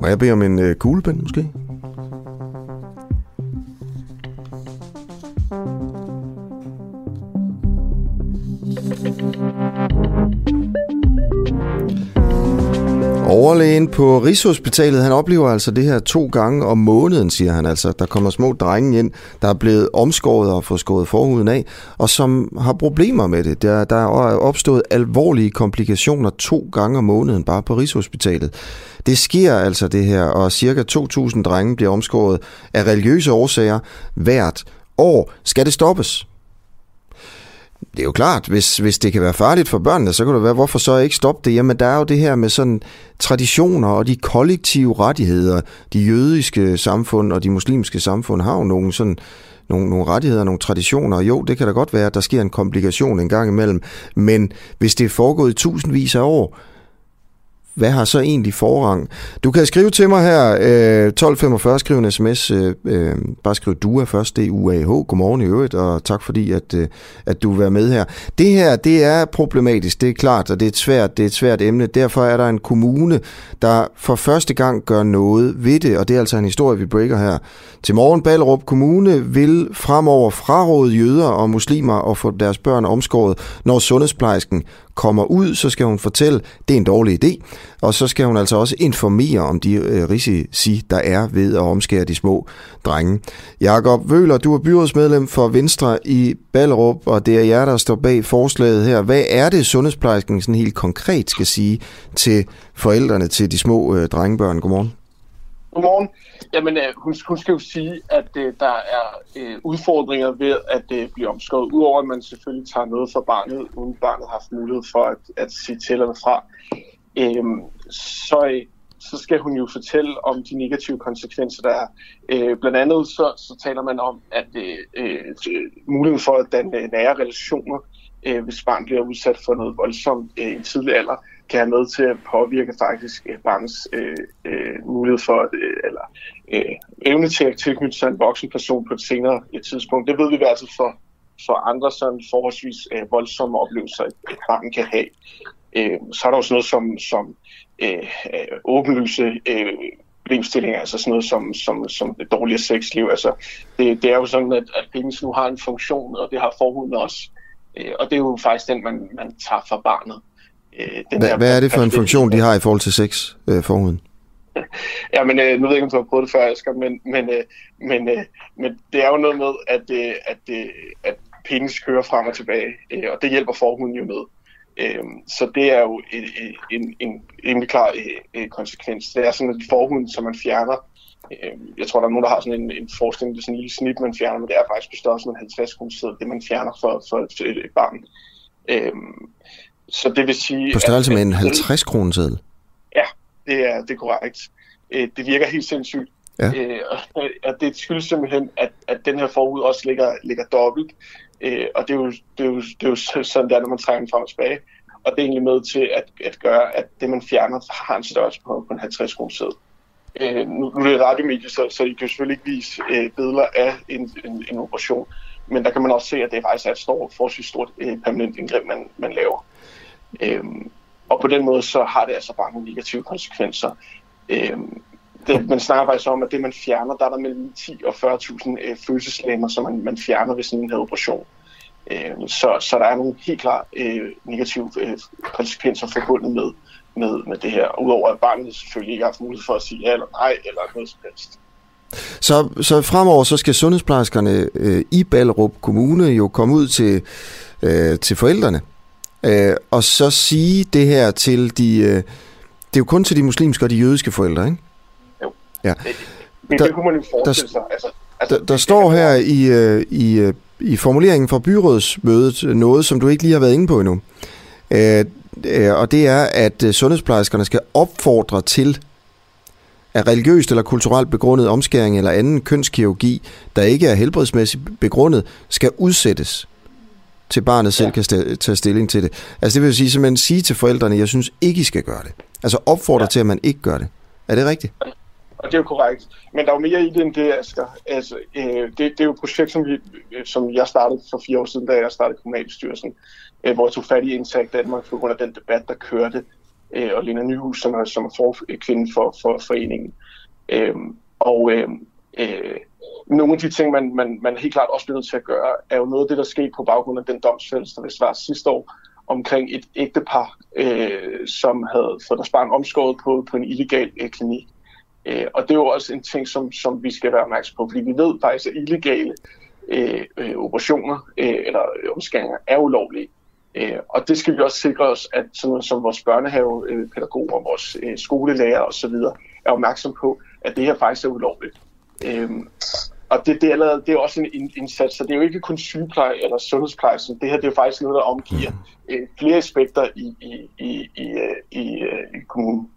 Må jeg bede om en øh, kuglepen, måske? På Rigshospitalet, han oplever altså det her to gange om måneden, siger han altså. Der kommer små drenge ind, der er blevet omskåret og fået skåret forhuden af, og som har problemer med det. Der, der er opstået alvorlige komplikationer to gange om måneden bare på Rigshospitalet. Det sker altså det her, og cirka 2.000 drenge bliver omskåret af religiøse årsager hvert år. Skal det stoppes? Det er jo klart, hvis, hvis det kan være farligt for børnene, så kan det være, hvorfor så ikke stoppe det? Jamen, der er jo det her med sådan traditioner og de kollektive rettigheder. De jødiske samfund og de muslimske samfund har jo nogle sådan nogle, nogle rettigheder, nogle traditioner. Jo, det kan da godt være, at der sker en komplikation en gang imellem, men hvis det er foregået i tusindvis af år, hvad har så egentlig forrang? Du kan skrive til mig her, øh, 1245, skriv en sms, øh, øh, bare skriv DUA først, det er UAH, godmorgen i øvrigt, og tak fordi, at, øh, at du vil være med her. Det her, det er problematisk, det er klart, og det er et svært, det er et svært emne. Derfor er der en kommune, der for første gang gør noget ved det, og det er altså en historie, vi breaker her. Til morgen Ballerup Kommune vil fremover fraråde jøder og muslimer at få deres børn omskåret, når sundhedsplejersken kommer ud, så skal hun fortælle, det er en dårlig idé, og så skal hun altså også informere om de øh, risici, der er ved at omskære de små drenge. Jakob Vøler, du er byrådsmedlem for Venstre i Ballerup, og det er jer, der står bag forslaget her. Hvad er det, sundhedsplejersken sådan helt konkret skal sige til forældrene til de små øh, drengebørn? Godmorgen. Godmorgen. Jamen, øh, hun, hun skal jo sige, at øh, der er øh, udfordringer ved at øh, blive omskåret, udover at man selvfølgelig tager noget for barnet, uden barnet har haft mulighed for at, at sige til eller fra. Øh, så, øh, så skal hun jo fortælle om de negative konsekvenser, der er. Øh, blandt andet så, så taler man om, at øh, øh, muligheden for at danne øh, nære relationer, øh, hvis barn bliver udsat for noget voldsomt øh, i en tidlig alder, kan have med til at påvirke faktisk øh, barnets øh, øh, mulighed for, øh, eller øh, evne til at tilknytte sig en voksen person på et senere et tidspunkt. Det ved vi altså for, for andre sådan forholdsvis øh, voldsomme oplevelser, et barn kan have. Øh, så er der også noget som, som øh, øh, åbenlyse øh, problemstillinger, altså sådan noget som, som, som det dårlige sexliv. Altså, det, det er jo sådan, at, at penis nu har en funktion, og det har forhuden også. Øh, og det er jo faktisk den, man, man tager fra barnet. Øh, den hvad, hvad er det for en funktion, de har i forhold til sex, øh, forhuden? ja, men øh, nu ved jeg ikke, om du har prøvet det før, Asger, men, men, øh, men, øh, men det er jo noget med, at, øh, at, øh, at penis kører frem og tilbage, øh, og det hjælper forhuden jo med. Øh, så det er jo en, en, en rimelig klar øh, konsekvens. Det er sådan, at forhuden, som man fjerner, øh, jeg tror, der er nogen, der har sådan en, en forestilling, det er sådan en lille snit, man fjerner, men det er faktisk på størrelse med 50 kroner det man fjerner for, for et, et barn. Øh, så det vil sige... På størrelse at, med en 50 kroner seddel? Ja, det er, det er korrekt. Øh, det virker helt sindssygt. Ja. Øh, og det skyldes simpelthen, at, at den her forud også ligger, ligger dobbelt. Øh, og det er, jo, det, er jo, det er jo sådan, der, når man trækker den frem og tilbage. Og det er egentlig med til at, at gøre, at det, man fjerner, har en størrelse på, på en 50 kroner seddel. Øh, nu, nu er det radiomedie, så, så I kan selvfølgelig ikke vise øh, billeder af en, en, en operation. Men der kan man også se, at det faktisk er et stort, forholdsvis stort øh, permanent indgreb, man, man laver. Øhm, og på den måde så har det altså bare nogle negative konsekvenser. Øhm, det, man snakker faktisk om, at det man fjerner, der er der mellem 10 og 40.000 øh, følelseslemmer, som man, man fjerner ved sådan en her operation. Øh, så, så der er nogle helt klart øh, negative øh, konsekvenser forbundet med, med, med det her. Udover at barnet selvfølgelig ikke har haft mulighed for at sige ja eller nej, eller noget som helst. Så, så fremover så skal sundhedsplejerskerne øh, i Ballerup Kommune jo komme ud til, øh, til forældrene Øh, og så sige det her til de... Øh, det er jo kun til de muslimske og de jødiske forældre, ikke? Jo. Ja. Men der, det kunne man jo forestille sig. Altså, altså, der, der står her i, øh, i, øh, i formuleringen fra byrådsmødet noget, som du ikke lige har været inde på endnu. Øh, øh, og det er, at øh, sundhedsplejerskerne skal opfordre til, at religiøst eller kulturelt begrundet omskæring eller anden kønskirurgi, der ikke er helbredsmæssigt begrundet, skal udsættes til barnet selv ja. kan st- tage stilling til det. Altså det vil sige simpelthen sige til forældrene, jeg synes ikke, I skal gøre det. Altså opfordre ja. til, at man ikke gør det. Er det rigtigt? Og det er jo korrekt. Men der er jo mere i det end det, Asger. Altså, øh, det, det er jo et projekt, som, vi, som jeg startede for fire år siden, da jeg startede kommunalbestyrelsen, øh, hvor jeg tog fat i Intact Danmark på grund af den debat, der kørte, øh, og Lena Nyhus, som er, som er for, kvinde for, for foreningen. Øh, og øh, øh, nogle af de ting, man, man, man helt klart også bliver nødt til at gøre, er jo noget af det, der skete på baggrund af den domsfældelse, der vist var sidste år, omkring et ægtepar, øh, som havde fået deres barn omskåret på, på en illegal øh, klinik. Øh, og det er jo også en ting, som, som vi skal være opmærksom på, fordi vi ved faktisk, at illegale øh, øh operationer øh, eller øh, omskæringer er ulovlige. Øh, og det skal vi også sikre os, at sådan som vores børnehavepædagoger, øh, vores øh, skolelærer osv. er opmærksom på, at det her faktisk er ulovligt. Øh, og det, det, er allerede, det er også en indsats, så det er jo ikke kun sygepleje eller sundhedspleje, som det her det er faktisk noget, der omgiver mm. øh, flere aspekter i, i, i, i, øh, i, øh, i kommunen.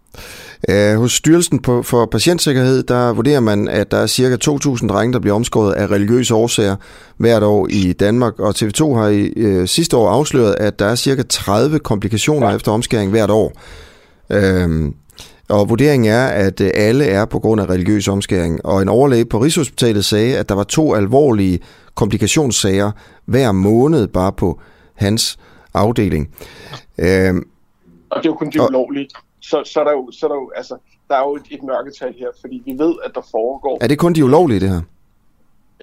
Uh, hos Styrelsen for Patientsikkerhed, der vurderer man, at der er cirka 2.000 drenge, der bliver omskåret af religiøse årsager hvert år i Danmark, og TV2 har i uh, sidste år afsløret, at der er cirka 30 komplikationer ja. efter omskæring hvert år. Uh, og vurderingen er, at øh, alle er på grund af religiøs omskæring. Og en overlæge på Rigshospitalet sagde, at der var to alvorlige komplikationssager hver måned bare på hans afdeling. Øhm, og det er jo kun de ulovlige. Så, så, er der jo, så er der jo, altså, der er jo et, et mørketal her, fordi vi ved, at der foregår... Er det kun de ulovlige, det her?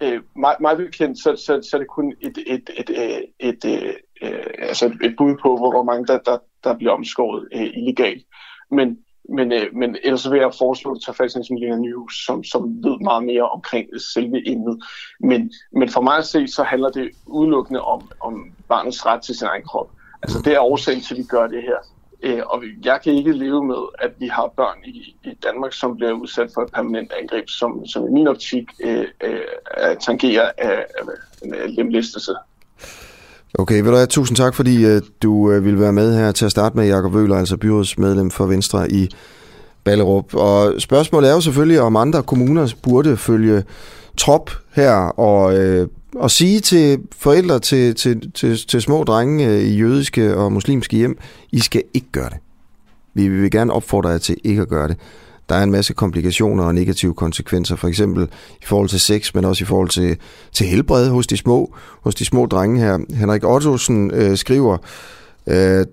Øh, meget, meget bekendt, så, så, så er det kun et, et, et, et, et, et, øh, altså et bud på, hvor, hvor mange der, der, der bliver omskåret øh, illegalt. Men men, øh, men ellers vil jeg foreslå, at du tager fat i Milena News, som, som ved meget mere omkring selve emnet. Men, men for mig at se, så handler det udelukkende om, om barnets ret til sin egen krop. Altså det er årsagen til, at vi gør det her. Øh, og jeg kan ikke leve med, at vi har børn i, i Danmark, som bliver udsat for et permanent angreb, som, som i min optik øh, øh, tangerer af, af lemlæstelse. Okay, vil du have tusind tak, fordi øh, du vil ville være med her til at starte med, Jakob Vøler, altså byrådsmedlem for Venstre i Ballerup. Og spørgsmålet er jo selvfølgelig, om andre kommuner burde følge trop her og, øh, og sige til forældre til, til, til, til små drenge øh, i jødiske og muslimske hjem, I skal ikke gøre det. Vi vil gerne opfordre jer til ikke at gøre det der er en masse komplikationer og negative konsekvenser, for eksempel i forhold til sex, men også i forhold til, til helbred hos de små, hos de små drenge her. Henrik Ottosen øh, skriver øh,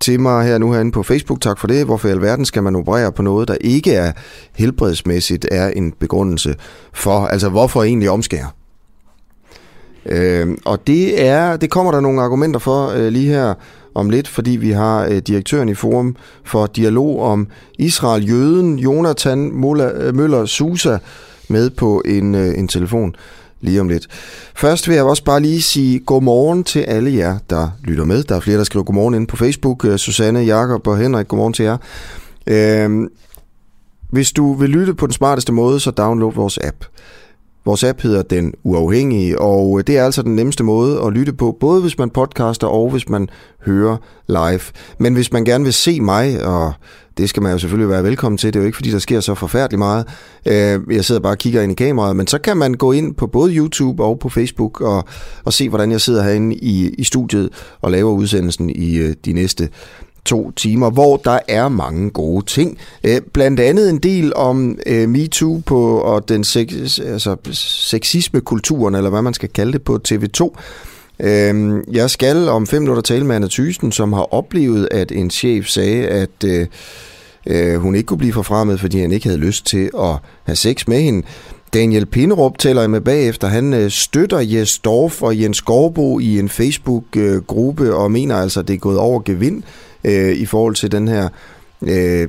til mig her nu herinde på Facebook, tak for det, hvorfor i alverden skal man operere på noget, der ikke er helbredsmæssigt, er en begrundelse for, altså hvorfor egentlig omskære? Øh, og det er, det kommer der nogle argumenter for øh, lige her om lidt, fordi vi har øh, direktøren i Forum for Dialog om Israel, jøden Jonathan øh, Møller Susa med på en, øh, en telefon lige om lidt. Først vil jeg også bare lige sige godmorgen til alle jer, der lytter med. Der er flere, der skriver godmorgen inde på Facebook. Øh, Susanne, Jakob og Henrik, godmorgen til jer. Øh, hvis du vil lytte på den smarteste måde, så download vores app. Vores app hedder Den Uafhængige, og øh, det er altså den nemmeste måde at lytte på, både hvis man podcaster og hvis man hører live. Men hvis man gerne vil se mig, og det skal man jo selvfølgelig være velkommen til, det er jo ikke fordi, der sker så forfærdeligt meget. Øh, jeg sidder bare og kigger ind i kameraet, men så kan man gå ind på både YouTube og på Facebook og, og se, hvordan jeg sidder herinde i, i studiet og laver udsendelsen i øh, de næste to timer, hvor der er mange gode ting. Øh, blandt andet en del om øh, MeToo på, og den sex, altså, sexisme-kulturen, eller hvad man skal kalde det på TV2. Øh, jeg skal om fem minutter tale med Anna Thysen, som har oplevet, at en chef sagde, at øh, øh, hun ikke kunne blive forfremmet, fordi han ikke havde lyst til at have sex med hende. Daniel Pinderup taler jeg med bagefter. Han øh, støtter Jes Dorf og Jens Gorbo i en Facebook-gruppe øh, og mener altså, at det er gået over gevind øh, i forhold til den her øh,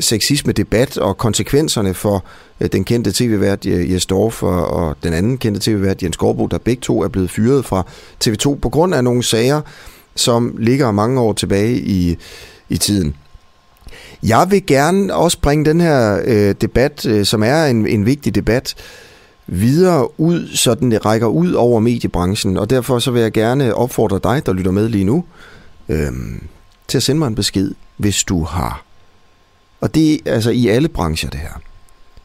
sexisme-debat og konsekvenserne for øh, den kendte tv-vært øh, Jes Dorf og, og den anden kendte tv-vært Jens Gårdbo, der begge to er blevet fyret fra TV2 på grund af nogle sager, som ligger mange år tilbage i, i tiden. Jeg vil gerne også bringe den her øh, debat, øh, som er en, en vigtig debat, videre ud, så den rækker ud over mediebranchen, og derfor så vil jeg gerne opfordre dig, der lytter med lige nu, øh, til at sende mig en besked, hvis du har. Og det er altså i alle brancher det her.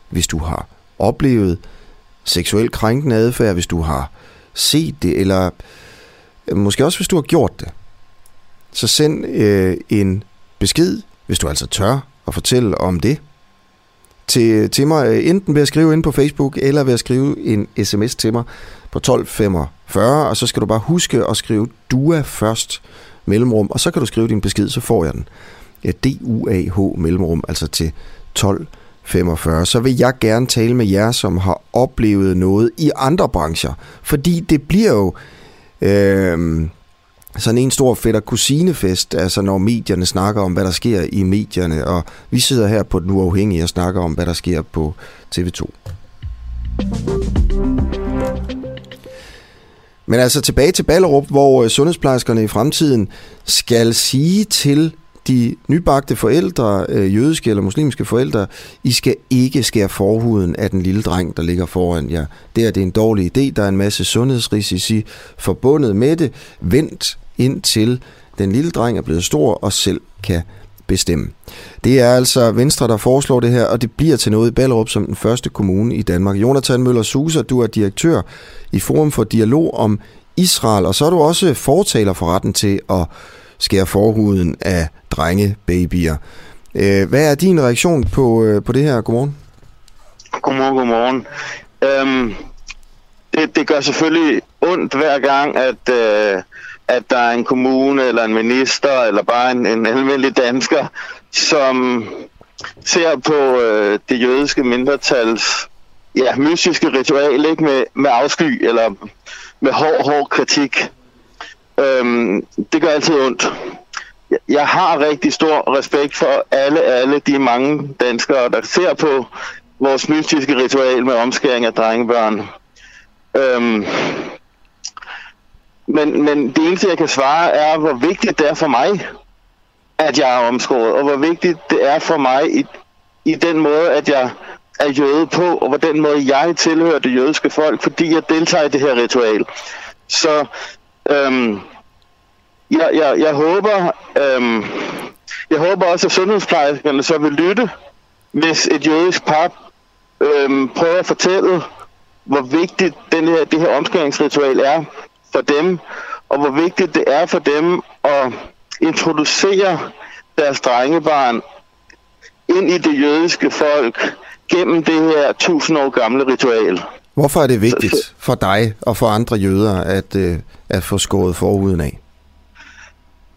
Hvis du har oplevet seksuel krænkende adfærd, hvis du har set det, eller øh, måske også hvis du har gjort det, så send øh, en besked, hvis du altså tør at fortælle om det, til, til mig, øh, enten ved at skrive ind på Facebook, eller ved at skrive en sms til mig på 1245, og så skal du bare huske at skrive DUA først, mellemrum, og så kan du skrive din besked, så får jeg den. D-U-A-H mellemrum, altså til 1245. Så vil jeg gerne tale med jer, som har oplevet noget i andre brancher, fordi det bliver jo... Øh, sådan en stor fætter kusinefest, altså når medierne snakker om, hvad der sker i medierne, og vi sidder her på Den Uafhængige og snakker om, hvad der sker på TV2. Men altså tilbage til Ballerup, hvor øh, sundhedsplejerskerne i fremtiden skal sige til de nybagte forældre, øh, jødiske eller muslimske forældre, I skal ikke skære forhuden af den lille dreng, der ligger foran jer. Det er, det er en dårlig idé. Der er en masse sundhedsrisici forbundet med det. Vent indtil den lille dreng er blevet stor og selv kan bestemme. Det er altså Venstre, der foreslår det her, og det bliver til noget i Ballerup som den første kommune i Danmark. Jonathan Møller Suser, du er direktør i Forum for Dialog om Israel, og så er du også fortaler for retten til at skære forhuden af drengebabyer. Øh, hvad er din reaktion på, øh, på det her? Godmorgen. Godmorgen, godmorgen. Øhm, det, det gør selvfølgelig ondt hver gang, at, øh, at der er en kommune, eller en minister, eller bare en, en almindelig dansker, som ser på øh, det jødiske mindretals ja, mystiske ritual ikke med, med afsky eller med hård, hård kritik. Øhm, det gør altid ondt. Jeg har rigtig stor respekt for alle, alle de mange danskere, der ser på vores mystiske ritual med omskæring af drengebørn. Øhm, men, men det eneste, jeg kan svare, er, hvor vigtigt det er for mig, at jeg er omskåret, og hvor vigtigt det er for mig i, i den måde, at jeg er jøde på, og hvor den måde, jeg tilhører det jødiske folk, fordi jeg deltager i det her ritual. Så øhm, jeg, jeg, jeg håber, øhm, jeg håber også, at sundhedsplejerskerne så vil lytte, hvis et jødisk par øhm, prøver at fortælle, hvor vigtigt den her, det her omskæringsritual er for dem, og hvor vigtigt det er for dem at introducere deres drengebarn ind i det jødiske folk gennem det her tusind år gamle ritual. Hvorfor er det vigtigt for dig og for andre jøder at, øh, at få skåret forhuden af?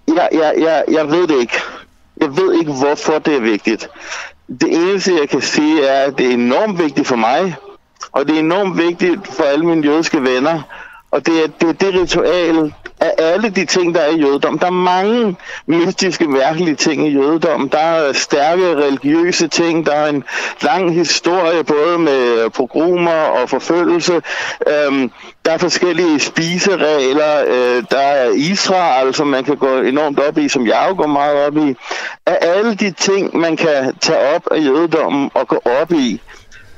Jeg, jeg, jeg, jeg ved det ikke. Jeg ved ikke, hvorfor det er vigtigt. Det eneste, jeg kan sige, er, at det er enormt vigtigt for mig, og det er enormt vigtigt for alle mine jødiske venner, og det er det, er det ritual af alle de ting, der er i jødedom. Der er mange mystiske, mærkelige ting i jødedom. Der er stærke religiøse ting. Der er en lang historie både med pogromer og forfølgelse. Øhm, der er forskellige spiseregler. Øh, der er Israel, som man kan gå enormt op i, som jeg jo går meget op i. Af alle de ting, man kan tage op af jødedommen og gå op i,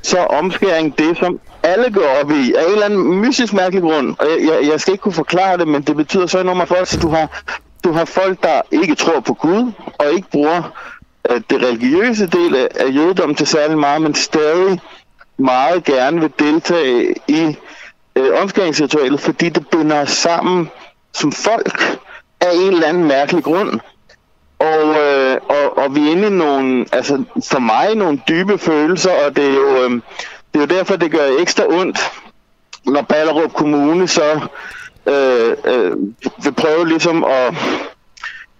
så er omskæring det, som alle går op i, af en eller anden mystisk mærkelig grund. Og jeg, jeg, jeg skal ikke kunne forklare det, men det betyder så enormt for os, at du har, du har folk, der ikke tror på Gud, og ikke bruger øh, det religiøse del af, af jødedommen til særlig meget, men stadig meget gerne vil deltage i øh, omskæringsritualet, fordi det binder os sammen som folk af en eller anden mærkelig grund. Og, øh, og, og vi er inde i nogle, altså for mig nogle dybe følelser, og det er jo, øh, det er jo derfor, det gør ekstra ondt, når Ballerup Kommune så øh, øh, vil prøve ligesom at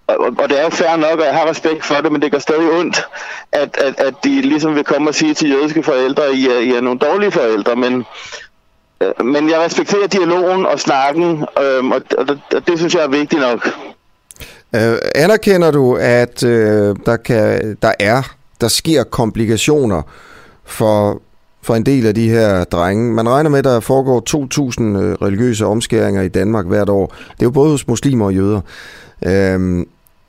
og, og det er jo fair nok, og jeg har respekt for det, men det gør stadig ondt, at, at, at de ligesom vil komme og sige til jødiske forældre, I er, I er nogle dårlige forældre, men, øh, men jeg respekterer dialogen og snakken, øh, og, og, og det synes jeg er vigtigt nok. Øh, anerkender du, at øh, der, kan, der er, der sker komplikationer for, for en del af de her drenge? Man regner med, at der foregår 2.000 øh, religiøse omskæringer i Danmark hvert år. Det er jo både hos muslimer og jøder. Øhm,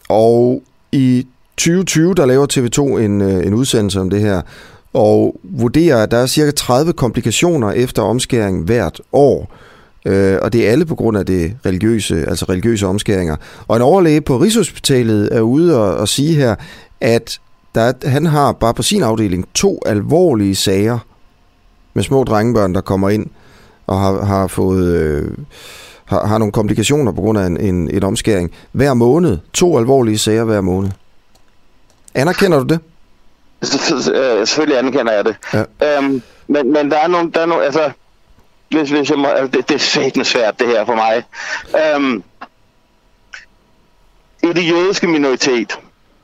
og i 2020, der laver TV2 en, øh, en udsendelse om det her, og vurderer, at der er cirka 30 komplikationer efter omskæring hvert år. Øh, og det er alle på grund af det religiøse, altså religiøse omskæringer. Og en overlæge på Rigshospitalet er ude og, og sige her, at der, han har bare på sin afdeling to alvorlige sager med små drengebørn, der kommer ind og har, har fået... Øh, har, har nogle komplikationer på grund af en, en, en omskæring hver måned. To alvorlige sager hver måned. Anerkender du det? selvfølgelig anerkender jeg det. Ja. Øhm, men, men der er nogle, der er nogle, altså, hvis, hvis jeg må, altså, det, det er satme svært det her for mig. Øhm, I det jødiske minoritet,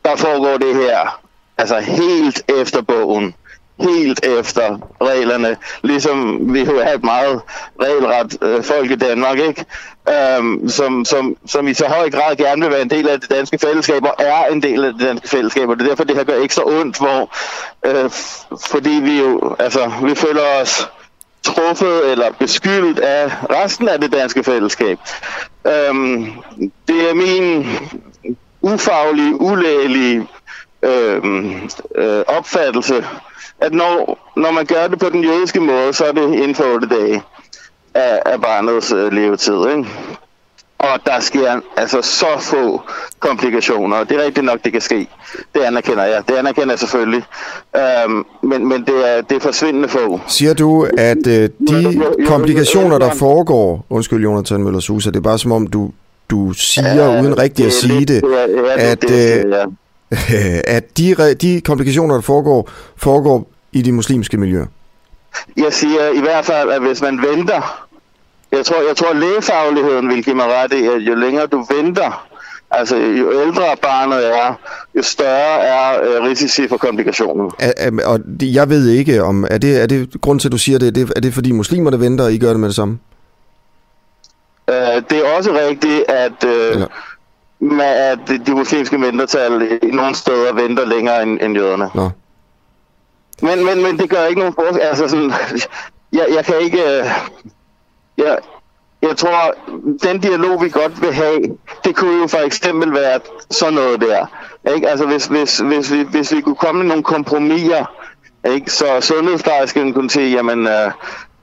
der foregår det her, altså helt efter bogen helt efter reglerne, ligesom vi har et meget regelret øh, folk i Danmark, ikke? Øhm, som, som, som i så høj grad gerne vil være en del af det danske fællesskab, og er en del af det danske fællesskab, og det er derfor, det her gør ekstra ondt, hvor, øh, fordi vi jo, altså, vi føler os truffet eller beskyldt af resten af det danske fællesskab. Øhm, det er min ufaglige, ulægelige øh, øh, opfattelse, at når, når man gør det på den jødiske måde, så er det inden for 8 dage af, af barnets øh, levetid. Ikke? Og der sker altså så få komplikationer, det er rigtigt nok, det kan ske. Det anerkender jeg. Det anerkender jeg selvfølgelig. Øhm, men, men det er, det er forsvindende få. Siger du, at øh, de komplikationer, der foregår, undskyld Jonathan Møller Susa, det er bare som om, du, du siger, ja, uden rigtigt at sige det, at, øh, at de, de komplikationer, der foregår, foregår i de muslimske miljøer? Jeg siger i hvert fald, at hvis man venter, jeg tror, jeg tror lægefagligheden vil give mig ret i, at jo længere du venter, altså jo ældre barnet er, jo større er øh, risici for komplikationer. Og jeg ved ikke, om er det, er det grund til, at du siger det, er det, er det fordi muslimer, der venter, og I gør det med det samme? Uh, det er også rigtigt, at... Uh, med at de muslimske mindretal i nogle steder venter længere end, end jøderne. Nå. Men, men, men det gør ikke nogen forskel. Altså sådan, jeg, jeg kan ikke... Øh, jeg, jeg tror, den dialog, vi godt vil have, det kunne jo for eksempel være sådan noget der. Ikke? Altså, hvis, hvis, hvis, vi, hvis vi kunne komme med nogle kompromiser, ikke? så sundhedsplejersken kunne sige, jamen, øh,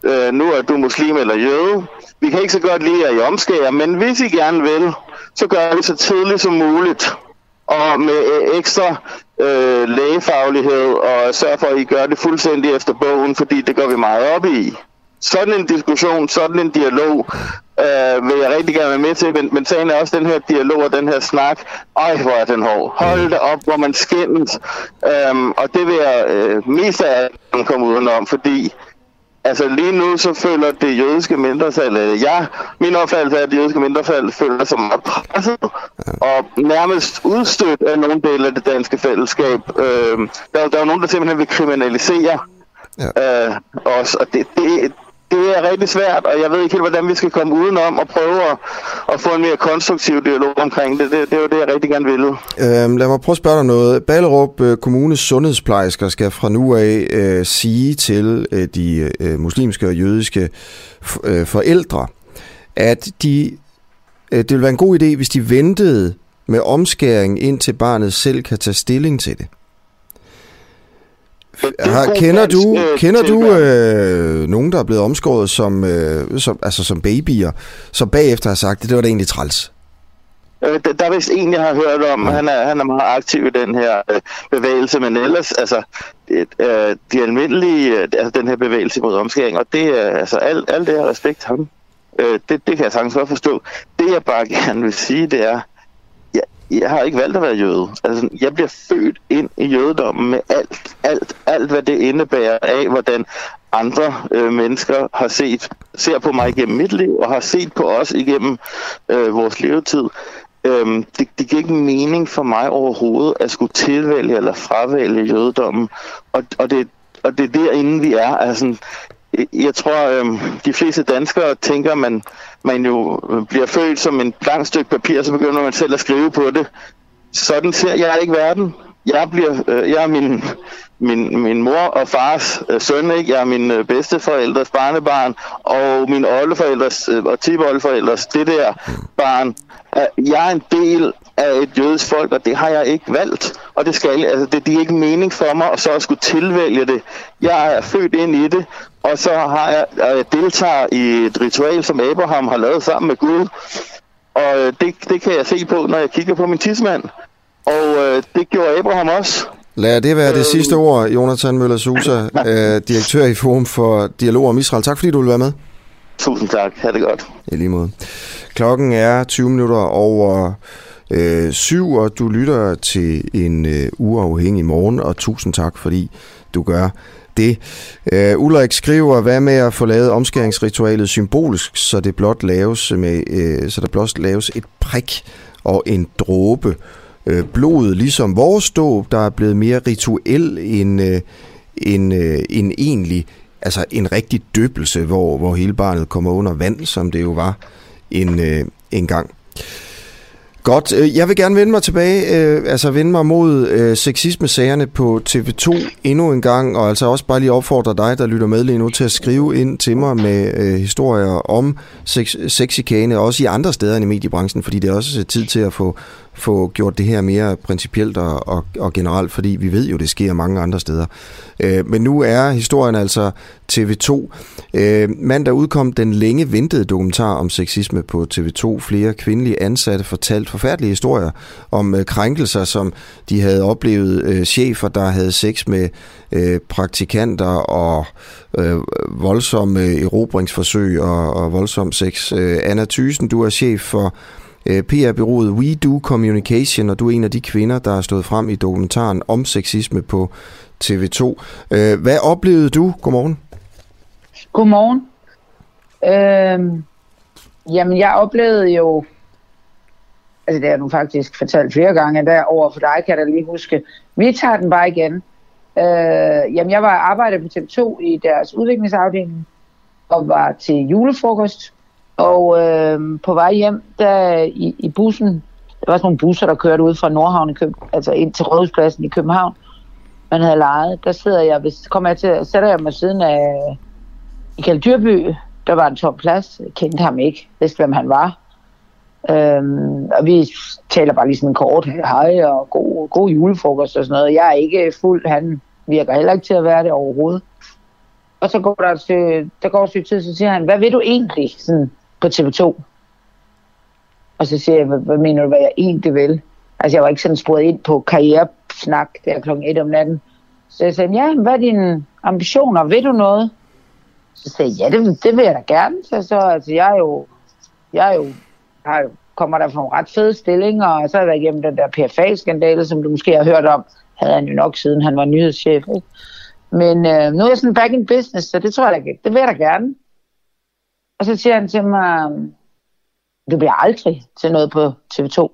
øh, nu er du muslim eller jøde. Vi kan ikke så godt lide at I omskærer, men hvis I gerne vil, så gør vi så tidligt som muligt. Og med øh, ekstra øh, lægefaglighed, og sørg for, at I gør det fuldstændig efter bogen, fordi det går vi meget op i. Sådan en diskussion, sådan en dialog, øh, vil jeg rigtig gerne være med til, men, men sagen er også den her dialog og den her snak, ej hvor er den hård. Hold det op, hvor man skændes, øhm, og det vil jeg øh, mest af alt komme udenom, fordi Altså lige nu så føler det jødiske mindretal, øh, ja, min opfattelse er, at det jødiske mindretal føler sig meget presset og nærmest udstødt af nogle dele af det danske fællesskab. Øh, der, der er nogen, der simpelthen vil kriminalisere ja. øh, os, og det, det, det er rigtig svært, og jeg ved ikke helt, hvordan vi skal komme udenom og prøve at, at få en mere konstruktiv dialog omkring det. Det, det er jo det, jeg rigtig gerne vil. Øhm, lad mig prøve at spørge dig noget. Ballerup øh, Kommunes sundhedsplejersker skal fra nu af øh, sige til øh, de øh, muslimske og jødiske øh, forældre, at de, øh, det vil være en god idé, hvis de ventede med omskæring, indtil barnet selv kan tage stilling til det. Har, kender du, øh, kender du øh, nogen, der er blevet omskåret som, øh, som, altså som babyer, som bagefter har sagt, at det var da egentlig træls? Øh, der, der er vist en, jeg har hørt om. Han, er, han er meget aktiv i den her øh, bevægelse, men ellers, altså, det, øh, de almindelige, øh, altså den her bevægelse mod omskæring, og det er, altså, alt, alt det her respekt ham. Øh, det, det kan jeg sagtens godt forstå. Det, jeg bare gerne vil sige, det er, jeg har ikke valgt at være jøde. Altså, jeg bliver født ind i jødedommen med alt, alt, alt, hvad det indebærer af, hvordan andre øh, mennesker har set, ser på mig igennem mit liv, og har set på os igennem øh, vores levetid. Øhm, det, det giver ikke mening for mig overhovedet at skulle tilvælge eller fravælge jødedommen. Og, og, det, og det er derinde, vi er. Altså, jeg tror, øh, de fleste danskere tænker, at man, man jo øh, bliver født som en blank stykke papir, så begynder man selv at skrive på det. Sådan ser jeg ikke verden. Jeg, bliver, øh, jeg er min, min, min mor og fars øh, søn, ikke? jeg er min øh, bedsteforældres barnebarn, og min oldeforældres øh, og tipoldeforældres, det der barn. Øh, jeg er en del af et jødisk folk, og det har jeg ikke valgt. Og det skal altså det, det er ikke mening for mig og så at skulle tilvælge det. Jeg er født ind i det, og så har jeg, jeg deltager i et ritual, som Abraham har lavet sammen med Gud. Og øh, det, det kan jeg se på, når jeg kigger på min tidsmand. Og øh, det gjorde Abraham også. Lad det være det øh, sidste ord, Jonathan Møller Susa, øh, direktør i Forum for Dialog om Israel. Tak fordi du vil være med. Tusind tak. Ha' det godt. I lige måde. Klokken er 20 minutter over øh, 7, og du lytter til en øh, uafhængig morgen, og tusind tak, fordi du gør det. Øh, Ulrik skriver, hvad med at få lavet omskæringsritualet symbolisk, så det blot laves med, øh, så der blot laves et prik og en dråbe øh, blod, ligesom vores dåb, der er blevet mere rituel end, øh, end, øh, end egentlig, altså en rigtig døbelse, hvor, hvor hele barnet kommer under vand, som det jo var en, øh, en gang. Godt. Øh, jeg vil gerne vende mig tilbage, øh, altså vende mig mod øh, sexisme-sagerne på TV2 endnu en gang, og altså også bare lige opfordre dig, der lytter med lige nu, til at skrive ind til mig med øh, historier om sex, sexikane, også i andre steder end i mediebranchen, fordi det er også tid til at få få gjort det her mere principielt og, og, og generelt, fordi vi ved jo, det sker mange andre steder. Øh, men nu er historien altså TV2. Øh, mandag udkom den længe ventede dokumentar om sexisme på TV2. Flere kvindelige ansatte fortalte forfærdelige historier om øh, krænkelser, som de havde oplevet. Øh, chefer, der havde sex med øh, praktikanter og øh, voldsomme erobringsforsøg og, og voldsom sex. Øh, Anna Thysen, du er chef for Øh, PR-byrået We Do Communication, og du er en af de kvinder, der har stået frem i dokumentaren om sexisme på TV2. Øh, hvad oplevede du? Godmorgen. Godmorgen. Øh, jamen, jeg oplevede jo, altså det har du faktisk fortalt flere gange, der over for dig kan jeg da lige huske. Vi tager den bare igen. Øh, jamen, jeg var arbejdet på TV2 i deres udviklingsafdeling, og var til julefrokost, og øh, på vej hjem, der i, i bussen, der var sådan nogle busser, der kørte ud fra Nordhavn, i Køb, altså ind til Rådhuspladsen i København, man havde lejet. Der sidder jeg, hvis kommer jeg til, sætter jeg mig siden af Michael Dyrby, der var en tom plads, jeg kendte ham ikke, vidste hvem han var. Øhm, og vi taler bare lige sådan kort hej og god, god julefrokost og sådan noget. Jeg er ikke fuld, han virker heller ikke til at være det overhovedet. Og så går der, til, der går et tid, så siger han, hvad vil du egentlig? Sådan, på TV2. Og så siger jeg, hvad, hvad mener du, hvad jeg egentlig vil? Altså, jeg var ikke sådan spurgt ind på karrieresnak der klokken 1 om natten. Så jeg sagde, ja, hvad er dine ambitioner? Vil du noget? Så sagde jeg, ja, det, det vil jeg da gerne. Så, så altså, jeg er jo, jeg er jo, har jo kommer der fra en ret fed stillinger, og så har jeg været igennem den der PFA-skandale, som du måske har hørt om, havde han jo nok siden han var nyhedschef. Ikke? Men øh, nu er jeg sådan back in business, så det tror jeg, det vil jeg da gerne. Og så siger han til mig, du bliver aldrig til noget på TV2.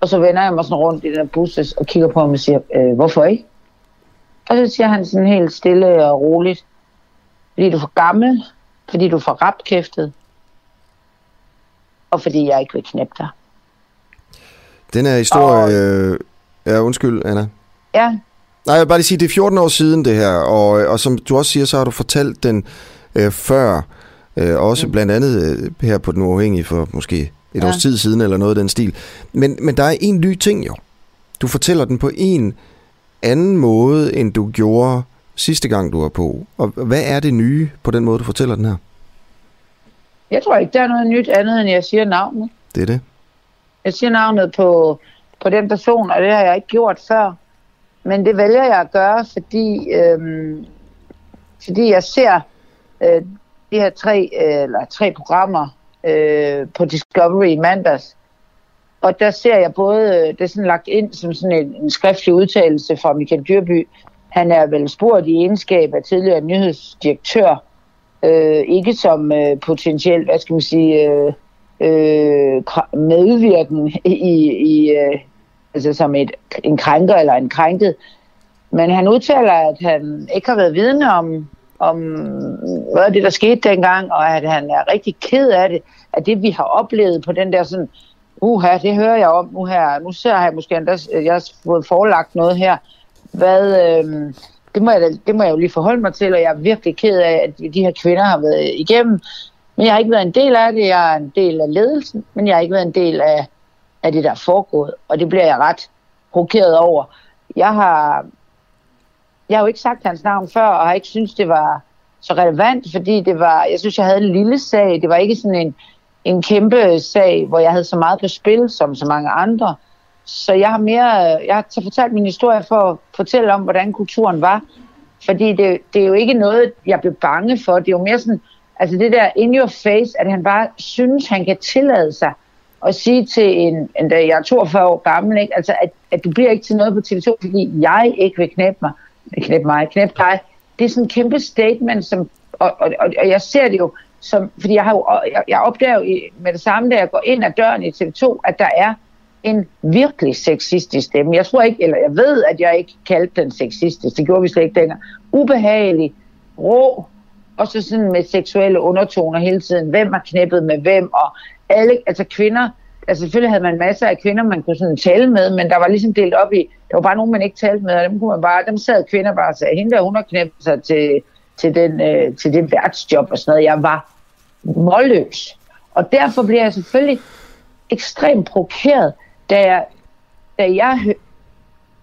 Og så vender jeg mig sådan rundt i den bus og kigger på ham og siger, øh, hvorfor ikke? Og så siger han sådan helt stille og roligt, fordi du er for gammel, fordi du er for rapkæftet, og fordi jeg ikke vil knæppe dig. Den her historie... Og... Øh, ja, undskyld, Anna. Ja. Nej, jeg vil bare lige sige, det er 14 år siden det her, og, og som du også siger, så har du fortalt den øh, før. Øh, også mm. blandt andet øh, her på Den Uafhængige for måske et ja. års tid siden, eller noget af den stil. Men, men der er en ny ting jo. Du fortæller den på en anden måde, end du gjorde sidste gang, du var på. Og hvad er det nye på den måde, du fortæller den her? Jeg tror ikke, der er noget nyt andet, end jeg siger navnet. Det er det? Jeg siger navnet på, på den person, og det har jeg ikke gjort før. Men det vælger jeg at gøre, fordi, øhm, fordi jeg ser øh, de her tre, øh, eller tre programmer øh, på Discovery i mandags. Og der ser jeg både, øh, det er sådan lagt ind som sådan en, en skriftlig udtalelse fra Michael Dyrby. Han er vel spurgt i egenskab af tidligere nyhedsdirektør, øh, ikke som øh, potentielt, hvad skal man sige, øh, øh, medvirken i, i øh, altså som et, en krænker eller en krænket. Men han udtaler, at han ikke har været vidne om om hvad er det, der skete dengang, og at han er rigtig ked af det, at det vi har oplevet på den der sådan, uha, det hører jeg om nu her, nu ser jeg måske endda, jeg har fået forelagt noget her, hvad, øh, det, må jeg, det må jeg jo lige forholde mig til, og jeg er virkelig ked af, at de her kvinder har været igennem, men jeg har ikke været en del af det, jeg er en del af ledelsen, men jeg har ikke været en del af, af det, der er foregået, og det bliver jeg ret provokeret over. Jeg har jeg har jo ikke sagt hans navn før, og har ikke synes det var så relevant, fordi det var, jeg synes, jeg havde en lille sag. Det var ikke sådan en, en kæmpe sag, hvor jeg havde så meget på spil som så mange andre. Så jeg har mere, jeg har så fortalt min historie for at fortælle om, hvordan kulturen var. Fordi det, det er jo ikke noget, jeg blev bange for. Det er jo mere sådan, altså det der in your face, at han bare synes, han kan tillade sig at sige til en, en jeg er 42 år gammel, ikke? Altså, at, at du bliver ikke til noget på TV2, fordi jeg ikke vil knæppe mig, knep mig, knep dig. Det er sådan en kæmpe statement, som, og, og, og, og jeg ser det jo, som, fordi jeg, har jo, jeg, jeg opdager jo med det samme, da jeg går ind ad døren i TV2, at der er en virkelig sexistisk stemme. Jeg tror ikke, eller jeg ved, at jeg ikke kaldte den sexistisk. Det gjorde vi slet ikke dengang. Ubehagelig, rå, og så sådan med seksuelle undertoner hele tiden. Hvem har knæppet med hvem, og alle, altså kvinder, altså selvfølgelig havde man masser af kvinder, man kunne sådan tale med, men der var ligesom delt op i, der var bare nogen, man ikke talte med, og dem kunne man bare, dem sad kvinder bare og sagde, hende der, hun har knæppet sig til, til, den, øh, til det værtsjob og sådan noget. Jeg var målløs. Og derfor bliver jeg selvfølgelig ekstremt provokeret, da jeg, da jeg,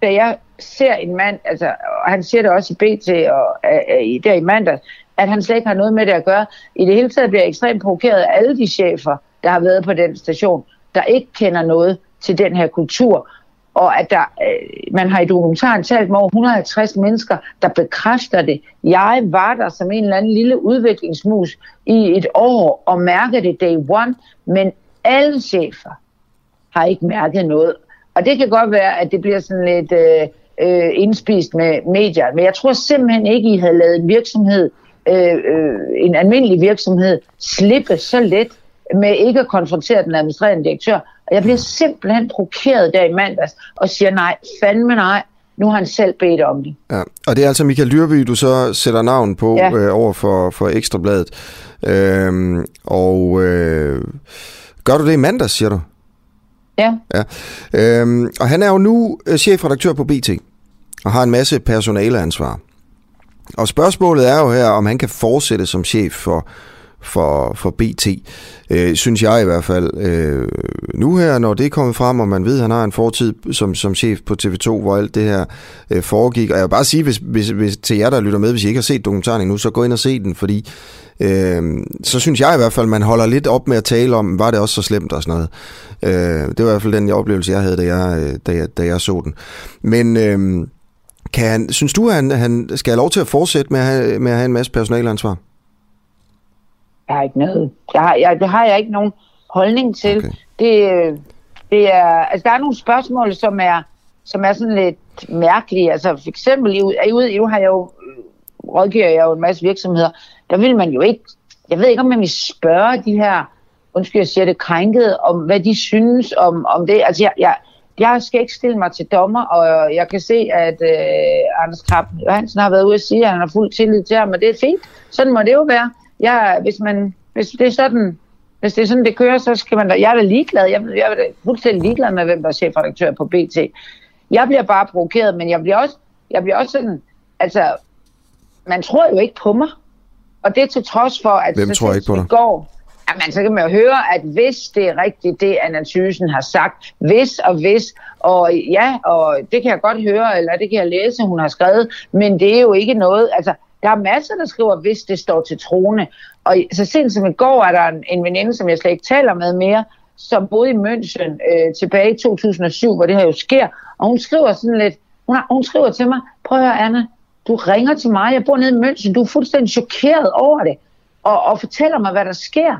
da jeg ser en mand, altså, og han siger det også i BT og uh, der i mandag, at han slet ikke har noget med det at gøre. I det hele taget bliver jeg ekstremt provokeret af alle de chefer, der har været på den station, der ikke kender noget til den her kultur, og at der, øh, man har i dokumentaren talt med over 150 mennesker, der bekræfter det. Jeg var der som en eller anden lille udviklingsmus i et år og mærkede det day one, men alle chefer har ikke mærket noget. Og det kan godt være, at det bliver sådan lidt øh, øh, indspist med medier, men jeg tror simpelthen ikke, I havde lavet en virksomhed, øh, øh, en almindelig virksomhed, slippe så let med ikke at konfrontere den administrerende direktør. Og jeg bliver simpelthen provokeret der i mandags og siger nej, fandme nej, nu har han selv bedt om det. Ja. Og det er altså Michael Dyrby, du så sætter navn på ja. øh, over for, for Ekstrabladet. Øhm, og øh, gør du det i mandags, siger du? Ja. ja. Øhm, og han er jo nu øh, chefredaktør på BT og har en masse personaleansvar. Og spørgsmålet er jo her, om han kan fortsætte som chef for, for, for BT, øh, synes jeg i hvert fald. Øh, nu her, når det er kommet frem, og man ved, at han har en fortid som, som chef på TV2, hvor alt det her øh, foregik. Og jeg vil bare sige, hvis, hvis, hvis, til jer, der lytter med, hvis I ikke har set dokumentaren endnu, så gå ind og se den, fordi øh, så synes jeg i hvert fald, man holder lidt op med at tale om, var det også så slemt og sådan noget. Øh, det var i hvert fald den oplevelse, jeg havde, da jeg, øh, da jeg, da jeg så den. Men... Øh, kan han, synes du, at han, han skal have lov til at fortsætte med at have, med at have en masse personalansvar? Jeg har ikke noget. Jeg har, jeg, det har jeg ikke nogen holdning til. Okay. Det, det er, altså, der er nogle spørgsmål, som er, som er sådan lidt mærkelige. Altså for eksempel, i, ud, nu har jeg jo, rådgiver jeg jo en masse virksomheder, der vil man jo ikke, jeg ved ikke, om man vil spørge de her, undskyld, jeg siger det, krænkede, om hvad de synes om, om det. Altså jeg, jeg, jeg skal ikke stille mig til dommer, og jeg kan se, at øh, Anders Krab Johansen har været ude at sige, at han har fuld tillid til ham, og det er fint. Sådan må det jo være. Jeg, hvis, man, hvis det er sådan, hvis det er sådan, det kører, så skal man da, jeg er da ligeglad. Jeg, jeg er da fuldstændig ligeglad med, hvem der er chefredaktør på BT. Jeg bliver bare provokeret, men jeg bliver også, jeg bliver også sådan, altså, man tror jo ikke på mig. Og det er til trods for, at Hvem tror ikke på dig? går, Jamen, så kan man jo høre, at hvis det er rigtigt, det Anna Thyssen har sagt, hvis og hvis, og ja, og det kan jeg godt høre, eller det kan jeg læse, hun har skrevet, men det er jo ikke noget, altså, der er masser, der skriver, hvis det står til trone. Og så sent som i går er der en, en veninde, som jeg slet ikke taler med mere, som boede i München øh, tilbage i 2007, hvor det her jo sker. Og hun skriver sådan lidt, hun, har, hun skriver til mig, prøv at høre Anna, du ringer til mig, jeg bor nede i München, du er fuldstændig chokeret over det, og, og fortæller mig, hvad der sker.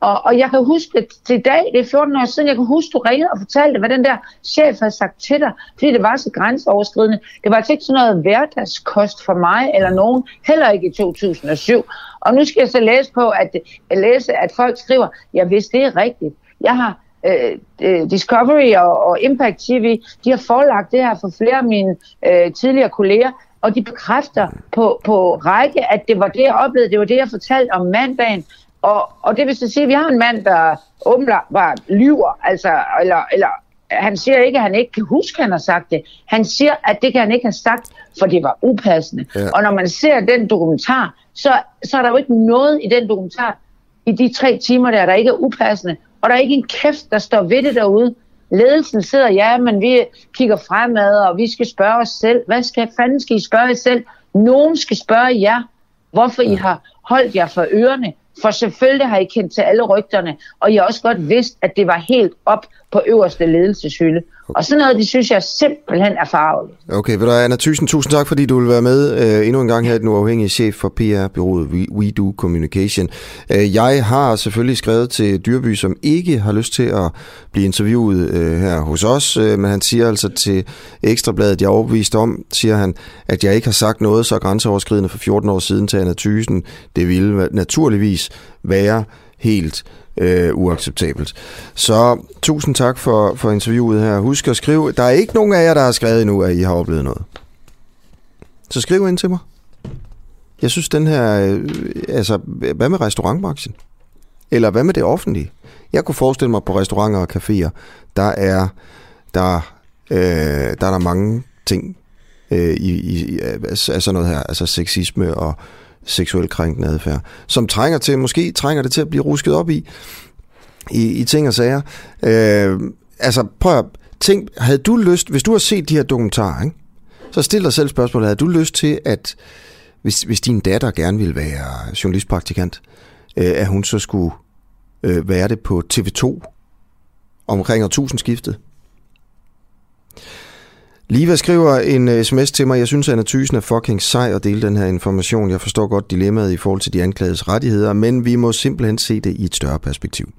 Og, og jeg kan huske at til i dag, det er 14 år siden, jeg kan huske, du ringede og fortalte, hvad den der chef havde sagt til dig, fordi det var så grænseoverskridende. Det var altså ikke sådan noget hverdagskost for mig eller nogen, heller ikke i 2007. Og nu skal jeg så læse på, at, at læse, at folk skriver, ja, hvis det er rigtigt. Jeg har øh, øh Discovery og, og Impact TV, de har forelagt det her for flere af mine øh, tidligere kolleger, og de bekræfter på, på række, at det var det, jeg oplevede, det var det, jeg fortalte om mandagen, og, og det vil så sige, at vi har en mand, der åbenbart lyver, altså, eller, eller han siger ikke, at han ikke kan huske, at han har sagt det. Han siger, at det kan han ikke have sagt, for det var upassende. Ja. Og når man ser den dokumentar, så, så er der jo ikke noget i den dokumentar, i de tre timer der, der ikke er upassende. Og der er ikke en kæft, der står ved det derude. Ledelsen sidder, ja, men vi kigger fremad, og vi skal spørge os selv. Hvad skal, fanden skal I spørge jer selv? Nogen skal spørge jer, hvorfor I har holdt jer for ørerne for selvfølgelig har I kendt til alle rygterne, og jeg har også godt vidst, at det var helt op på øverste ledelseshylde. Og sådan noget, det synes jeg simpelthen er farveligt. Okay, vil du Anna Thyssen, tusind tak, fordi du vil være med uh, endnu en gang her, den uafhængige chef for PR-byrået We, We Do Communication. Uh, jeg har selvfølgelig skrevet til Dyrby, som ikke har lyst til at blive interviewet uh, her hos os, uh, men han siger altså til Ekstrabladet, jeg er overbevist om, siger han, at jeg ikke har sagt noget så grænseoverskridende for 14 år siden til Anna Thyssen. Det ville naturligvis være helt øh, uacceptabelt. Så tusind tak for, for interviewet her. Husk at skrive, der er ikke nogen af jer, der har skrevet endnu, at I har oplevet noget. Så skriv ind til mig. Jeg synes den her, øh, altså hvad med restaurantbranchen? Eller hvad med det offentlige? Jeg kunne forestille mig på restauranter og caféer, der er der, øh, der er der mange ting øh, i, i, altså sådan noget her, altså sexisme og seksuel krænkende adfærd, som trænger til, måske trænger det til at blive rusket op i, i, i ting og sager. Øh, altså, prøv at tænk, havde du lyst, hvis du har set de her dokumentarer, ikke? så stil dig selv spørgsmålet, havde du lyst til, at hvis, hvis din datter gerne ville være journalistpraktikant, øh, at hun så skulle øh, være det på TV2 omkring årtusindskiftet? Liva skriver en øh, sms til mig. Jeg synes, at Anna Thysen er fucking sej at dele den her information. Jeg forstår godt dilemmaet i forhold til de anklagedes rettigheder, men vi må simpelthen se det i et større perspektiv.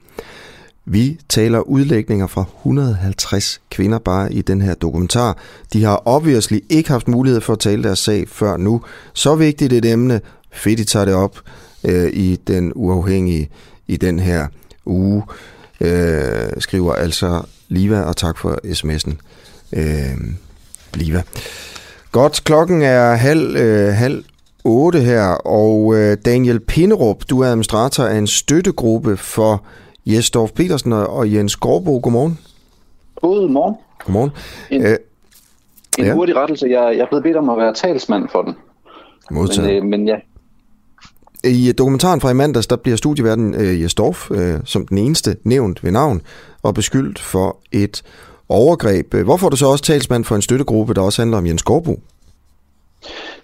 Vi taler udlægninger fra 150 kvinder bare i den her dokumentar. De har obviously ikke haft mulighed for at tale deres sag før nu. Så vigtigt et emne. Fedt, I tager det op øh, i den uafhængige i den her uge. Øh, skriver altså Liva, og tak for sms'en. Øh, Liva. Godt, klokken er halv, øh, halv otte her, og øh, Daniel Pinderup, du er administrator af en støttegruppe for Jesdorf Petersen og Jens Gårdbo. Godmorgen. God morgen. Godmorgen. En, øh, en ja. hurtig rettelse. Jeg, jeg er blevet bedt om at være talsmand for den. Modtaget. Men, øh, men ja. I dokumentaren fra i mandags, der bliver studieverden øh, Jesdorf øh, som den eneste nævnt ved navn og beskyldt for et overgreb. Hvorfor er du så også talsmand for en støttegruppe, der også handler om Jens Gårdbo?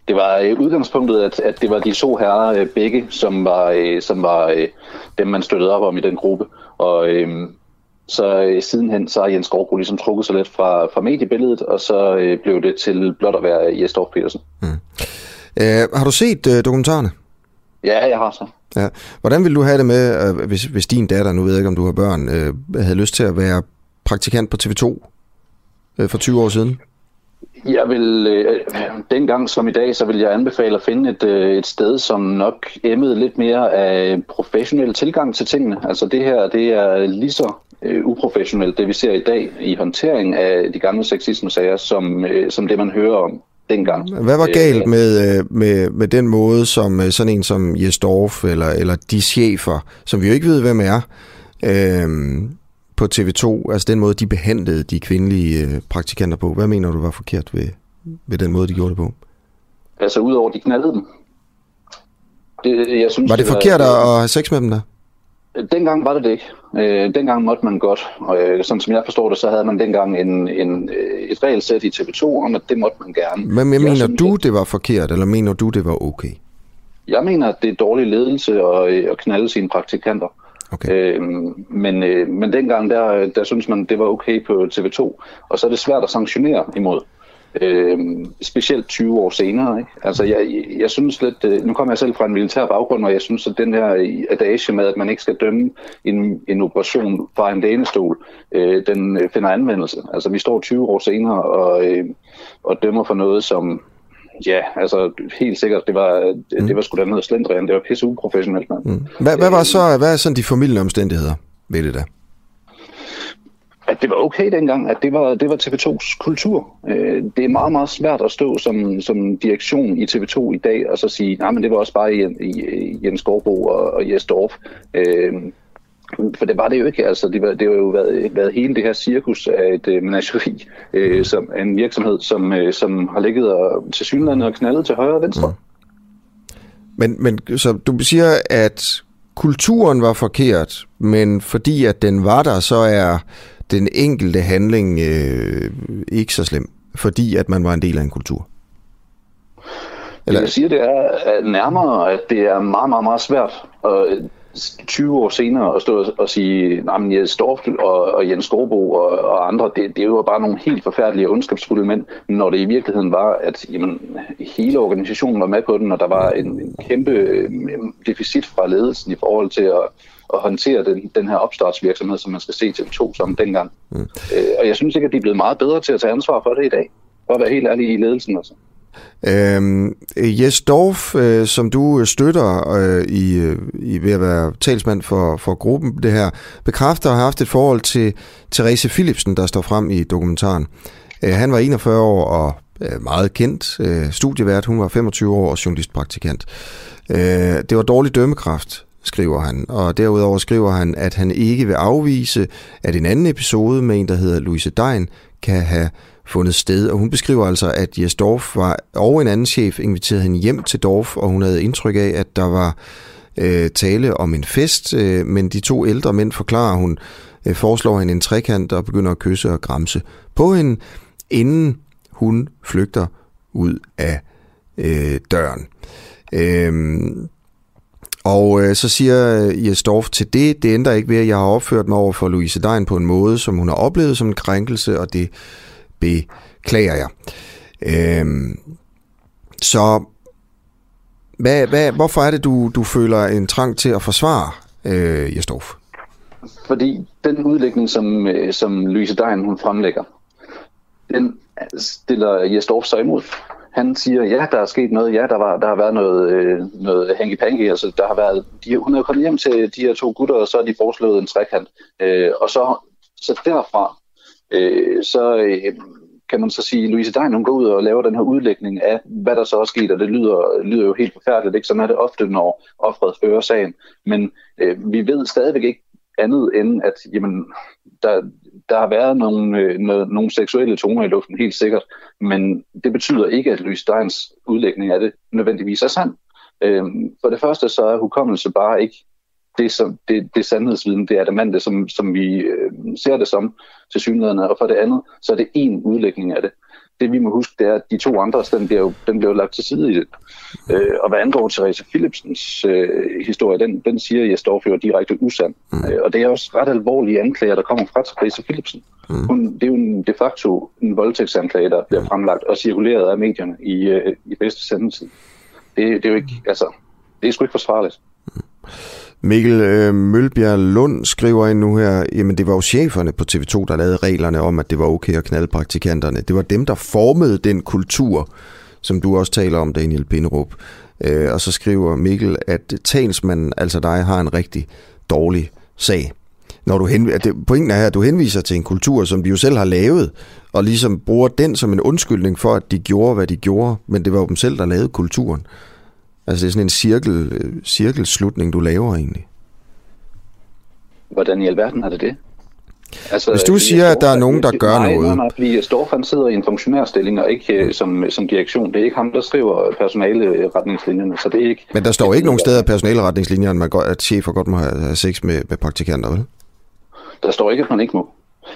Det var øh, udgangspunktet, at, at det var de to herrer øh, begge, som var, øh, som var dem, man støttede op om i den gruppe. Og øhm, så sidenhen så har Jens Gårdbo ligesom trukket sig lidt fra, fra mediebilledet, og så øh, blev det til blot at være Jes Dorf Petersen. Mm. Øh, har du set øh, dokumentarerne? Ja, jeg har så. Ja. Hvordan vil du have det med, hvis, hvis din datter, nu ved jeg ikke, om du har børn, øh, havde lyst til at være praktikant på TV2 øh, for 20 år siden? Jeg vil, øh, dengang som i dag, så vil jeg anbefale at finde et, øh, et sted, som nok emmede lidt mere af professionel tilgang til tingene. Altså det her, det er lige så øh, uprofessionelt, det vi ser i dag i håndtering af de gamle sexisme-sager, som, øh, som det man hører om dengang. Hvad var galt øh, med, øh, med, med den måde, som øh, sådan en som Jes Dorf, eller, eller de chefer, som vi jo ikke ved, hvem er, øh, på TV2, altså den måde, de behandlede de kvindelige øh, praktikanter på. Hvad mener du var forkert ved, ved den måde, de gjorde det på? Altså udover, de knaldede dem. Det, jeg synes, var det, det forkert var, at have sex med dem der? Dengang var det det ikke. Øh, dengang måtte man godt. Og øh, sådan som jeg forstår det, så havde man dengang en, en, øh, et regelsæt i TV2 om, at det måtte man gerne. Men jeg mener synes, du, det var forkert, eller mener du, det var okay? Jeg mener, at det er dårlig ledelse at, øh, at knalde sine praktikanter. Okay. Øh, men, øh, men dengang, der, der synes man, det var okay på TV2. Og så er det svært at sanktionere imod. Øhm, specielt 20 år senere. Ikke? Altså, jeg, jeg synes lidt, øh, nu kommer jeg selv fra en militær baggrund, og jeg synes, at den her adage med, at man ikke skal dømme en, en operation fra en lænestol, øh, den øh, finder anvendelse. Altså, vi står 20 år senere og, øh, og dømmer for noget, som Ja, altså helt sikkert, det var, mm. det var sgu da noget slendrian, det var pisse uprofessionelt. Mm. Hvad, hvad, var så, hvad er sådan de familielige omstændigheder ved det der? At det var okay dengang, at det var, det var TV2's kultur. Øh, det er meget, meget svært at stå som, som direktion i TV2 i dag og så sige, nej, men det var også bare Jens Gårdbo og, og Jes Dorf. Øh, for det var det jo ikke. Altså, det, var, det var jo været, været hele det her cirkus af et øh, menageri, øh, som en virksomhed, som, øh, som har ligget og, til synlandet og knaldet til højre og venstre. Mm. Men, men så du siger, at kulturen var forkert, men fordi at den var der, så er den enkelte handling øh, ikke så slem, fordi at man var en del af en kultur? Eller? Jeg siger, det er nærmere, at det er meget, meget, meget svært at 20 år senere at stå og sige, at Jens Storff og, og Jens Storbo og, og andre, det, det var bare nogle helt forfærdelige og ondskabsfulde mænd, når det i virkeligheden var, at jamen, hele organisationen var med på den, og der var en, en kæmpe øh, deficit fra ledelsen i forhold til at, at håndtere den, den her opstartsvirksomhed, som man skal se til to som dengang. Mm. Øh, og jeg synes ikke, at de er blevet meget bedre til at tage ansvar for det i dag, for at være helt ærlig i ledelsen. Altså. Øhm, Jes Dorf, øh, som du øh, støtter øh, i, øh, i ved at være talsmand for, for gruppen, det her, bekræfter at have haft et forhold til Therese Philipsen, der står frem i dokumentaren. Øh, han var 41 år og øh, meget kendt øh, studievært. Hun var 25 år og journalistpraktikant. Øh, det var dårlig dømmekraft, skriver han. Og derudover skriver han, at han ikke vil afvise, at en anden episode med en, der hedder Louise Dein, kan have fundet sted. Og hun beskriver altså, at Jes Dorf var, og en anden chef inviterede hende hjem til Dorf, og hun havde indtryk af, at der var øh, tale om en fest, øh, men de to ældre mænd forklarer, hun øh, foreslår hende en trekant og begynder at kysse og gramse på hende, inden hun flygter ud af øh, døren. Øhm, og øh, så siger øh, Jes Dorf til det, det ændrer ikke ved, at jeg har opført mig over for Louise Dein på en måde, som hun har oplevet som en krænkelse, og det beklager jeg. Øhm, så hvad, hvad, hvorfor er det, du, du føler en trang til at forsvare øh, Jastorf? Fordi den udlægning, som, øh, som Louise Dein hun fremlægger, den stiller Jastorf sig imod. Han siger, ja, der er sket noget, ja, der, var, der har været noget, øh, noget hanky-panky, altså der har været, de, hun er kommet hjem til de her to gutter, og så har de foreslået en trekant. Øh, og så, så derfra, øh, så øh, kan man så sige, Louise Dein, hun går ud og laver den her udlægning af, hvad der så er sket, og det lyder, lyder jo helt forfærdeligt, ikke? Sådan er det ofte, når offret fører sagen. Men øh, vi ved stadigvæk ikke andet end, at jamen, der, der har været nogle, øh, nogle seksuelle toner i luften, helt sikkert, men det betyder ikke, at Louise Steins udlægning af det nødvendigvis er sand. Øh, for det første så er hukommelse bare ikke det, som, det, det sandhedsviden, det er det mand, som, som vi øh, ser det som til synligheden, og for det andet, så er det en udlægning af det. Det vi må huske, det er, at de to andre, den bliver jo, den bliver jo lagt til side i det. Øh, og hvad angår Therese Philipsens øh, historie, den, den siger jeg står for direkte usand. Mm. Øh, og det er også ret alvorlige anklager, der kommer fra Therese Philipsen. Mm. Hun, det er jo en, de facto en voldtægtsanklage, der bliver mm. fremlagt og cirkuleret af medierne i, øh, i bedste sendetid. Det, det er jo ikke, altså, det er sgu ikke forsvarligt. Mm. Mikkel øh, Mølbjerg Lund skriver ind nu her, jamen det var jo cheferne på TV2, der lavede reglerne om, at det var okay at knalde praktikanterne. Det var dem, der formede den kultur, som du også taler om, Daniel Pinderup. Øh, og så skriver Mikkel, at talsmanden, altså dig, har en rigtig dårlig sag. Når du henviser, det, pointen er her, at du henviser til en kultur, som de jo selv har lavet, og ligesom bruger den som en undskyldning for, at de gjorde, hvad de gjorde, men det var jo dem selv, der lavede kulturen. Altså det er sådan en cirkel, øh, cirkelslutning, du laver egentlig. Hvordan i alverden er det det? Altså, Hvis du siger, at der er nogen, der gør nej, noget... Nej, nej, fordi Storfan sidder i en funktionærstilling, og ikke mm. som, som direktion. Det er ikke ham, der skriver personaleretningslinjerne, så det er ikke... Men der står ikke nogen steder i personaleretningslinjerne, at, at chefer godt må have sex med, med praktikanter, vel? Der står ikke, at man ikke må.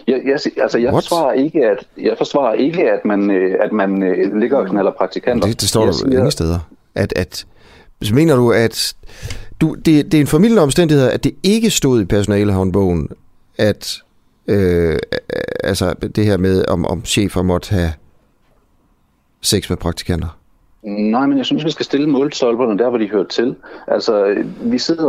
Jeg, jeg, altså, jeg forsvarer ikke, at, jeg forsvarer ikke, at man, øh, at man øh, ligger og knaller praktikanter. Det, det står der ingen steder. At, at, så mener du, at du, det, det er en formidlende omstændighed, at det ikke stod i personalehåndbogen, at øh, altså det her med, om, om chefer måtte have sex med praktikanter? Nej, men jeg synes, vi skal stille målstolperne der, hvor de hører til. Altså, vi sidder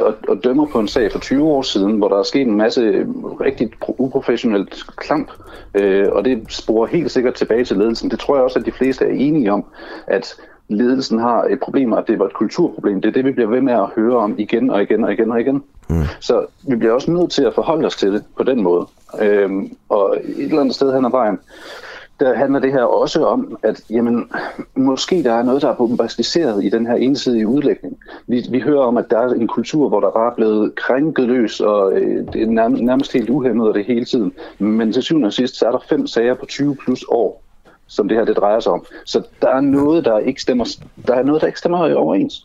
og, og dømmer på en sag for 20 år siden, hvor der er sket en masse rigtig uprofessionelt klamp, øh, og det sporer helt sikkert tilbage til ledelsen. Det tror jeg også, at de fleste er enige om, at ledelsen har et problem, og det var et kulturproblem. Det er det, vi bliver ved med at høre om igen og igen og igen og igen. Mm. Så vi bliver også nødt til at forholde os til det på den måde. Øhm, og et eller andet sted hen ad vejen, der handler det her også om, at jamen, måske der er noget, der er bombastiseret i den her ensidige udlægning. Vi, vi hører om, at der er en kultur, hvor der bare er blevet krænket løs, og øh, det er nærmest, nærmest helt uhemmet det hele tiden. Men til syvende og sidst, så er der fem sager på 20 plus år, som det her det drejer sig om. Så der er noget, der ikke stemmer, der er noget, der ikke stemmer overens.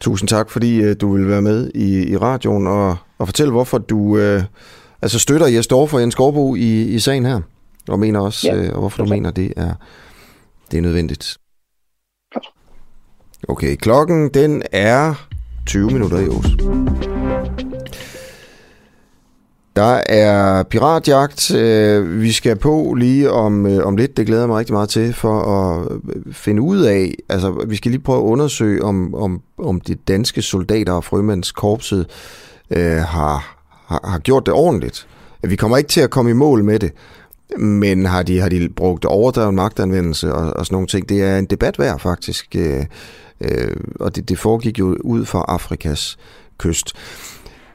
Tusind tak, fordi uh, du vil være med i, i radioen og, og fortælle, hvorfor du uh, altså støtter Jes Dorf og Jens Gårdbo i, i sagen her, og mener også, ja, og hvorfor du mener, det er, det er nødvendigt. Okay, klokken den er 20 minutter i Ås. Der er piratjagt. Øh, vi skal på lige om, øh, om lidt. Det glæder jeg mig rigtig meget til for at øh, finde ud af. Altså, vi skal lige prøve at undersøge, om, om, om de danske soldater og frømandskorpset øh, har, har, har gjort det ordentligt. Vi kommer ikke til at komme i mål med det, men har de, har de brugt overdreven magtanvendelse og, og sådan nogle ting? Det er en debat værd, faktisk. Øh, øh, og det, det foregik jo ud fra Afrikas kyst.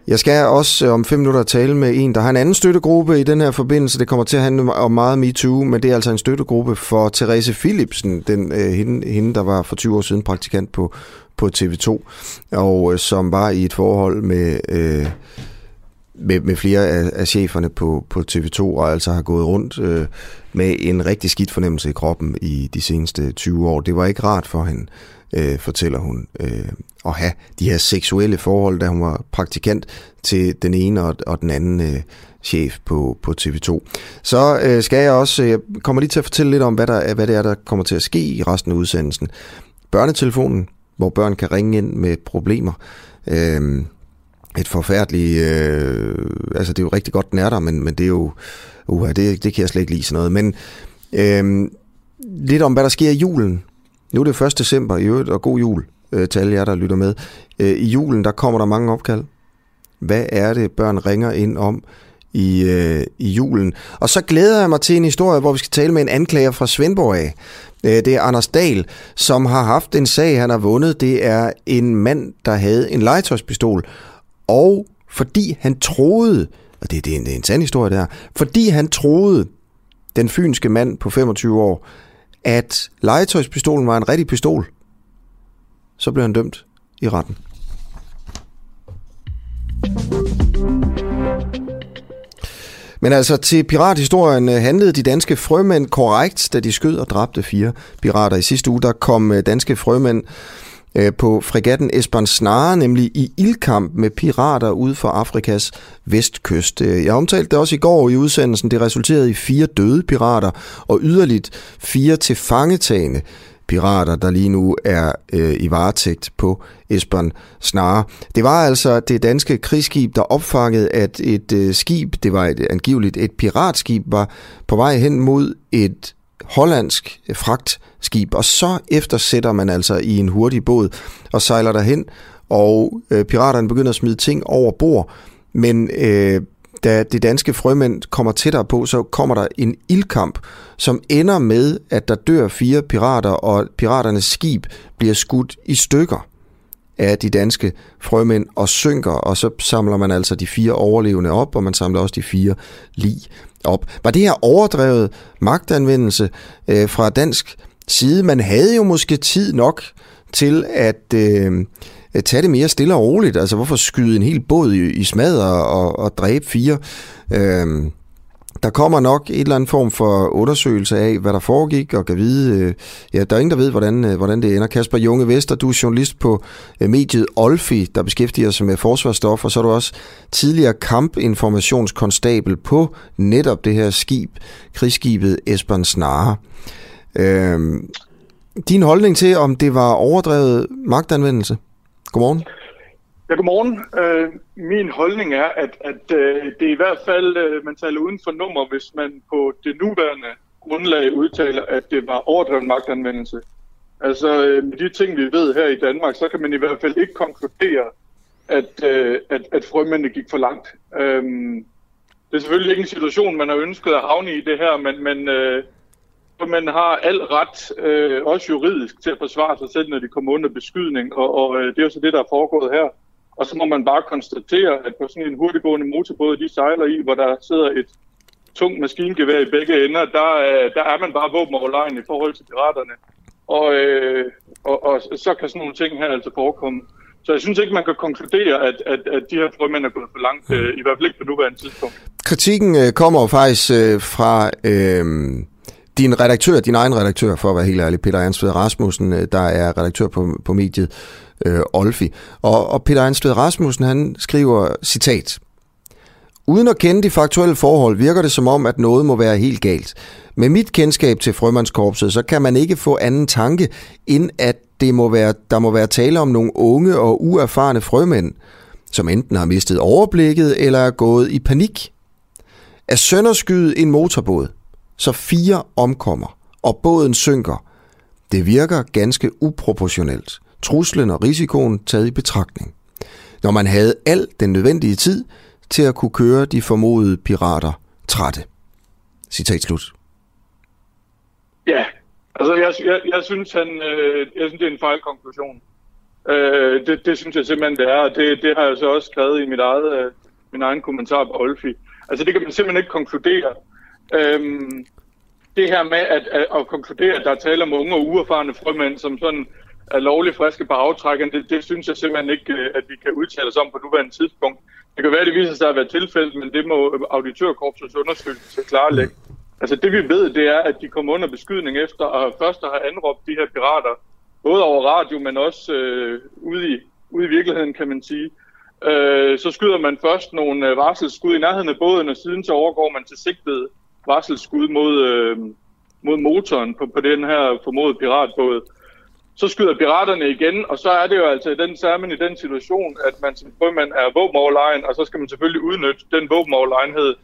Jeg skal også øh, om fem minutter tale med en, der har en anden støttegruppe i den her forbindelse. Det kommer til at handle om meget MeToo, men det er altså en støttegruppe for Therese Philipsen, den, øh, hende, hende, der var for 20 år siden praktikant på, på TV2, og øh, som var i et forhold med... Øh, med, med flere af, af cheferne på, på TV2, og altså har gået rundt øh, med en rigtig skidt fornemmelse i kroppen i de seneste 20 år. Det var ikke rart for hende, øh, fortæller hun, øh, at have de her seksuelle forhold, da hun var praktikant til den ene og, og den anden øh, chef på, på TV2. Så øh, skal jeg også, jeg kommer lige til at fortælle lidt om, hvad, der, hvad det er, der kommer til at ske i resten af udsendelsen. Børnetelefonen, hvor børn kan ringe ind med problemer. Øh, et forfærdeligt... Øh, altså, det er jo rigtig godt, den er der, men, men det er jo... Uha, det, det kan jeg slet ikke lide sådan noget. Men øh, lidt om, hvad der sker i julen. Nu er det 1. december i øvrigt, og god jul øh, til alle jer, der lytter med. Øh, I julen, der kommer der mange opkald. Hvad er det, børn ringer ind om i, øh, i julen? Og så glæder jeg mig til en historie, hvor vi skal tale med en anklager fra Svendborg af. Øh, det er Anders Dahl, som har haft en sag, han har vundet. Det er en mand, der havde en legetøjspistol, og fordi han troede, og det, det, er en, det er en sand historie der, fordi han troede, den fynske mand på 25 år, at legetøjspistolen var en rigtig pistol, så blev han dømt i retten. Men altså til pirathistorien øh, handlede de danske frømænd korrekt, da de skød og dræbte fire pirater. I sidste uge der kom øh, danske frømænd Øh, på fregatten Esbern Snare, nemlig i ildkamp med pirater ude for Afrikas vestkyst. Øh, jeg omtalte det også i går i udsendelsen. Det resulterede i fire døde pirater og yderligt fire tilfangetagende pirater, der lige nu er øh, i varetægt på Esbern Snare. Det var altså det danske krigsskib, der opfangede, at et øh, skib, det var et, angiveligt et piratskib, var på vej hen mod et hollandsk fragtskib, og så eftersætter man altså i en hurtig båd og sejler derhen, og øh, piraterne begynder at smide ting over bord, men øh, da det danske frømænd kommer tættere på, så kommer der en ildkamp, som ender med, at der dør fire pirater, og piraternes skib bliver skudt i stykker af de danske frømænd og synker, og så samler man altså de fire overlevende op, og man samler også de fire lig op. Var det her overdrevet magtanvendelse øh, fra dansk side? Man havde jo måske tid nok til at øh, tage det mere stille og roligt. Altså hvorfor skyde en hel båd i, i smadre og, og dræbe fire? Øh, der kommer nok et eller andet form for undersøgelse af, hvad der foregik, og kan vide, øh, ja, der er ingen, der ved, hvordan, øh, hvordan det ender. Kasper Junge Vester, du er journalist på øh, mediet Olfi, der beskæftiger sig med forsvarsstof, og så er du også tidligere kampinformationskonstabel på netop det her skib, krigsskibet Esbern Snare. Øh, din holdning til, om det var overdrevet magtanvendelse? Godmorgen. Ja, godmorgen. Øh, min holdning er, at, at øh, det er i hvert fald, øh, man taler uden for nummer, hvis man på det nuværende grundlag udtaler, at det var overdreven magtanvendelse. Altså øh, med de ting, vi ved her i Danmark, så kan man i hvert fald ikke konkludere, at, øh, at, at frømændene gik for langt. Øh, det er selvfølgelig ikke en situation, man har ønsket at havne i det her, men, men øh, man har al ret, øh, også juridisk, til at forsvare sig selv, når de kommer under beskydning, og, og øh, det er jo så det, der er foregået her. Og så må man bare konstatere, at på sådan en hurtiggående motorbåd, de sejler i, hvor der sidder et tungt maskingevær i begge ender, der, øh, der er man bare våben i forhold til piraterne. Og, øh, og, og så kan sådan nogle ting her altså forekomme. Så jeg synes ikke, man kan konkludere, at, at, at de her frømænd er gået for langt, mm. øh, i hvert fald ikke på nuværende tidspunkt. Kritikken øh, kommer faktisk øh, fra øh, din redaktør, din egen redaktør, for at være helt ærlig, Peter Ansved Rasmussen, øh, der er redaktør på, på mediet øh, Olfi. Og, og Peter Einstød Rasmussen, han skriver, citat, Uden at kende de faktuelle forhold, virker det som om, at noget må være helt galt. Med mit kendskab til frømandskorpset, så kan man ikke få anden tanke, end at det må være, der må være tale om nogle unge og uerfarne frømænd, som enten har mistet overblikket eller er gået i panik. At sønderskyde en motorbåd, så fire omkommer, og båden synker, det virker ganske uproportionelt. Truslen og risikoen taget i betragtning. Når man havde al den nødvendige tid til at kunne køre de formodede pirater trætte. Citat slut. Ja, altså jeg, jeg, jeg synes, han, øh, jeg synes, det er en fejlkonklusion. Øh, det, det synes jeg simpelthen, det er, og det, det har jeg så også skrevet i mit eget, øh, min egen kommentar på Olfi. Altså det kan man simpelthen ikke konkludere. Øhm, det her med at, at, at konkludere, at der er tale om unge og uerfarne frømænd, som sådan er lovligt friske på aftrækken, det, det synes jeg simpelthen ikke, øh, at vi kan udtale os om på nuværende tidspunkt. Det kan være, at det viser sig at være tilfældet, men det må auditørkorpsets undersøgelse klarlægge. Altså det vi ved, det er, at de kommer under beskydning efter at først have anråbt de her pirater, både over radio, men også øh, ude, i, ude i virkeligheden, kan man sige. Øh, så skyder man først nogle øh, varselsskud i nærheden af båden, og siden så overgår man til sigtet varselsskud mod, øh, mod motoren på, på den her formodede piratbåd. Så skyder piraterne igen, og så er det jo altså i den, sammen i den situation, at man som frømand er våbenoverlegen, og så skal man selvfølgelig udnytte den våbenoverlegenhed,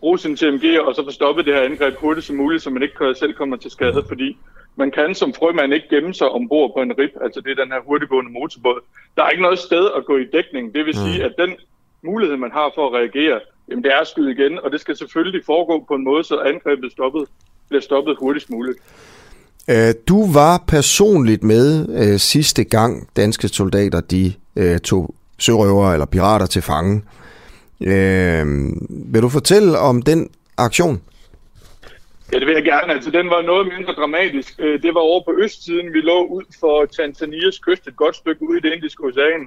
bruge sin TMG, og så få stoppet det her angreb hurtigt som muligt, så man ikke selv kommer til skade, fordi man kan som frømand ikke gemme sig ombord på en rib, altså det er den her hurtiggående motorbåd. Der er ikke noget sted at gå i dækning, det vil sige, at den mulighed, man har for at reagere, jamen det er at skyde igen, og det skal selvfølgelig foregå på en måde, så angrebet stoppet, bliver stoppet hurtigst muligt. Øh, du var personligt med øh, sidste gang danske soldater de øh, tog sørøvere eller pirater til fange. Øh, vil du fortælle om den aktion? Ja, det vil jeg gerne. Altså, den var noget mindre dramatisk. Øh, det var over på østsiden. Vi lå ud for Tanzanias kyst et godt stykke ude i det indiske ocean.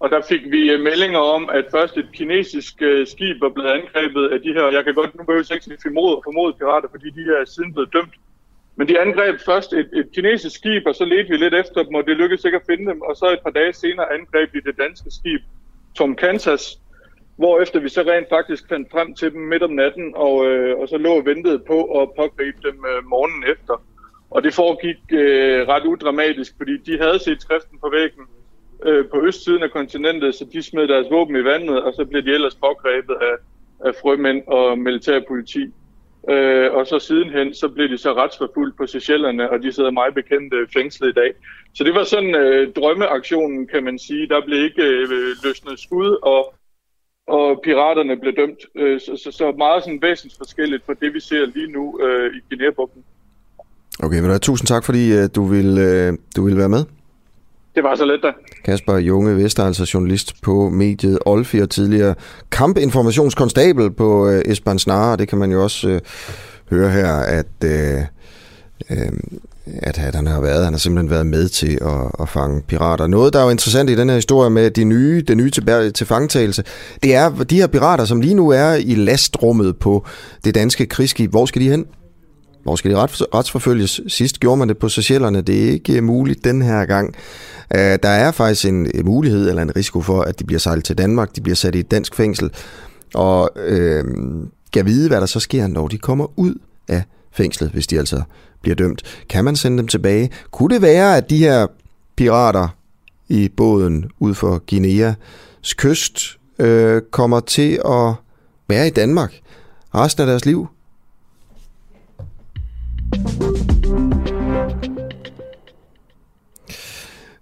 Og der fik vi øh, meldinger om, at først et kinesisk øh, skib var blevet angrebet af de her, jeg kan godt nu behøve ikke sige formodet, pirater, fordi de her er siden blevet dømt. Men de angreb først et, et kinesisk skib, og så ledte vi lidt efter dem, og det lykkedes ikke at finde dem. Og så et par dage senere angreb de det danske skib Tom Kansas, hvor efter vi så rent faktisk fandt frem til dem midt om natten, og, øh, og så lå og ventede på at pågribe dem øh, morgenen efter. Og det foregik øh, ret udramatisk, fordi de havde set skriften på væggen øh, på østsiden af kontinentet, så de smed deres våben i vandet, og så blev de ellers pågrebet af, af frømænd og militærpoliti. Øh, og så sidenhen, så blev de så retsforfulgt på Seychellerne, og de sidder meget bekendte fængslet i dag. Så det var sådan øh, drømmeaktionen, kan man sige. Der blev ikke øh, løsnet skud, og og piraterne blev dømt. Øh, så, så, så meget sådan væsensforskelligt fra det, vi ser lige nu øh, i Guinea-bugten. Okay, men tusind tak, fordi øh, du vil, øh, du vil være med. Det var så let da. Kasper Junge Vester, altså journalist på mediet Olfi og tidligere kampinformationskonstabel på øh, Esbern Snare. Det kan man jo også øh, høre her, at øh, øh, at han har været. Han har simpelthen været med til at, at fange pirater. Noget, der er jo interessant i den her historie med de nye, det nye til, til fangtagelse, det er de her pirater, som lige nu er i lastrummet på det danske krigsskib. Hvor skal de hen? Hvor skal de retsforfølges? Sidst gjorde man det på Seychellerne. Det er ikke øh, muligt den her gang. Øh, der er faktisk en, mulighed eller en risiko for, at de bliver sejlet til Danmark. De bliver sat i et dansk fængsel. Og øh, kan vide, hvad der så sker, når de kommer ud af fængslet, hvis de altså bliver dømt. Kan man sende dem tilbage? Kunne det være, at de her pirater i båden ud for Guineas kyst øh, kommer til at være i Danmark resten af deres liv?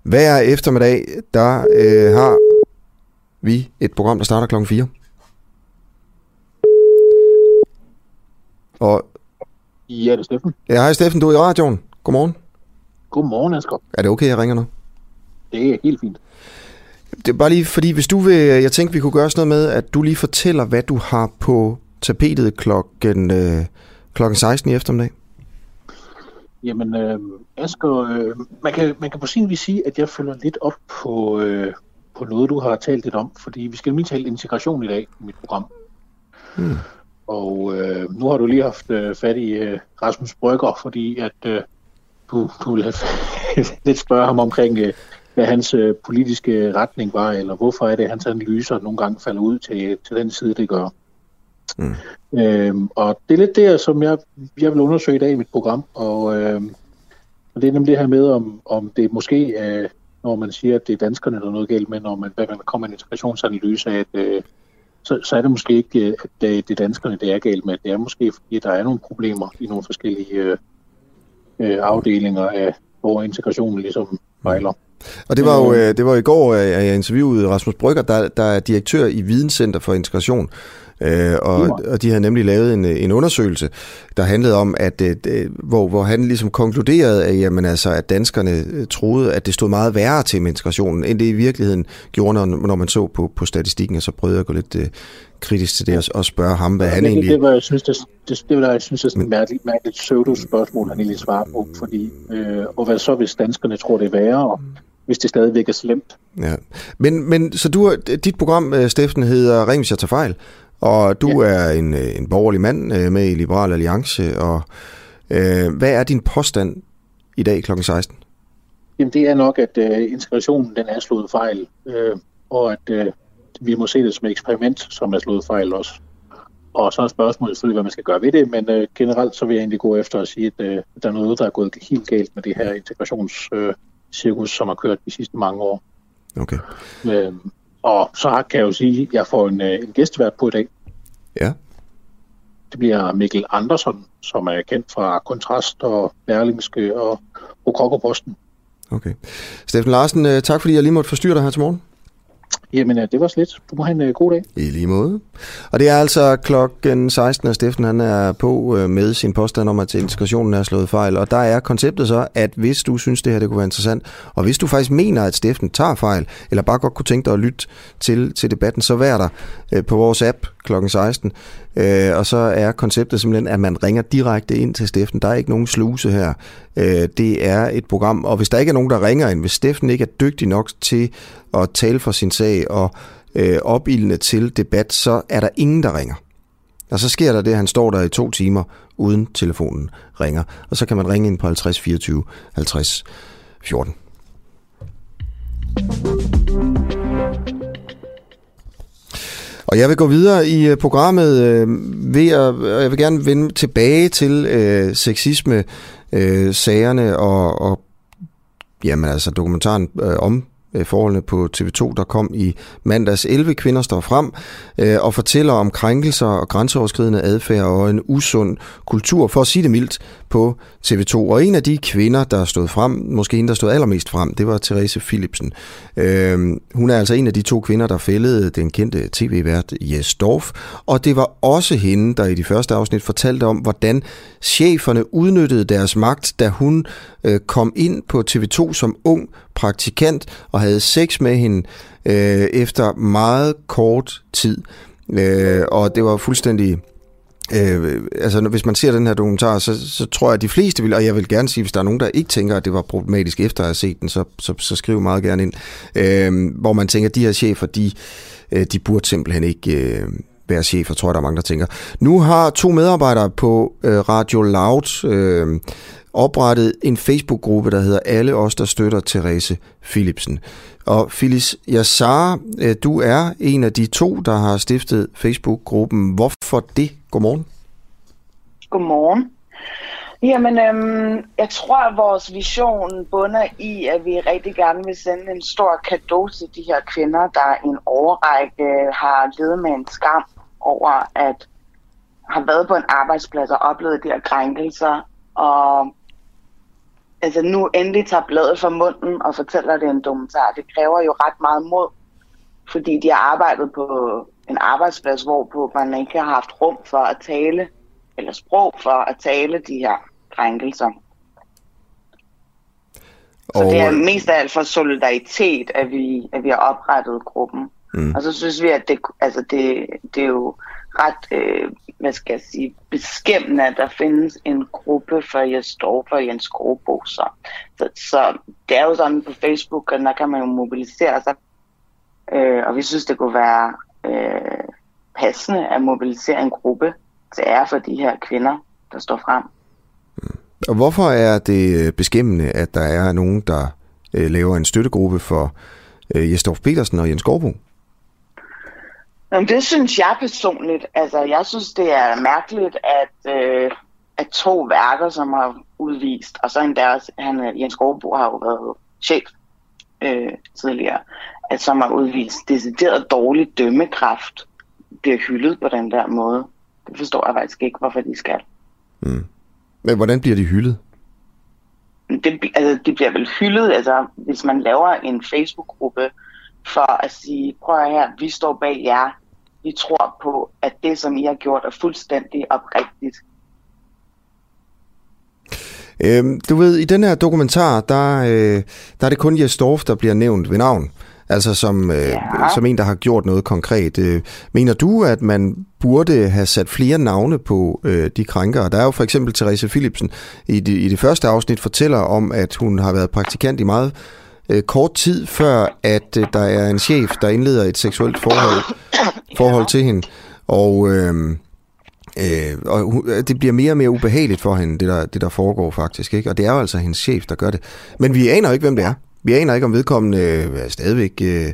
Hver eftermiddag, der øh, har vi et program, der starter klokken 4. Og Ja, det er Steffen. Ja, hej Steffen, du er i radioen. Godmorgen. Godmorgen, Asger. Er det okay, jeg ringer nu? Det er helt fint. Det er bare lige, fordi hvis du vil, jeg tænkte, vi kunne gøre sådan noget med, at du lige fortæller, hvad du har på tapetet klokken, øh, klokken 16 i eftermiddag. Jamen, øh, Asger, øh, man, kan, man kan på sin vis sige, at jeg følger lidt op på, øh, på noget, du har talt lidt om, fordi vi skal lige tale integration i dag i mit program. Hmm. Og øh, nu har du lige haft øh, fat i øh, Rasmus Brygger, fordi at øh, du, du vil have lidt spørge ham omkring øh, hvad hans øh, politiske retning var, eller hvorfor er det, at hans analyser nogle gange falder ud til, til den side, det gør. Mm. Øhm, og det er lidt det, som jeg, jeg vil undersøge i dag i mit program, og, øhm, og det er nemlig det her med, om, om det måske, øh, når man siger, at det er danskerne, der er noget galt med, når man, hvad man kommer en integrationsanalyse af, at, øh, så, så er det måske ikke, øh, at det, det er danskerne, det er galt med. Det er måske, fordi der er nogle problemer i nogle forskellige øh, øh, afdelinger af, hvor integrationen ligesom fejler. Og det var jo øh, det var i går, at jeg interviewede Rasmus Brygger, der, der er direktør i Videnscenter for Integration, Øh, og, og de havde nemlig lavet en, en undersøgelse, der handlede om, at øh, hvor, hvor han ligesom konkluderede, at, jamen, altså, at danskerne øh, troede, at det stod meget værre til med integrationen, end det i virkeligheden gjorde, når, når man så på, på statistikken, og så prøvede jeg at gå lidt øh, kritisk til det og, og spørge ham, hvad ja, han det, egentlig... Det var, jeg synes, det, det, det var, jeg synes, det er et mærkeligt, mærkeligt pseudo-spørgsmål, han egentlig svarer på, fordi, øh, og hvad så, hvis danskerne tror, det er værre, hvis det stadigvæk er slemt. Ja. Men, men så du, dit program, øh, Steffen, hedder Ring, hvis jeg tager fejl. Og du ja. er en, øh, en borgerlig mand øh, med i Liberal Alliance, og øh, hvad er din påstand i dag kl. 16? Jamen det er nok, at øh, integrationen den er slået fejl, øh, og at øh, vi må se det som et eksperiment, som er slået fejl også. Og så er spørgsmålet selvfølgelig, hvad man skal gøre ved det, men øh, generelt så vil jeg egentlig gå efter at sige, at øh, der er noget, der er gået helt galt med det her integrationscirkus, øh, som har kørt de sidste mange år. Okay. Øh, og så kan jeg jo sige, at jeg får en, øh, en gæstvært på i dag. Ja. Det bliver Mikkel Andersson, som er kendt fra Kontrast og Berlingske og Rokokoposten. Okay. Steffen Larsen, øh, tak fordi jeg lige måtte forstyrre dig her til morgen. Jamen, øh, det var slet. Du må have en øh, god dag. I lige måde. Og det er altså klokken 16, at Steffen han er på øh, med sin påstand om, at integrationen er slået fejl. Og der er konceptet så, at hvis du synes, det her det kunne være interessant, og hvis du faktisk mener, at Steffen tager fejl, eller bare godt kunne tænke dig at lytte til, til debatten, så vær der på vores app klokken 16. Øh, og så er konceptet simpelthen, at man ringer direkte ind til Steffen. Der er ikke nogen sluse her. Øh, det er et program, og hvis der ikke er nogen, der ringer ind, hvis Steffen ikke er dygtig nok til at tale for sin sag og øh, opildne til debat, så er der ingen, der ringer. Og så sker der det, at han står der i to timer, uden telefonen ringer. Og så kan man ringe ind på 50 24 50 14. Og jeg vil gå videre i øh, programmet øh, ved at, jeg vil gerne vende tilbage til øh, sexisme øh, sagerne og, og jamen altså dokumentaren øh, om Øh, forholdene på TV2, der kom i mandags 11 kvinder står frem øh, og fortæller om krænkelser og grænseoverskridende adfærd og en usund kultur, for at sige det mildt, på TV2. Og en af de kvinder, der stod frem, måske en, der stod allermest frem, det var Therese Philipsen. Øh, hun er altså en af de to kvinder, der fældede den kendte tv-vært Jes Dorf, og det var også hende, der i de første afsnit fortalte om, hvordan cheferne udnyttede deres magt, da hun øh, kom ind på TV2 som ung praktikant og havde sex med hende øh, efter meget kort tid. Øh, og det var fuldstændig... Øh, altså, hvis man ser den her dokumentar, så, så tror jeg, at de fleste vil, og jeg vil gerne sige, hvis der er nogen, der ikke tænker, at det var problematisk efter at have set den, så, så, så skriv meget gerne ind. Øh, hvor man tænker, at de her chefer, de, øh, de burde simpelthen ikke... Øh, være chefer, tror jeg, der er mange, der tænker. Nu har to medarbejdere på øh, Radio Loud øh, oprettet en Facebook-gruppe, der hedder Alle os, der støtter Therese Philipsen. Og Phyllis Yassar, øh, du er en af de to, der har stiftet Facebook-gruppen. Hvorfor det? Godmorgen. Godmorgen. Jamen, øhm, jeg tror, at vores vision bunder i, at vi rigtig gerne vil sende en stor gave til de her kvinder, der i en årrække har levet med en skam over at have været på en arbejdsplads og oplevet de her krænkelser, og altså nu endelig tager bladet fra munden og fortæller det en dokumentar. Det kræver jo ret meget mod, fordi de har arbejdet på en arbejdsplads, hvorpå man ikke har haft rum for at tale, eller sprog for at tale de her krænkelser. Så og... det er mest af alt for solidaritet, at vi, at vi har oprettet gruppen. Mm. Og så synes vi, at det, altså det, det er jo ret, øh, hvad skal jeg sige, beskæmmende, at der findes en gruppe for Jes Dorf og Jens Grobo. Så, så, så det er jo sådan på Facebook, og der kan man jo mobilisere sig. Øh, og vi synes, det kunne være øh, passende at mobilisere en gruppe til ære for de her kvinder, der står frem. Mm. Og hvorfor er det beskæmmende, at der er nogen, der øh, laver en støttegruppe for øh, Jesdorf Petersen og Jens Gårdbo? Jamen, det synes jeg personligt. Altså, jeg synes, det er mærkeligt, at, øh, at to værker, som har udvist, og så endda også, han, Jens Gårdbo har jo været chef øh, tidligere, at som har udvist decideret dårlig dømmekraft, bliver hyldet på den der måde. Det forstår jeg faktisk ikke, hvorfor de skal. Mm. Men hvordan bliver de hyldet? Det, altså, de bliver vel hyldet, altså, hvis man laver en Facebook-gruppe for at sige, prøv her, vi står bag jer, vi tror på, at det, som I har gjort, er fuldstændig oprigtigt. Øhm, du ved, i den her dokumentar, der, øh, der er det kun Jes Dorf, der bliver nævnt ved navn. Altså som, øh, ja. som en, der har gjort noget konkret. Øh, mener du, at man burde have sat flere navne på øh, de krænkere? Der er jo for eksempel Therese Philipsen i det, i det første afsnit fortæller om, at hun har været praktikant i meget øh, kort tid, før at øh, der er en chef, der indleder et seksuelt forhold, forhold til hende. Og... Øh, Øh, og det bliver mere og mere ubehageligt for hende, det der, det der foregår faktisk. Ikke? Og det er jo altså hendes chef, der gør det. Men vi aner ikke, hvem det er. Vi aner ikke, om vedkommende øh, stadigvæk øh,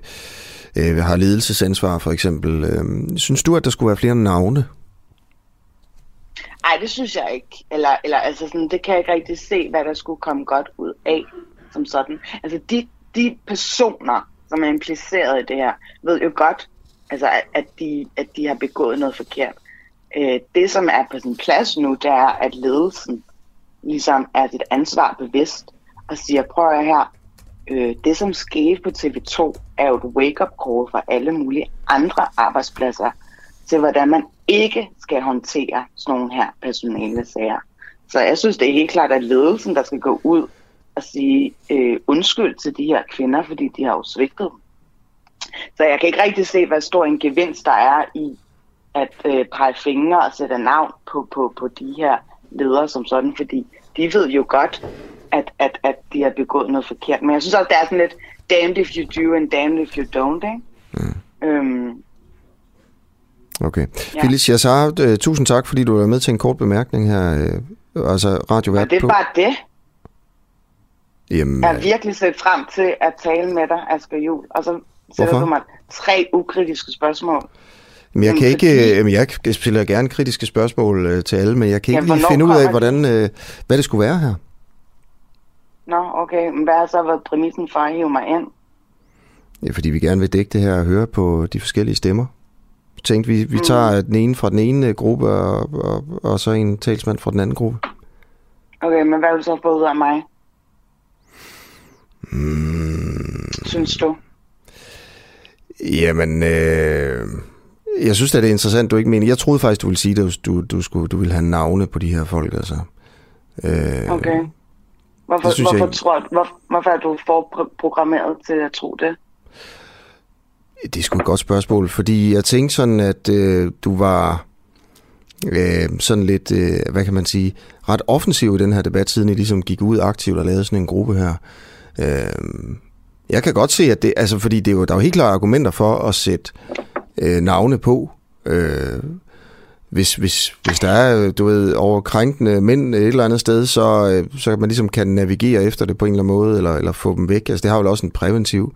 øh, har ledelsesansvar, for eksempel. Øh, synes du, at der skulle være flere navne? Nej, det synes jeg ikke. Eller, eller altså sådan, det kan jeg ikke rigtig se, hvad der skulle komme godt ud af, som sådan. Altså, de, de personer, som er impliceret i det her, ved jo godt, altså, at, de, at de har begået noget forkert. Øh, det, som er på sin plads nu, det er, at ledelsen ligesom er sit ansvar bevidst og siger, prøv at her, øh, det som skete på TV2 er jo et wake-up call for alle mulige andre arbejdspladser til, hvordan man ikke skal håndtere sådan nogle her personale sager. Så jeg synes, det er helt klart, at ledelsen, der skal gå ud og sige øh, undskyld til de her kvinder, fordi de har jo svigtet dem. Så jeg kan ikke rigtig se, hvad stor en gevinst der er i at øh, pege fingre og sætte navn på, på, på de her ledere som sådan, fordi de ved jo godt, at, at, at de har begået noget forkert. Men jeg synes også, det er sådan lidt damned if you do and damned if you don't, ikke? Mm. Øhm, Okay. Ja. Phyllis Yassar, uh, tusind tak, fordi du var med til en kort bemærkning her. Uh, altså Radio Ja, det er bare det. Jamen, jeg har virkelig set frem til at tale med dig, Asger Jul, og så sætter Hvorfor? du mig tre ukritiske spørgsmål. Men jeg kan ikke, øh, jeg stiller gerne kritiske spørgsmål øh, til alle, men jeg kan ikke ja, lige finde ud af, hvordan, øh, hvad det skulle være her. Nå, okay. Men hvad har så været præmissen for at hive mig ind? Ja, fordi vi gerne vil dække det her og høre på de forskellige stemmer. Vi tænkte, vi, vi mm. tager den ene fra den ene gruppe, og, og, og så en talsmand fra den anden gruppe. Okay, men hvad vil du så få ud af mig? Mm. Synes du? Jamen, øh, jeg synes det er interessant, du ikke mener. Jeg troede faktisk, du ville sige, at du, du, skulle, du ville have navne på de her folk. Altså. Øh, okay. Hvorfor, hvorfor, jeg, tror, hvor, hvorfor er du forprogrammeret til at tro det? Det er sgu et godt spørgsmål, fordi jeg tænkte sådan, at øh, du var øh, sådan lidt, øh, hvad kan man sige, ret offensiv i den her debat, siden I ligesom gik ud aktivt og lavede sådan en gruppe her. Øh, Øhm, jeg kan godt se, at det, altså fordi det er jo, der er jo helt klare argumenter for at sætte øh, navne på. Øh, hvis, hvis, hvis der er, du ved, overkrænkende mænd et eller andet sted, så, øh, så man ligesom kan navigere efter det på en eller anden måde, eller, eller få dem væk. Altså, det har jo også en præventiv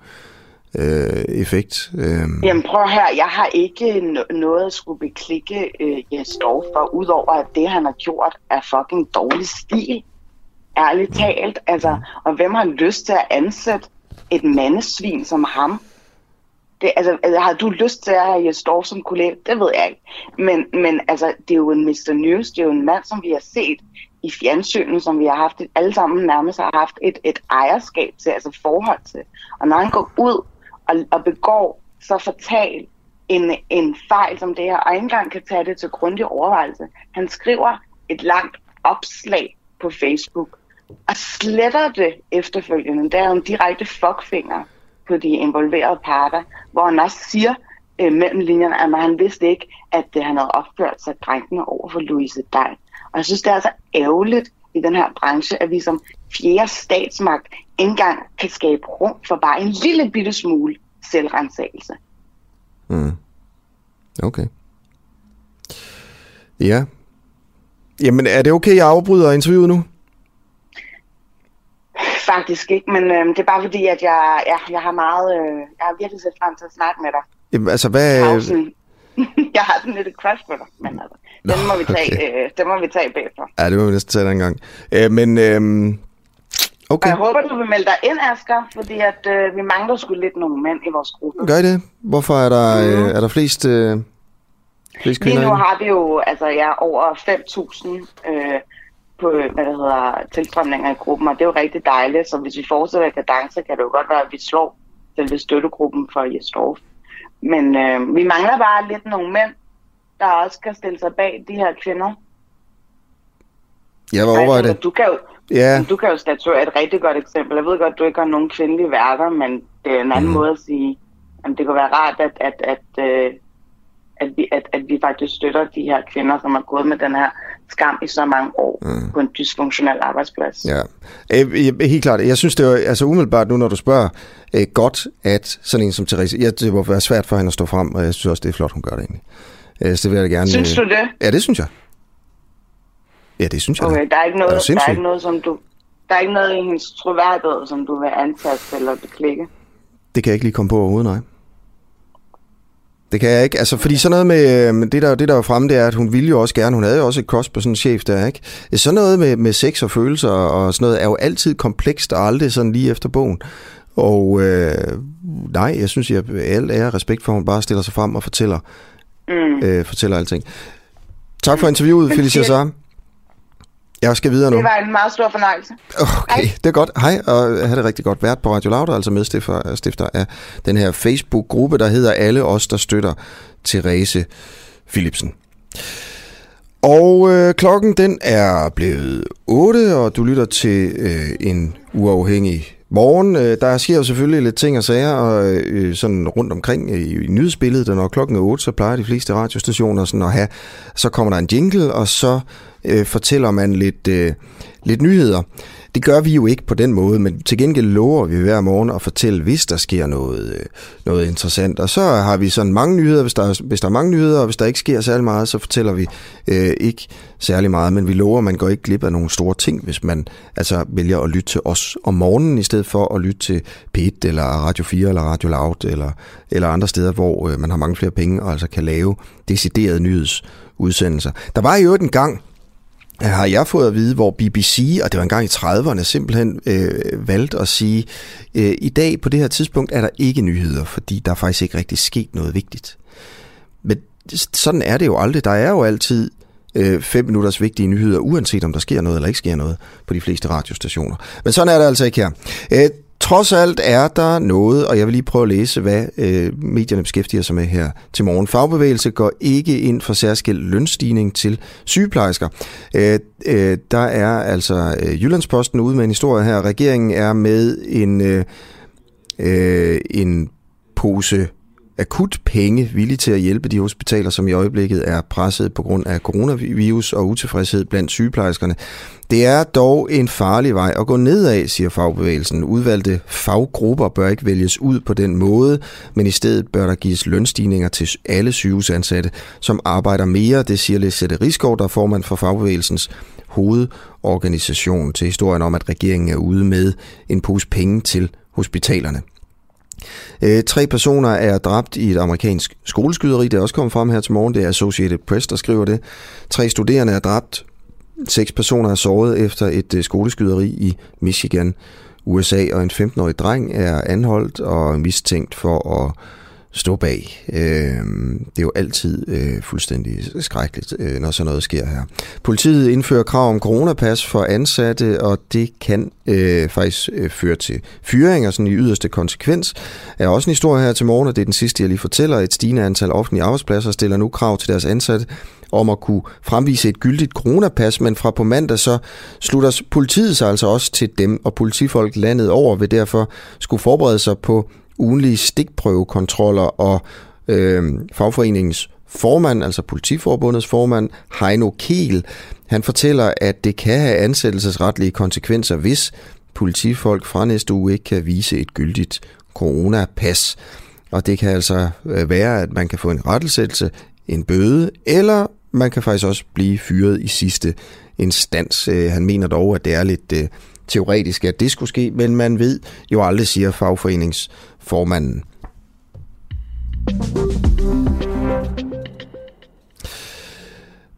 øh, effekt. Øh. Jamen prøv her, jeg har ikke noget at skulle beklikke øh, Jes Dorf for, udover at det, han har gjort, er fucking dårlig stil. Ærligt talt. Altså, og hvem har lyst til at ansætte et mandesvin som ham? Det, altså, altså, har du lyst til at have Jes Dorf som kollega? Det ved jeg ikke. Men, men altså, det er jo en Mr. News, det er jo en mand, som vi har set i fjernsynet, som vi har haft, alle sammen nærmest har haft et, et ejerskab til, altså forhold til. Og når han går ud og, og begår så fatal en, en fejl som det her, og ikke engang kan tage det til grundig overvejelse. Han skriver et langt opslag på Facebook, og sletter det efterfølgende. Der er jo en direkte fuckfinger på de involverede parter, hvor han også siger øh, mellem linjerne, at han vidste ikke, at det, han havde opført sig krænkende over for Louise Dej. Og jeg synes, det er altså ærgerligt i den her branche, at vi som fjerde statsmagt ikke engang kan skabe rum for bare en lille bitte smule selvrensagelse. Mm. Okay. Ja. Jamen, er det okay, jeg afbryder interviewet nu? Faktisk ikke, men øh, det er bare fordi, at jeg, ja, jeg har meget, øh, jeg har virkelig set frem til at snakke med dig. Jamen, altså, hvad... Jeg har sådan lidt et crush på dig, men altså, den må vi tage, okay. øh, den må vi tage bagefter. Ja, det må vi næsten tage en gang. Øh, men, øh, Og okay. jeg håber, du vil melde dig ind, Asger, fordi at, øh, vi mangler sgu lidt nogle mænd i vores gruppe. Gør I det? Hvorfor er der, øh, er der flest, øh, flest Lige kvinder nu inde? har vi jo altså, ja, over 5.000 øh, på hvad der hedder, tilstrømninger i gruppen, og det er jo rigtig dejligt. Så hvis vi fortsætter kadence, kan det jo godt være, at vi slår selve støttegruppen for Jesdorf. Men øh, vi mangler bare lidt nogle mænd, der også skal stille sig bag de her kvinder. Jeg var overvejet det. Du kan jo, Ja, du kan jo statuere et rigtig godt eksempel. Jeg ved godt, du ikke har nogen kvindelige værter, men det er en anden mm. måde at sige, at det kunne være rart, at, at, at, øh, at, vi, at, at vi faktisk støtter de her kvinder, som har gået med den her skam i så mange år mm. på en dysfunktionel arbejdsplads. ja. Øh, helt klart. Jeg synes, det var altså umiddelbart nu, når du spørger, øh, godt, at sådan en som Therese, ja, det må være svært for hende at stå frem, og jeg synes også, det er flot, hun gør det egentlig. Øh, så det vil jeg gerne... Synes øh, du det? Ja, det synes jeg. Ja, det synes jeg. Okay, der er ikke Er noget, der sindssyg? er ikke noget, som du... Der er ikke noget i hendes troværdighed, som du vil antaste eller beklikke. Det kan jeg ikke lige komme på overhovedet, nej. Det kan jeg ikke. Altså, fordi sådan noget med, øh, det, der, det der var fremme, det er, at hun ville jo også gerne, hun havde jo også et cross på sådan en chef der, ikke? Sådan noget med, med sex og følelser og sådan noget, er jo altid komplekst og aldrig sådan lige efter bogen. Og øh, nej, jeg synes, jeg al ære og respekt for, at hun bare stiller sig frem og fortæller, Mm. øh, fortæller alting. Tak for interviewet, Felicia siger- Sar. Jeg skal videre nu. Det var en meget stor fornøjelse. Okay, det er godt. Hej, og have det rigtig godt. Vært på Radio Loud, altså medstifter stifter af den her Facebook-gruppe, der hedder Alle os, der støtter Therese Philipsen. Og øh, klokken den er blevet 8, og du lytter til øh, en uafhængig morgen. Øh, der sker jo selvfølgelig lidt ting og sager og, øh, sådan rundt omkring i, i nyhedsbilledet, og når klokken er 8, så plejer de fleste radiostationer sådan at have, så kommer der en jingle, og så øh, fortæller man lidt, øh, lidt nyheder. Det gør vi jo ikke på den måde, men til gengæld lover vi hver morgen at fortælle, hvis der sker noget, øh, noget interessant. Og så har vi sådan mange nyheder, hvis der, er, hvis der er mange nyheder, og hvis der ikke sker særlig meget, så fortæller vi øh, ikke særlig meget. Men vi lover, at man går ikke glip af nogle store ting, hvis man altså vælger at lytte til os om morgenen, i stedet for at lytte til P1 eller Radio 4 eller Radio Loud eller, eller andre steder, hvor øh, man har mange flere penge og altså kan lave deciderede nyhedsudsendelser. Der var i øvrigt en gang, har jeg fået at vide, hvor BBC, og det var engang i 30'erne, simpelthen øh, valgte at sige, øh, i dag på det her tidspunkt er der ikke nyheder, fordi der er faktisk ikke rigtig sket noget vigtigt. Men sådan er det jo aldrig. Der er jo altid øh, fem minutters vigtige nyheder, uanset om der sker noget eller ikke sker noget på de fleste radiostationer. Men sådan er det altså ikke her. Øh, Trods alt er der noget, og jeg vil lige prøve at læse, hvad øh, medierne beskæftiger sig med her til morgen. Fagbevægelse går ikke ind for særskilt lønstigning til sygeplejersker. Øh, øh, der er altså øh, Jyllandsposten ude med en historie her. Regeringen er med en, øh, øh, en pose akut penge villige til at hjælpe de hospitaler, som i øjeblikket er presset på grund af coronavirus og utilfredshed blandt sygeplejerskerne. Det er dog en farlig vej at gå nedad, siger fagbevægelsen. Udvalgte faggrupper bør ikke vælges ud på den måde, men i stedet bør der gives lønstigninger til alle sygehusansatte, som arbejder mere. Det siger Lisette Rigsgaard, der er formand for fagbevægelsens hovedorganisation til historien om, at regeringen er ude med en pose penge til hospitalerne. Øh, tre personer er dræbt i et amerikansk skoleskyderi. Det er også kommet frem her til morgen. Det er Associated Press, der skriver det. Tre studerende er dræbt. Seks personer er såret efter et øh, skoleskyderi i Michigan, USA. Og en 15-årig dreng er anholdt og mistænkt for at stå bag. Øh, det er jo altid øh, fuldstændig skrækkeligt, øh, når sådan noget sker her. Politiet indfører krav om coronapas for ansatte, og det kan øh, faktisk øh, føre til fyringer, sådan i yderste konsekvens. Er også en historie her til morgen, og det er den sidste, jeg lige fortæller. Et stigende antal offentlige arbejdspladser stiller nu krav til deres ansatte om at kunne fremvise et gyldigt coronapas, men fra på mandag så slutter politiet sig altså også til dem, og politifolk landet over vil derfor skulle forberede sig på ugenlige stikprøvekontroller, og øh, fagforeningens formand, altså politiforbundets formand, Heino Kiel, han fortæller, at det kan have ansættelsesretlige konsekvenser, hvis politifolk fra næste uge ikke kan vise et gyldigt coronapas. Og det kan altså øh, være, at man kan få en rettelsættelse, en bøde, eller man kan faktisk også blive fyret i sidste instans. Øh, han mener dog, at det er lidt øh, teoretisk, at det skulle ske, men man ved jo aldrig, siger fagforeningsformanden.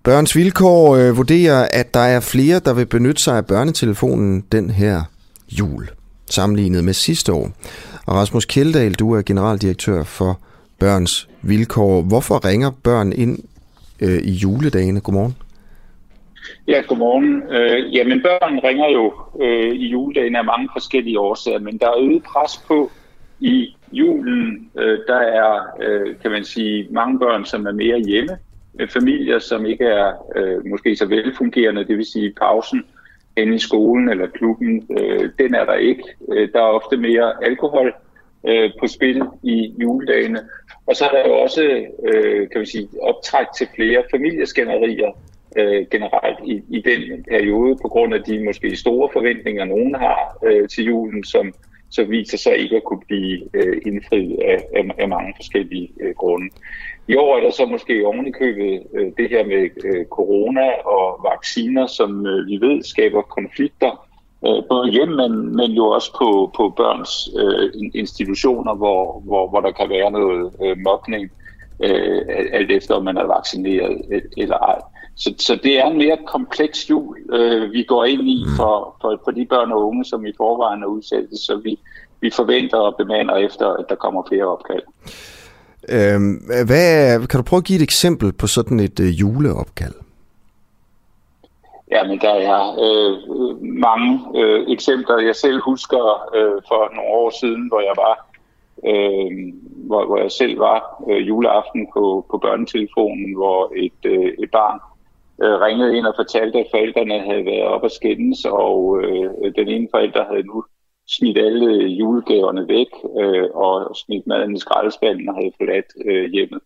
Børns Vilkår øh, vurderer, at der er flere, der vil benytte sig af børnetelefonen den her jul, sammenlignet med sidste år. Og Rasmus Kjeldahl, du er generaldirektør for Børns Vilkår. Hvorfor ringer børn ind øh, i juledagene? Godmorgen. Ja, godmorgen. Øh, jamen, børn ringer jo øh, i juledagen af mange forskellige årsager, men der er øget pres på i julen. Øh, der er, øh, kan man sige, mange børn, som er mere hjemme. Øh, familier, som ikke er øh, måske så velfungerende, det vil sige pausen inde i skolen eller klubben, øh, den er der ikke. Øh, der er ofte mere alkohol øh, på spil i juledagene. Og så er der jo også, øh, kan vi sige, optræk til flere familieskænderier øh, generelt i, i den periode, på grund af de måske store forventninger, nogen har øh, til julen, som så viser sig ikke at kunne blive øh, indfriet af, af, af mange forskellige øh, grunde. I år er der så måske ovenikøbet i øh, det her med øh, corona og vacciner, som øh, vi ved skaber konflikter, øh, både hjemme, men, men jo også på, på børns øh, institutioner, hvor, hvor, hvor der kan være noget øh, mobning, øh, alt efter om man er vaccineret øh, eller ej. Så, så det er en mere kompleks jul, øh, vi går ind i mm. for, for, for de børn og unge, som i forvejen er udsat, så vi, vi forventer og bemander efter, at der kommer flere opkald. Øhm, hvad, kan du prøve at give et eksempel på sådan et øh, juleopkald? Ja, men der er øh, mange øh, eksempler. Jeg selv husker øh, for nogle år siden, hvor jeg var, øh, hvor, hvor jeg selv var øh, juleaften på, på børnetelefonen, hvor et, øh, et barn øh, ringede ind og fortalte, at forældrene havde været op og skændes, og øh, den ene forælder havde nu smidt alle øh, julegaverne væk øh, og smidt maden i skraldespanden og havde forladt øh, hjemmet.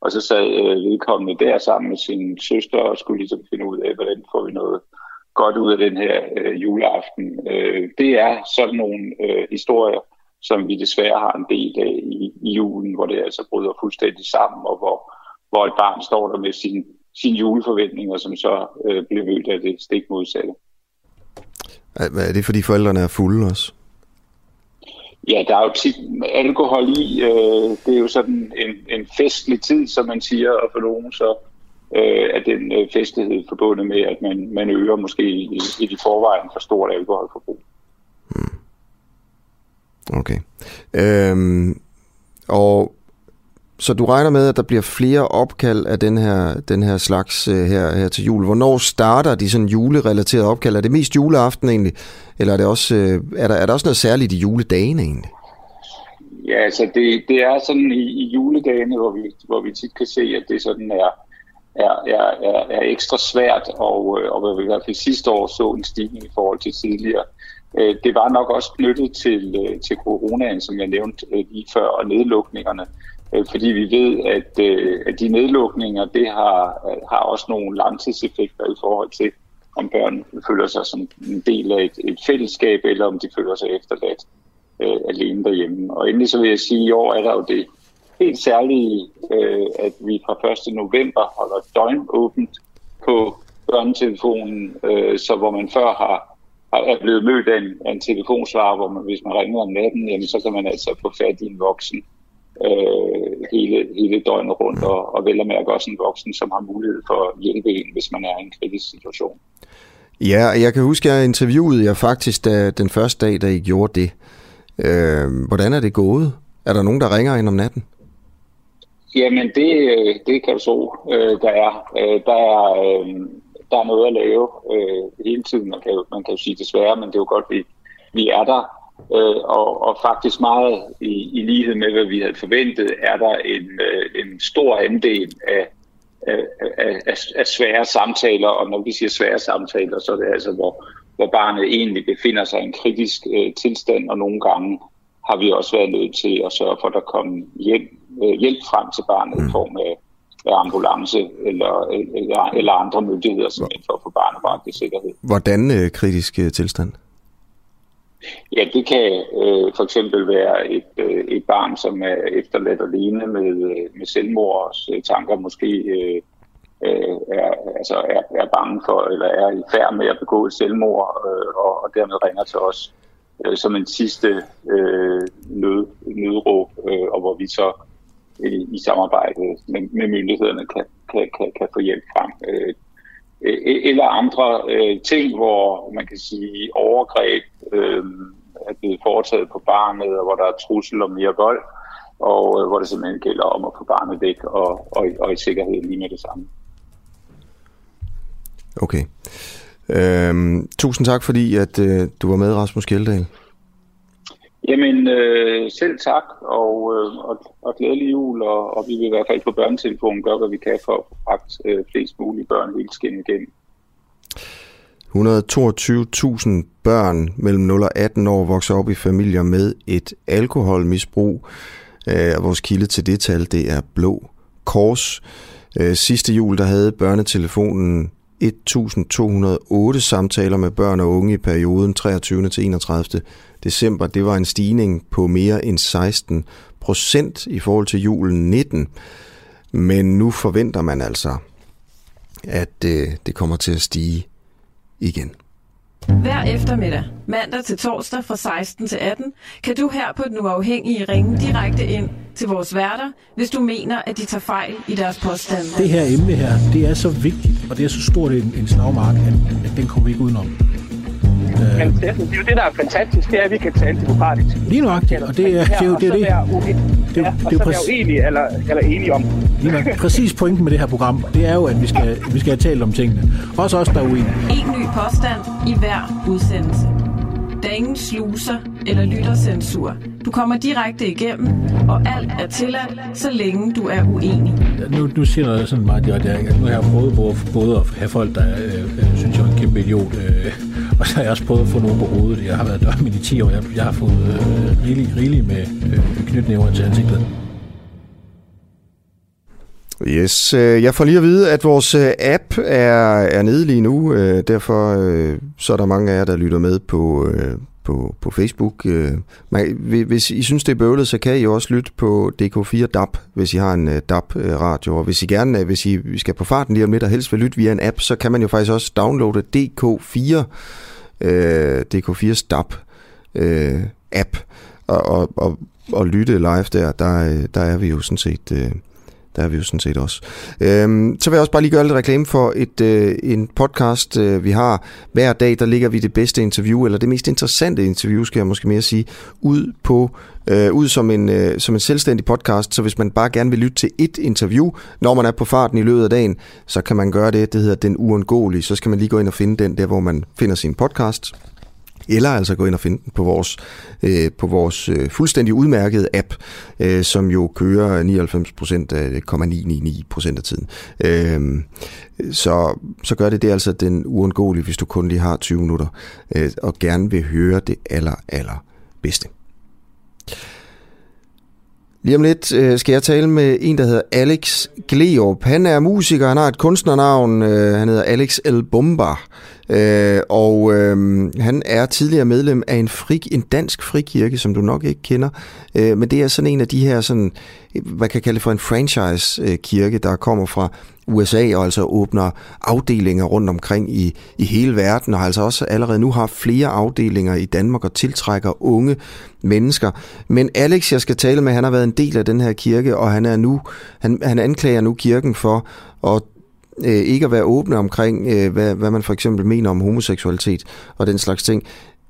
Og så sad øh, vedkommende der sammen med sin søster og skulle ligesom finde ud af, hvordan får vi noget godt ud af den her øh, juleaften. Øh, det er sådan nogle øh, historier, som vi desværre har en del af i, i julen, hvor det altså bryder fuldstændig sammen, og hvor, hvor et barn står der med sin, sin juleforventninger, som så øh, bliver mødt af det stik modsatte. Er det fordi forældrene er fulde også? Ja, der er jo tit alkohol i. Øh, det er jo sådan en, en festlig tid, som man siger, og for nogen så øh, er den øh, festlighed forbundet med, at man, man øger måske i, i de forvejen for stort alkoholforbrug. Hmm. Okay. Øhm, og så du regner med, at der bliver flere opkald af den her, den her slags øh, her, her til jul. Hvornår starter de sådan julerelaterede opkald? Er det mest juleaften egentlig? Eller er, det også, øh, er, der, er der også noget særligt i juledagene egentlig? Ja, altså det, det er sådan i, i juledagene, hvor vi, hvor vi tit kan se, at det sådan er, er, er, er, er ekstra svært, og, øh, og hvad vi i hvert fald sidste år så en stigning i forhold til tidligere. Øh, det var nok også knyttet til, øh, til coronaen, som jeg nævnte lige før, og nedlukningerne. Øh, fordi vi ved, at, øh, at de nedlukninger, det har, har også nogle langtidseffekter i forhold til, om børn føler sig som en del af et, et fællesskab, eller om de føler sig efterladt øh, alene derhjemme. Og endelig så vil jeg sige, at i år er der jo det helt særlige, øh, at vi fra 1. november holder døgn åbent på børnetelefonen, øh, så hvor man før har, har er blevet mødt af en, af en telefonsvar, hvor man, hvis man ringer om natten, jamen, så kan man altså få fat i en voksen øh, hele, hele døgnet rundt, og, og vel at mærke også en voksen, som har mulighed for at hjælpe en, hvis man er i en kritisk situation. Ja, jeg kan huske, at jeg interviewede jer faktisk da, den første dag, da I gjorde det. Øh, hvordan er det gået? Er der nogen, der ringer ind om natten? Jamen, det, det kan du så, øh, der er. Øh, der er, øh, der er noget at lave øh, hele tiden. Man kan, man kan jo sige desværre, men det er jo godt, vi, vi er der. Øh, og, og faktisk meget i, i lighed med, hvad vi havde forventet, er der en, øh, en stor andel af, af, af, af svære samtaler, og når vi siger svære samtaler, så er det altså, hvor, hvor barnet egentlig befinder sig i en kritisk øh, tilstand, og nogle gange har vi også været nødt til at sørge for, at der kommer hjælp, øh, hjælp frem til barnet mm. i form af, af ambulance eller, eller, eller andre myndigheder, som for at få barnet bragt i sikkerhed. Hvordan øh, kritisk øh, tilstand? Ja, det kan øh, for eksempel være et, øh, et barn, som er efterladt alene med, øh, med selvmords øh, tanker, måske øh, øh, er, altså er, er bange for, eller er i færd med at begå et selvmord, øh, og, og dermed ringer til os øh, som en sidste øh, nød, nødråb, øh, og hvor vi så øh, i samarbejde med, med myndighederne kan, kan, kan, kan få hjælp frem. Øh, Øh, eller andre øh, ting, hvor man kan sige overgreb øh, er blevet foretaget på barnet, og hvor der er trussel om mere vold, og øh, hvor det simpelthen gælder om at få barnet væk og, og, og i sikkerhed lige med det samme. Okay. Øhm, tusind tak, fordi at øh, du var med, Rasmus Kjeldahl. Jamen, øh, selv tak, og, øh, og, og glædelig jul, og, og vi vil i hvert fald på børnetelefonen gøre, hvad vi kan for at få bragt øh, flest mulige børn helt skin igennem. 122.000 børn mellem 0 og 18 år vokser op i familier med et alkoholmisbrug. Øh, vores kilde til det tal, det er Blå Kors. Øh, sidste jul, der havde børnetelefonen 1.208 samtaler med børn og unge i perioden 23. til 31 december. Det var en stigning på mere end 16 procent i forhold til julen 19. Men nu forventer man altså, at øh, det kommer til at stige igen. Hver eftermiddag, mandag til torsdag fra 16 til 18, kan du her på Den Uafhængige ringe direkte ind til vores værter, hvis du mener, at de tager fejl i deres påstande. Det her emne her, det er så vigtigt, og det er så stort en, en slagmark, at, at den kommer vi ikke udenom. Men det, det er jo det, der er fantastisk, det er, at vi kan tale demokratisk. Lige nok, og det er det. Er, det, er, det, er det. Det, ja, det er være uenige eller, eller enige om. Lige nok. Præcis pointen med det her program, det er jo, at vi skal, vi skal have talt om tingene. Også os, der er uenige. En ny påstand i hver udsendelse. Der er ingen sluser eller lyttercensur. Du kommer direkte igennem, og alt er tilladt, så længe du er uenig. Nu, nu siger jeg sådan meget direkte, nu har jeg prøvet både, både at have folk, der øh, øh, synes, jeg er en kæmpe idiot, øh, og så har jeg også prøvet at få nogen på hovedet. Jeg har været dørmænd i 10 år, jeg, jeg har fået øh, rigeligt rigelig med øh, knytnæver til ansigtet. Yes, øh, jeg får lige at vide, at vores øh, app er, er nede lige nu, øh, derfor så er der mange af jer, der lytter med på, på, på Facebook. Hvis I synes, det er bøvlet, så kan I også lytte på DK4 DAB, hvis I har en DAB-radio. Og hvis I gerne, hvis I skal på farten lige om lidt og helst vil lytte via en app, så kan man jo faktisk også downloade DK4, DK4's DAB-app og, og, og, og lytte live der. Der, der er vi jo sådan set der er vi jo sådan set også. Øhm, så vil jeg også bare lige gøre lidt reklame for et, øh, en podcast, øh, vi har. Hver dag, der ligger vi det bedste interview, eller det mest interessante interview, skal jeg måske mere sige, ud på øh, ud som en, øh, som en selvstændig podcast, så hvis man bare gerne vil lytte til et interview, når man er på farten i løbet af dagen, så kan man gøre det. Det hedder Den Uundgåelige. Så skal man lige gå ind og finde den der, hvor man finder sin podcast eller altså gå ind og finde den på vores, øh, på vores øh, fuldstændig udmærkede app, øh, som jo kører 99 procent af øh, 0,999 procent af tiden. Øh, så, så gør det det altså den uundgåelige, hvis du kun lige har 20 minutter, øh, og gerne vil høre det aller, aller bedste. Lige om lidt øh, skal jeg tale med en, der hedder Alex Gleop. Han er musiker, han har et kunstnernavn, øh, han hedder Alex El Bomba. Øh, og øh, han er tidligere medlem af en, fri, en dansk frikirke, som du nok ikke kender. Øh, men det er sådan en af de her, sådan, hvad kan jeg kalde for en franchise-kirke, der kommer fra USA og altså åbner afdelinger rundt omkring i, i hele verden, og altså også allerede nu har flere afdelinger i Danmark og tiltrækker unge mennesker. Men Alex, jeg skal tale med, han har været en del af den her kirke, og han er nu han, han anklager nu kirken for at øh, ikke at være åbne omkring, øh, hvad, hvad man for eksempel mener om homoseksualitet og den slags ting.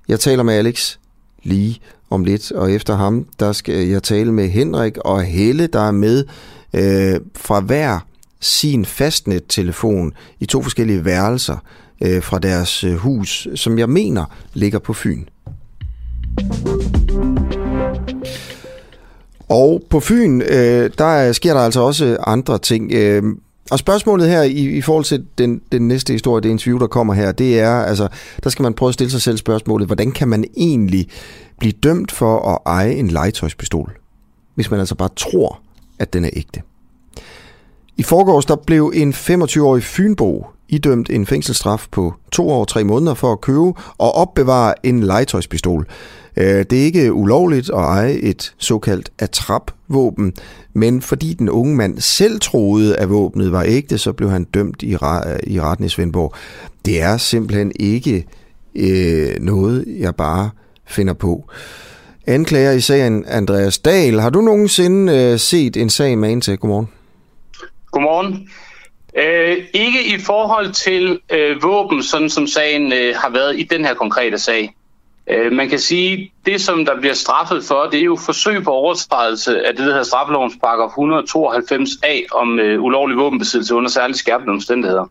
Jeg taler med Alex lige om lidt, og efter ham, der skal jeg tale med Henrik og Helle, der er med øh, fra hver sin fastnet-telefon i to forskellige værelser øh, fra deres øh, hus, som jeg mener ligger på Fyn. Og på Fyn, øh, der sker der altså også andre ting. Øh, og spørgsmålet her i, i forhold til den, den næste historie, det interview, der kommer her, det er, altså, der skal man prøve at stille sig selv spørgsmålet, hvordan kan man egentlig blive dømt for at eje en legetøjspistol, hvis man altså bare tror, at den er ægte? I forgårs der blev en 25-årig Fynbo idømt en fængselsstraf på to år og tre måneder for at købe og opbevare en legetøjspistol. Øh, det er ikke ulovligt at eje et såkaldt atrapvåben, men fordi den unge mand selv troede, at våbnet var ægte, så blev han dømt i, i retten i Svendborg. Det er simpelthen ikke øh, noget, jeg bare finder på. Anklager i sagen Andreas Dahl. Har du nogensinde øh, set en sag med en til? Godmorgen. Godmorgen. Øh, ikke i forhold til øh, våben, sådan som sagen øh, har været i den her konkrete sag. Øh, man kan sige, det som der bliver straffet for, det er jo forsøg på overtrædelse af det, der hedder straffelovens paragraf 192a om øh, ulovlig våbenbesiddelse under særligt skærpende omstændigheder.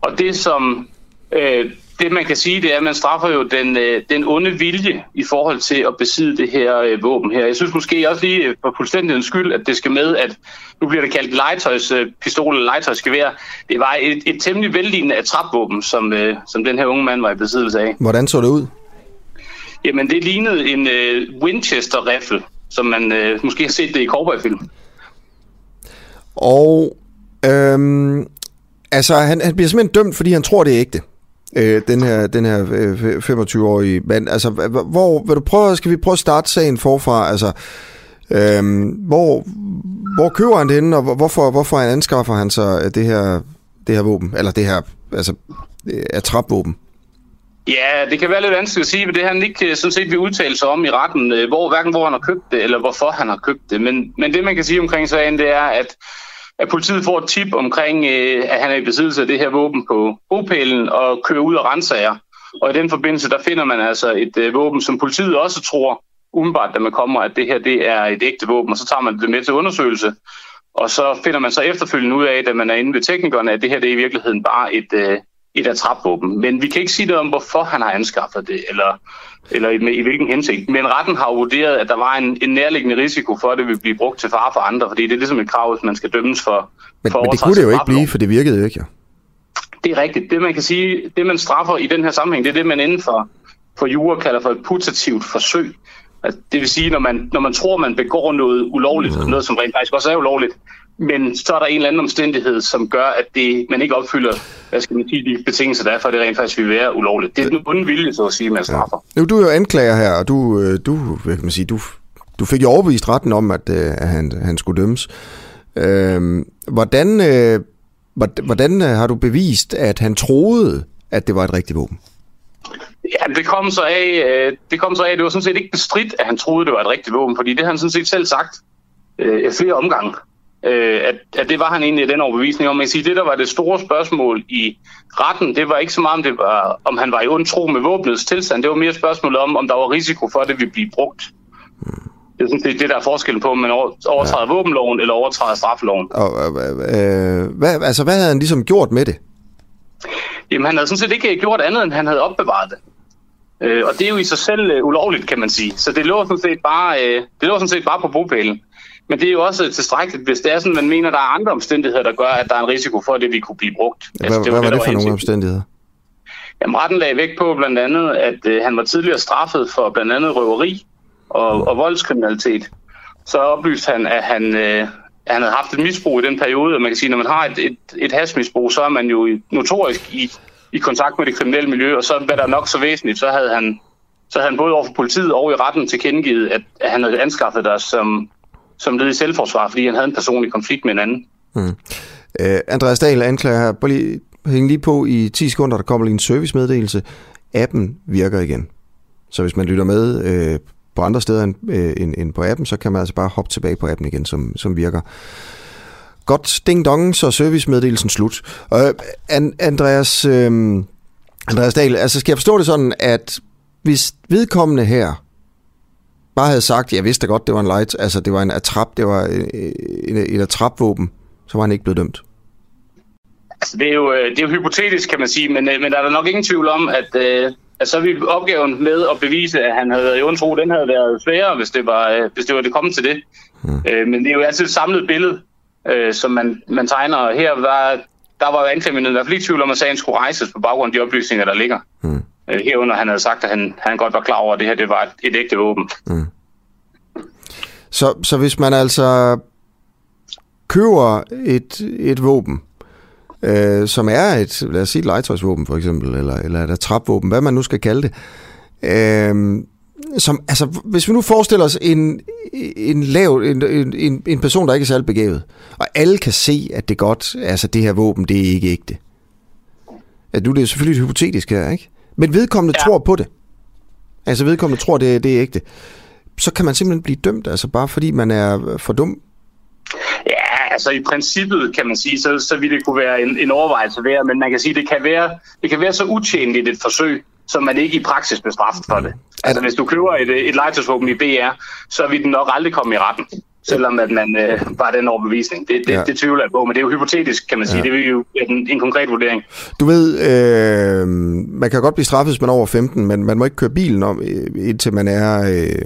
Og det som øh, det man kan sige, det er, at man straffer jo den, øh, den onde vilje i forhold til at besidde det her øh, våben her. Jeg synes måske også lige øh, for fuldstændighedens skyld, at det skal med, at nu bliver det kaldt legetøjspistol øh, eller legetøjsgevær. Det var et, et temmelig vellignende attrapvåben, som, øh, som den her unge mand var i besiddelse af. Hvordan så det ud? Jamen, det lignede en øh, Winchester-rifle, som man øh, måske har set det i cowboyfilm. Og øhm, altså, han, han bliver simpelthen dømt, fordi han tror, det er ægte øh, den her, den her øh, 25-årige mand. Altså, hvor, vil du prøve, skal vi prøve at starte sagen forfra? Altså, øhm, hvor, hvor køber han det henne, og hvorfor, hvorfor han anskaffer han så det her, det her våben? Eller det her, altså, øh, atrapvåben? Ja, det kan være lidt vanskeligt at sige, men det han ikke øh, sådan set vil udtale sig om i retten, øh, hvor, hverken hvor han har købt det, eller hvorfor han har købt det. Men, men det, man kan sige omkring sagen, det er, at at politiet får et tip omkring, øh, at han er i besiddelse af det her våben på bopælen og kører ud og renser Og i den forbindelse, der finder man altså et våben, som politiet også tror, umiddelbart, da man kommer, at det her det er et ægte våben, og så tager man det med til undersøgelse. Og så finder man så efterfølgende ud af, da man er inde ved teknikerne, at det her det er i virkeligheden bare et, et atrapvåben. Men vi kan ikke sige noget om, hvorfor han har anskaffet det, eller eller i, i hvilken hensigt. Men retten har vurderet, at der var en, en nærliggende risiko for, at det vil blive brugt til fare for andre, fordi det er ligesom et krav, hvis man skal dømmes for Men, for men det kunne det jo ikke blive, for det virkede jo ikke, ja. Det er rigtigt. Det man kan sige, det man straffer i den her sammenhæng, det er det, man inden for, for jura kalder for et putativt forsøg. Altså, det vil sige, når man, når man tror, man begår noget ulovligt, mm. noget som rent faktisk også er ulovligt, men så er der en eller anden omstændighed, som gør, at det, man ikke opfylder hvad skal man sige, de betingelser, der er for, at det rent faktisk vil være ulovligt. Det er den onde vilje, så at sige, man straffer. Ja. Nu, du er jo anklager her, og du, øh, du, hvad kan man sige, du, du fik jo overbevist retten om, at, øh, at han, han skulle dømmes. Øhm, hvordan, øh, hvordan har du bevist, at han troede, at det var et rigtigt våben? Ja, det kom så af, det kom så af, det var sådan set ikke bestridt, at han troede, det var et rigtigt våben, fordi det har han sådan set selv sagt øh, flere omgange øh, at, at det var han egentlig den overbevisning om. Man sige, det der var det store spørgsmål i retten, det var ikke så meget, om, det var, om han var i ond tro med våbnets tilstand. Det var mere spørgsmålet om, om der var risiko for, at det ville blive brugt. Det er sådan set det, der er forskellen på, om man overtræder ja. våbenloven eller overtræder straffeloven. Og, øh, hvad, altså, hvad havde han ligesom gjort med det? Jamen, han havde sådan set ikke gjort andet, end han havde opbevaret det. Øh, og det er jo i sig selv øh, ulovligt, kan man sige. Så det lå sådan set bare, øh, det lå sådan set bare på bopælen. Men det er jo også tilstrækkeligt, hvis det er sådan, man mener, der er andre omstændigheder, der gør, at der er en risiko for, at det vil kunne blive brugt. Hvad, altså, det hvad var det, det for nogle omstændigheder? Jamen, retten lagde vægt på blandt andet, at øh, han var tidligere straffet for blandt andet røveri og, mm. og voldskriminalitet. Så oplyste han, at han, øh, han havde haft et misbrug i den periode, og man kan sige, at når man har et, et, et hasmisbrug, så er man jo notorisk i, i kontakt med det kriminelle miljø, og så hvad der nok så væsentligt, så havde han så havde han både over for politiet og i retten tilkendegivet, at, at han havde anskaffet der som som led i selvforsvar, fordi han havde en personlig konflikt med en anden. Mm. Uh, Andreas Dahl anklager her, bare lige, hæng lige på i 10 sekunder, der kommer lige en servicemeddelelse. Appen virker igen. Så hvis man lytter med øh, på andre steder end, øh, end, end på appen, så kan man altså bare hoppe tilbage på appen igen, som, som virker. Godt, ding dong, så servicemeddelelsen slut. Øh, Andreas, øh, Andreas Dahl, altså skal jeg forstå det sådan, at hvis vedkommende her bare havde sagt, jeg vidste godt, det var en light, altså det var en atrap, det var et, et atrapvåben, så var han ikke blevet dømt. Altså, det, er jo, øh, det er jo hypotetisk, kan man sige, men, øh, men der er der nok ingen tvivl om, at, øh, at så vi opgaven med at bevise, at han havde været i ondtro, den havde været sværere, hvis det var, hvis det, var det kommet til det. Hmm. Men det er jo altid et samlet billede, som man, man tegner. Her var, der var anklagemyndigheden i hvert fald ikke tvivl om, at sagen skulle rejses på baggrund af de oplysninger, der ligger. Hmm. Øh, herunder han havde sagt, at han, han godt var klar over, at det her det var et, et ægte våben. Mm. Så, så hvis man altså køber et, et våben, øh, som er et, lad os sige et legetøjsvåben for eksempel, eller, eller et trapvåben, hvad man nu skal kalde det. Øh, som, altså, hvis vi nu forestiller os en, en, lav, en, en, en person, der ikke er særlig begavet, og alle kan se, at det godt, altså det her våben, det er ikke ægte. Ja, nu det selvfølgelig hypotetisk her, ikke? Men vedkommende ja. tror på det. Altså vedkommende tror, det, det er ægte. Så kan man simpelthen blive dømt, altså bare fordi man er for dum. Ja, altså i princippet kan man sige, så, så vil det kunne være en, en overvejelse værd, men man kan sige, det kan være, det kan være så utjenligt et forsøg, så man ikke i praksis bestraffet for det. Altså hvis du køber et, et legetøjsvåben i BR, så vil den nok aldrig komme i retten selvom at man øh, bare den overbevisning. Det, det, ja. det tvivler jeg på, men det er jo hypotetisk, kan man sige. Ja. Det er jo en, en konkret vurdering. Du ved, øh, man kan godt blive straffet, hvis man er over 15, men man må ikke køre bilen om, øh, indtil man er... Øh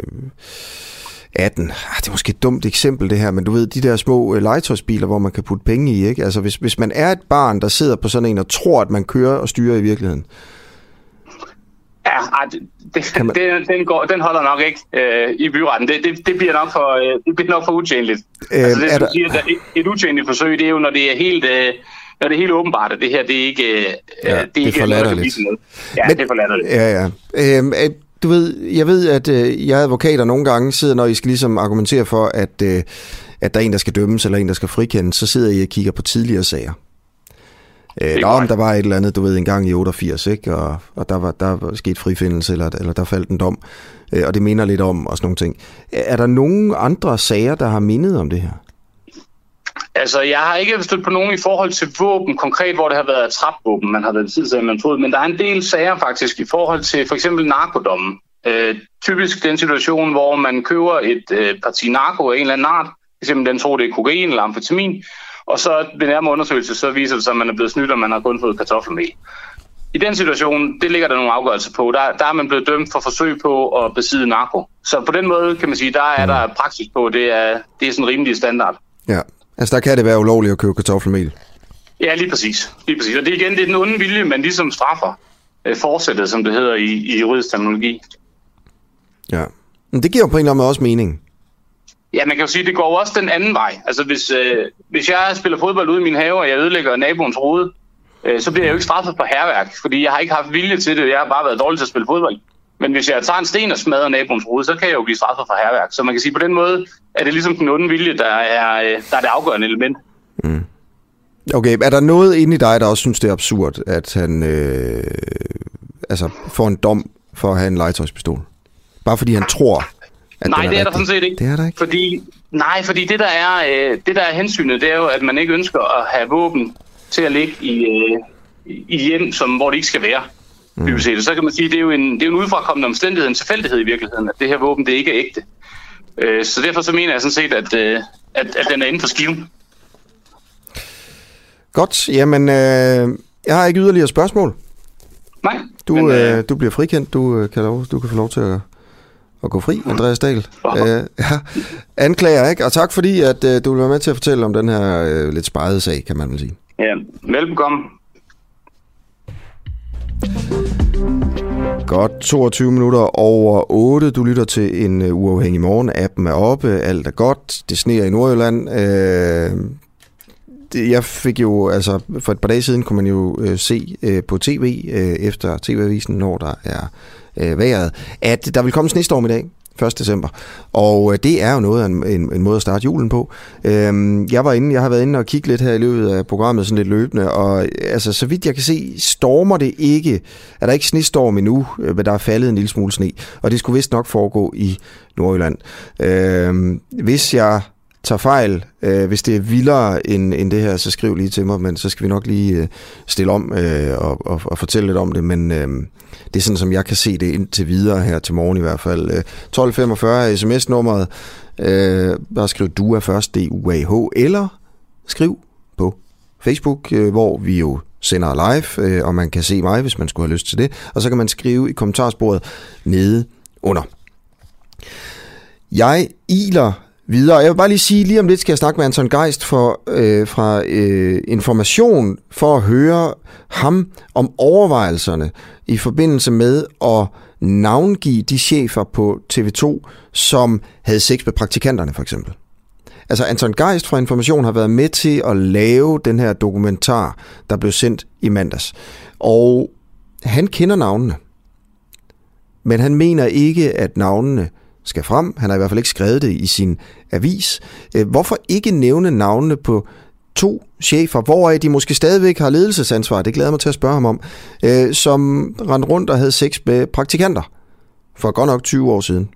18. Ah, det er måske et dumt eksempel det her, men du ved, de der små øh, legetøjsbiler, hvor man kan putte penge i, ikke? Altså hvis, hvis man er et barn, der sidder på sådan en og tror, at man kører og styrer i virkeligheden, Ja, det, det, man... den, den, går, den holder nok ikke øh, i byretten. Det, det, det, bliver nok for, øh, det bliver nok for utjenligt. Øh, altså det, er der... siger, et, et utjenligt forsøg, det er jo, når det er helt... Øh, når det er helt åbenbart, at det her, det er ikke, øh, ja, det er det ikke er noget, der noget. Ja, Men, det er for latterligt. Ja, ja. Øhm, øh, du ved, jeg ved, at øh, jeg advokater nogle gange sidder, når I skal ligesom argumentere for, at, øh, at der er en, der skal dømmes, eller en, der skal frikendes, så sidder I og kigger på tidligere sager. Øh, nå, der var et eller andet, du ved, en gang i 88, ikke? Og, og der, var, der var sket frifindelse, eller, eller der faldt en dom, øh, og det minder lidt om, og sådan nogle ting. Er der nogen andre sager, der har mindet om det her? Altså, jeg har ikke stødt på nogen i forhold til våben konkret, hvor det har været trapvåben, man har været tid til, man troede, men der er en del sager faktisk i forhold til for eksempel narkodommen. Øh, typisk den situation, hvor man køber et øh, parti narko af en eller anden art, eksempel den tror, det er kokain eller amfetamin, og så ved nærmere undersøgelse, så viser det sig, at man er blevet snydt, og man har kun fået kartoffelmel. I den situation, det ligger der nogle afgørelser på. Der, der er man blevet dømt for forsøg på at besidde narko. Så på den måde kan man sige, der er der praksis på, det er, det er sådan rimelig standard. Ja, altså der kan det være ulovligt at købe kartoffelmel. Ja, lige præcis. Lige præcis. Og det er igen, det er den onde vilje, man ligesom straffer øh, forsættet, som det hedder i, i juridisk terminologi. Ja, men det giver jo på en eller anden måde også mening. Ja, man kan jo sige, at det går også den anden vej. Altså hvis, øh, hvis jeg spiller fodbold ude i min have, og jeg ødelægger naboens rode, øh, så bliver jeg jo ikke straffet for herværk, fordi jeg har ikke haft vilje til det. Jeg har bare været dårlig til at spille fodbold. Men hvis jeg tager en sten og smadrer naboens rode, så kan jeg jo blive straffet for herværk. Så man kan sige, på den måde er det ligesom den onde vilje, der er, øh, der er det afgørende element. Mm. Okay, er der noget inde i dig, der også synes, det er absurd, at han øh, altså får en dom for at have en legetøjspistol? Bare fordi han tror, at Nej, det er rigtig. der sådan set ikke. Det er der ikke. Fordi, nej, fordi det der, er, øh, det der er hensynet, det er jo, at man ikke ønsker at have våben til at ligge i, øh, i hjem, som, hvor det ikke skal være. Mm. Så kan man sige, det er jo en, det er en udefrakommende omstændighed, en tilfældighed i virkeligheden, at det her våben, det ikke er ægte. Øh, så derfor så mener jeg sådan set, at, øh, at, at den er inden for skiven. Godt, jamen øh, jeg har ikke yderligere spørgsmål. Nej. Du, men, øh, du bliver frikendt, du, øh, kan lov, du kan få lov til at at gå fri, Andreas Dahl. Uh, ja. Anklager, ikke? Og tak fordi, at uh, du vil være med til at fortælle om den her uh, lidt spejede sag, kan man vel sige. Ja, velkommen. Godt 22 minutter over 8. Du lytter til en uh, uafhængig morgen. Appen er oppe, alt er godt. Det sneer i Nordjylland. Uh, jeg fik jo, altså for et par dage siden kunne man jo uh, se uh, på tv, uh, efter tv-avisen, når der er øh, vejret, at der vil komme snestorm i dag. 1. december. Og øh, det er jo noget af en, en, en måde at starte julen på. Øhm, jeg var inde, jeg har været inde og kigge lidt her i løbet af programmet, sådan lidt løbende, og øh, altså, så vidt jeg kan se, stormer det ikke, er der ikke snestorm endnu, øh, men der er faldet en lille smule sne, og det skulle vist nok foregå i Nordjylland. Øhm, hvis jeg tager fejl, øh, hvis det er vildere end, end det her, så skriv lige til mig, men så skal vi nok lige øh, stille om øh, og, og, og fortælle lidt om det, men øh, det er sådan, som jeg kan se det indtil videre her til morgen i hvert fald. Øh, 1245 er sms-nummeret. Øh, bare skriv DUA først, D-U-A-H, eller skriv på Facebook, øh, hvor vi jo sender live, øh, og man kan se mig, hvis man skulle have lyst til det. Og så kan man skrive i kommentarsporet nede under. Jeg iler videre. Jeg vil bare lige sige, lige om lidt skal jeg snakke med Anton Geist for, øh, fra øh, Information for at høre ham om overvejelserne i forbindelse med at navngive de chefer på TV2, som havde sex med praktikanterne for eksempel. Altså Anton Geist fra Information har været med til at lave den her dokumentar, der blev sendt i mandags. Og han kender navnene. Men han mener ikke, at navnene skal frem. Han har i hvert fald ikke skrevet det i sin avis. Øh, hvorfor ikke nævne navnene på to chefer, hvoraf de måske stadigvæk har ledelsesansvar, det glæder mig til at spørge ham om, øh, som rendte rundt og havde sex med praktikanter for godt nok 20 år siden.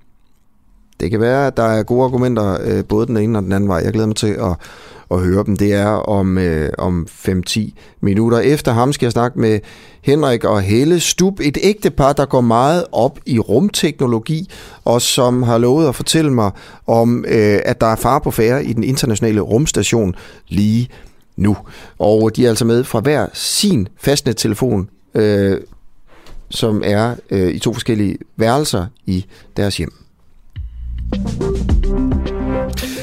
Det kan være, at der er gode argumenter øh, både den ene og den anden vej. Jeg glæder mig til at, at høre dem. Det er om, øh, om 5-10 minutter. Efter ham skal jeg snakke med Henrik og Helle Stub, et ægtepar, der går meget op i rumteknologi, og som har lovet at fortælle mig om, øh, at der er far på færre i den internationale rumstation lige nu. Og de er altså med fra hver sin fastnettelefon, øh, som er øh, i to forskellige værelser i deres hjem.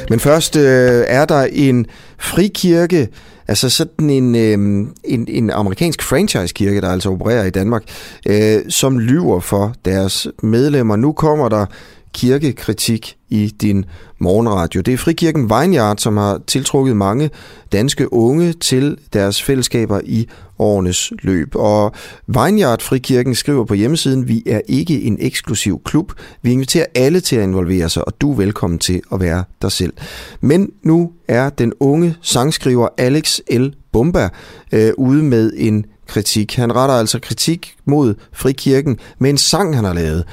Men først øh, er der en frikirke, altså sådan en, øh, en, en amerikansk franchise-kirke, der altså opererer i Danmark, øh, som lyver for deres medlemmer. Nu kommer der kirkekritik i din morgenradio. Det er Frikirken Vineyard, som har tiltrukket mange danske unge til deres fællesskaber i årenes løb. Og Vineyard Frikirken skriver på hjemmesiden, vi er ikke en eksklusiv klub. Vi inviterer alle til at involvere sig, og du er velkommen til at være dig selv. Men nu er den unge sangskriver Alex L. Bomba øh, ude med en kritik. Han retter altså kritik mod Frikirken med en sang, han har lavet.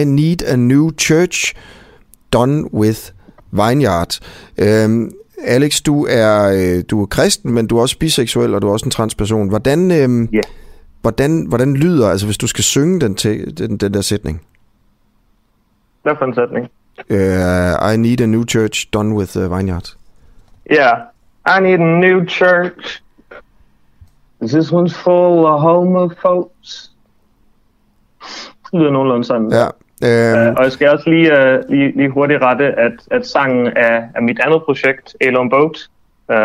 I Need a New Church Done with Vineyard. Øhm, Alex, du er, øh, du er kristen, men du er også biseksuel, og du er også en transperson. Hvordan, øhm, yeah. hvordan, hvordan lyder, altså hvis du skal synge den, til, den, den der sætning? Hvad for en sætning? Uh, I need a new church done with uh, Vineyard. Yeah, I need a new church. This one's full of homophobes lyder nogenlunde sådan. Ja. Øhm. Uh, og jeg skal også lige, uh, lige, lige hurtigt rette, at, at sangen er, er mit andet projekt, Elon Boat. Uh,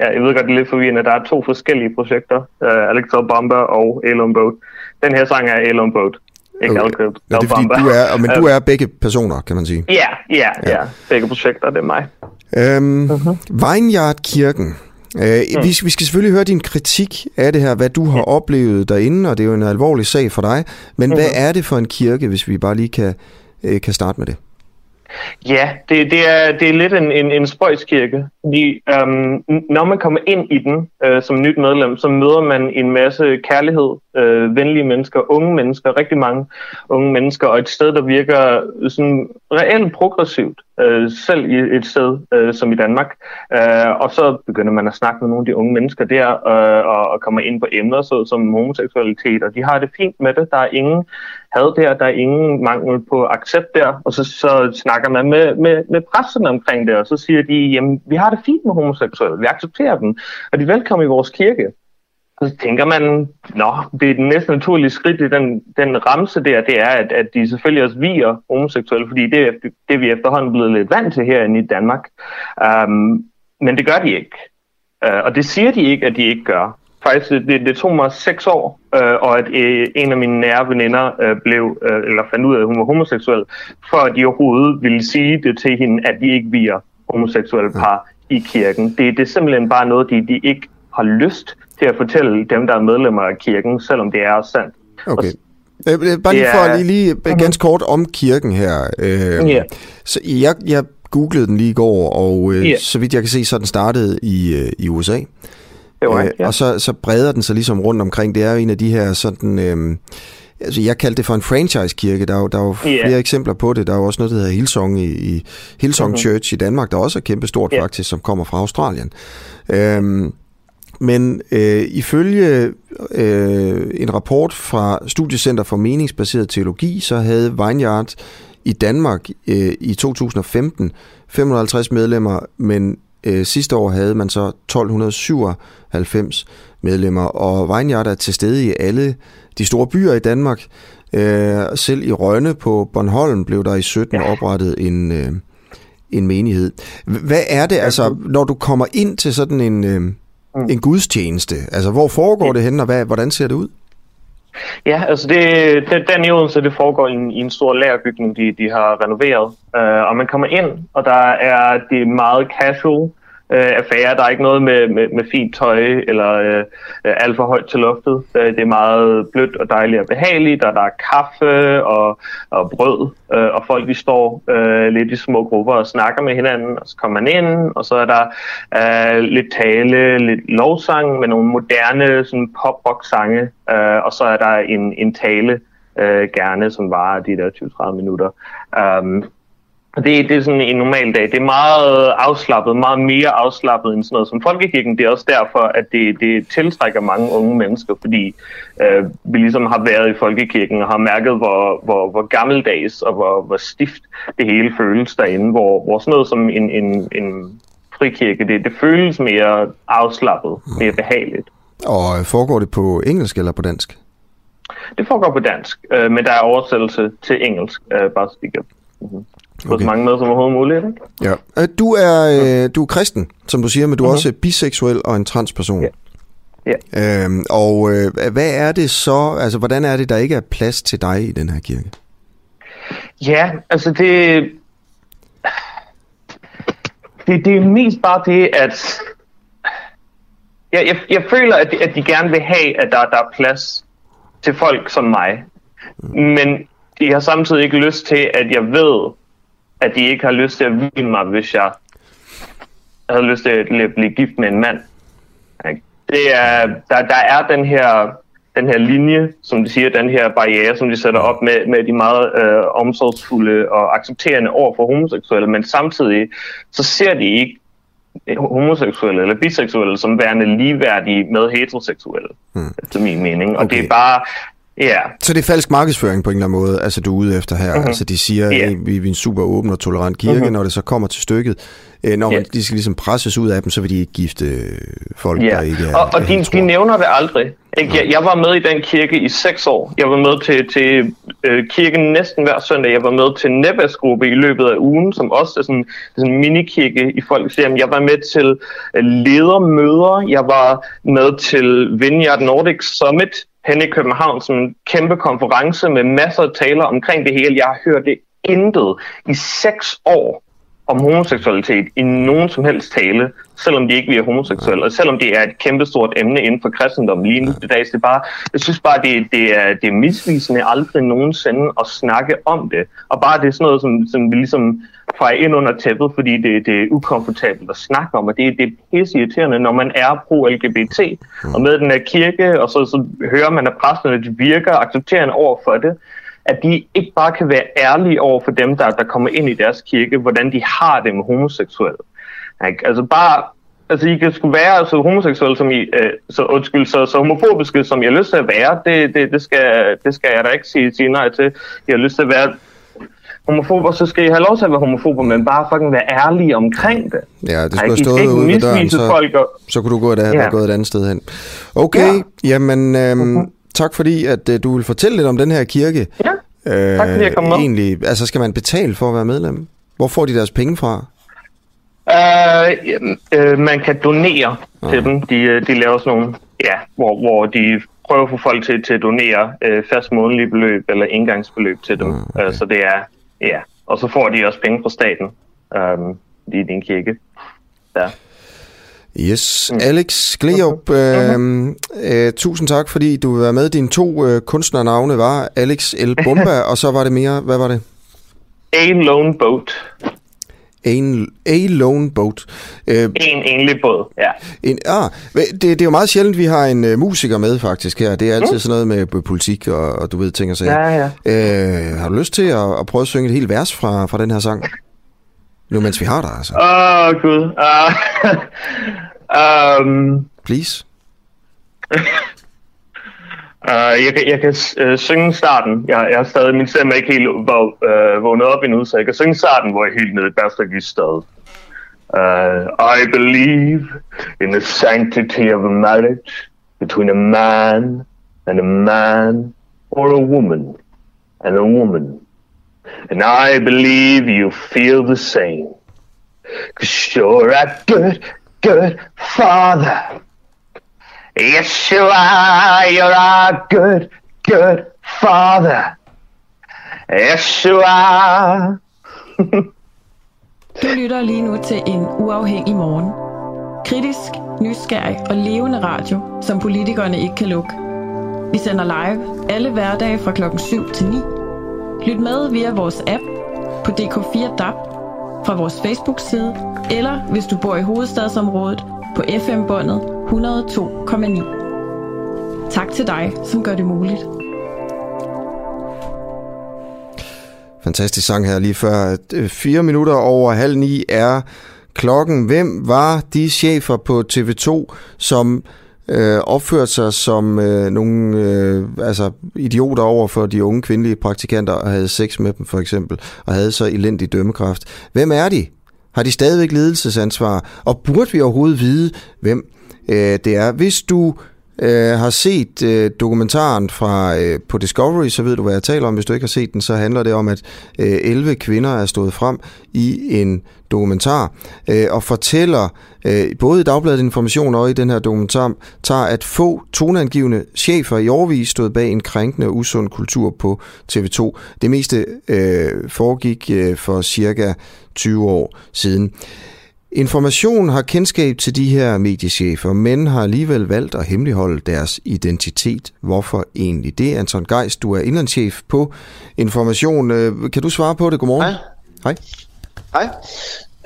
ja, jeg ved godt, det er lidt forvirrende. Der er to forskellige projekter, uh, Alex Bomba og Elon Boat. Den her sang er Elon Boat. Ikke okay. Alcott, ja, det er fordi, du er, men du er begge personer, kan man sige. Ja, ja, ja. Begge projekter, det er mig. Øhm, uh-huh. Vineyard Kirken, Øh, mm. vi, vi skal selvfølgelig høre din kritik af det her, hvad du har oplevet derinde, og det er jo en alvorlig sag for dig. Men mm. hvad er det for en kirke, hvis vi bare lige kan, øh, kan starte med det? Ja, det, det, er, det er lidt en, en, en spøjskirke. Fordi, øhm, når man kommer ind i den øh, som nyt medlem, så møder man en masse kærlighed, øh, venlige mennesker, unge mennesker, rigtig mange unge mennesker, og et sted, der virker sådan reelt progressivt, øh, selv i et sted øh, som i Danmark. Øh, og så begynder man at snakke med nogle af de unge mennesker der, øh, og, og kommer ind på emner så, som homoseksualitet, og de har det fint med det. Der er ingen had der, der er ingen mangel på accept der, og så, så snakker man med, med, med pressen omkring det, og så siger de, jamen, vi har det fint med homoseksuelle, vi accepterer dem, og de er velkommen i vores kirke. Og så tænker man, nå, det er den næste naturlige skridt i den, den ramse der, det er, at, at de selvfølgelig også viger homoseksuelle, fordi det er det, vi efterhånden blevet lidt vant til herinde i Danmark. Um, men det gør de ikke. Uh, og det siger de ikke, at de ikke gør. Faktisk, det, det tog mig seks år, uh, og at uh, en af mine nære veninder uh, blev, uh, eller fandt ud af, at hun var homoseksuel, for at de overhovedet ville sige det til hende, at de ikke viger homoseksuelle par i kirken. Det, det er simpelthen bare noget, de, de ikke har lyst til at fortælle dem, der er medlemmer af kirken, selvom det er sandt. Okay. Og, bare lige for lige, lige uh-huh. ganske kort om kirken her. Øh, yeah. så jeg, jeg googlede den lige i går, og øh, yeah. så vidt jeg kan se, så den startet i, øh, i USA. Det var, øh, ja. Og så, så breder den sig ligesom rundt omkring. Det er jo en af de her sådan... Øh, altså jeg kaldte det for en franchise-kirke. Der er jo, der er jo yeah. flere eksempler på det. Der er jo også noget, der hedder Hillsong, i, i Hillsong uh-huh. Church i Danmark, der også er kæmpestort yeah. faktisk, som kommer fra Australien. Øhm, men øh, ifølge øh, en rapport fra Studiecenter for Meningsbaseret Teologi, så havde Vineyard i Danmark øh, i 2015 550 medlemmer, men øh, sidste år havde man så 1297 medlemmer, og Vineyard er til stede i alle de store byer i Danmark. Øh, selv i Rønne på Bornholm blev der i 17 ja. oprettet en, øh, en menighed. Hvad er det, altså, når du kommer ind til sådan en... Øh, mm. en gudstjeneste? Altså, hvor foregår det henne, og hvad, hvordan ser det ud? Ja, altså det, det, den i Odense, det foregår i en, i en stor lagerbygning, de, de har renoveret. Uh, og man kommer ind, og der er det meget casual øh, affære. Der er ikke noget med, med, med fint tøj eller øh, alt for højt til loftet. Øh, det er meget blødt og dejligt og behageligt, og der er kaffe og, og brød, øh, og folk de står øh, lidt i små grupper og snakker med hinanden, og så kommer man ind, og så er der øh, lidt tale, lidt lovsang med nogle moderne sådan pop-rock-sange, øh, og så er der en, en tale, øh, gerne, som varer de der 20-30 minutter. Um, det, det er sådan en normal dag. Det er meget afslappet, meget mere afslappet end sådan noget som folkekirken. Det er også derfor, at det, det tiltrækker mange unge mennesker, fordi øh, vi ligesom har været i folkekirken og har mærket, hvor, hvor, hvor gammeldags og hvor, hvor stift det hele føles derinde, hvor, hvor sådan noget som en, en, en frikirke, det, det føles mere afslappet, mere behageligt. Og foregår det på engelsk eller på dansk? Det foregår på dansk, øh, men der er oversættelse til engelsk, øh, bare så de kan mm-hmm på okay. så mange måder som overhovedet muligt. Ikke? Ja. Øh, du er, øh, du er kristen, som du siger, men du er mm-hmm. også biseksuel og en transperson. Ja. Ja. Øhm, og øh, hvad er det så, altså hvordan er det, der ikke er plads til dig i den her kirke? Ja, altså det, det, det er mest bare det, at jeg, jeg, jeg føler, at de, at de gerne vil have, at der, der er plads til folk som mig. Mm. Men de har samtidig ikke lyst til, at jeg ved, at de ikke har lyst til at vide mig, hvis jeg havde lyst til at blive gift med en mand. Det er, der, der er den her, den her linje, som de siger, den her barriere, som de sætter op med, med de meget øh, omsorgsfulde og accepterende over for homoseksuelle, men samtidig så ser de ikke homoseksuelle eller biseksuelle som værende ligeværdige med heteroseksuelle, hmm. efter min mening. Og okay. det er bare, Ja. Så det er falsk markedsføring på en eller anden måde, altså du er ude efter her. Uh-huh. Altså de siger, yeah. at vi, er en super åben og tolerant kirke, uh-huh. når det så kommer til stykket. Øh, når man, yeah. de skal ligesom presses ud af dem, så vil de ikke gifte folk, yeah. der ikke er Og, og de, de nævner det aldrig. Ikke? Jeg, jeg var med i den kirke i seks år. Jeg var med til, til øh, kirken næsten hver søndag. Jeg var med til Nebbas-gruppe i løbet af ugen, som også er sådan, sådan en minikirke i Folkets Hjem. Jeg var med til øh, ledermøder. Jeg var med til Vineyard Nordic Summit hen i København som en kæmpe konference med masser af taler omkring det hele. Jeg har hørt det intet i seks år om homoseksualitet i nogen som helst tale, selvom de ikke er homoseksuelle, og selvom det er et kæmpestort emne inden for kristendom lige nu til dags. Det er bare, jeg synes bare, det, det, er, det er misvisende aldrig nogensinde at snakke om det. Og bare det er sådan noget, som, som vi ligesom fejer ind under tæppet, fordi det, det er ukomfortabelt at snakke om, og det, det er pisse irriterende, når man er pro-LGBT, mm. og med den her kirke, og så, så hører man, at præsterne de virker accepterende over for det, at de ikke bare kan være ærlige over for dem, der, der kommer ind i deres kirke, hvordan de har det med homoseksuelle. Ikke? Altså bare, altså I kan skulle være så homoseksuelle som I, øh, så undskyld, så, så homofobiske som jeg har lyst til at være, det, det, det, skal, det skal jeg da ikke sige, sige nej til. Jeg har lyst til at være homofober, så skal I have lov til at være homofober, men bare fucking være ærlige omkring det. Ja, det skulle have stået ude ved døren, så, folk og... så kunne du gå et, ja. gået et andet sted hen. Okay, ja. jamen øhm, uh-huh. tak fordi, at øh, du vil fortælle lidt om den her kirke. Ja, tak fordi jeg kom med. Egentlig, altså skal man betale for at være medlem? Hvor får de deres penge fra? Uh, uh, man kan donere uh. til dem. De, øh, de laver sådan nogle, ja, hvor, hvor de prøver at få folk til, til at donere uh, fast månedlige beløb eller indgangsbeløb til dem. Uh, okay. uh, så det er Ja, og så får de også penge fra staten øhm, i din kirke. Ja. Yes, mm. Alex Gleop, øh, øh, tusind tak, fordi du vil være med. Dine to øh, kunstnernavne var Alex El Bomba, og så var det mere, hvad var det? A Lone Boat. En, a lone boat. Uh, en enlig båd, ja. En, ah, det, det er jo meget sjældent, vi har en uh, musiker med faktisk her. Det er altid mm. sådan noget med politik og, og du ved ting og sager. Ja, ja. Uh, har du lyst til at, at prøve at synge et helt vers fra, fra den her sang? Nu mens vi har dig, altså. Åh, oh, gud. Uh, um... Please. Uh, jeg, kan, jeg kan uh, synge starten. Jeg, jeg har stadig, min stemme er ikke helt uh, vågnet op endnu, så jeg kan synge starten, hvor jeg er helt nede i Berstagistad. Uh, I believe in the sanctity of a marriage between a man and a man or a woman and a woman. And I believe you feel the same. Cause you're a good, good father. Yeshua, you're a good, good father. Yeshua. Du lytter lige nu til en uafhængig morgen. Kritisk, nysgerrig og levende radio, som politikerne ikke kan lukke. Vi sender live alle hverdage fra klokken 7 til 9. Lyt med via vores app på DK4 DAB, fra vores Facebook-side, eller hvis du bor i hovedstadsområdet på FM-båndet 102,9. Tak til dig, som gør det muligt. Fantastisk sang her lige før. Øh, Fire minutter over halv ni er klokken. Hvem var de chefer på TV2, som øh, opførte sig som øh, nogle øh, altså idioter over for de unge kvindelige praktikanter og havde sex med dem for eksempel, og havde så elendig dømmekraft. Hvem er de? Har de stadigvæk ledelsesansvar? Og burde vi overhovedet vide, hvem øh, det er? Hvis du øh, har set øh, dokumentaren fra øh, på Discovery, så ved du, hvad jeg taler om. Hvis du ikke har set den, så handler det om, at øh, 11 kvinder er stået frem i en dokumentar øh, og fortæller øh, både i Dagbladet Information og i den her dokumentar, tager at få toneangivende chefer i årvis stod bag en krænkende og usund kultur på TV2. Det meste øh, foregik øh, for cirka 20 år siden. Information har kendskab til de her mediechefer, men har alligevel valgt at hemmeligholde deres identitet. Hvorfor egentlig? Det Anton Geis, du er indlandschef på Information. Øh, Kan du svare på det? Godmorgen. Hej. Hej. Hej.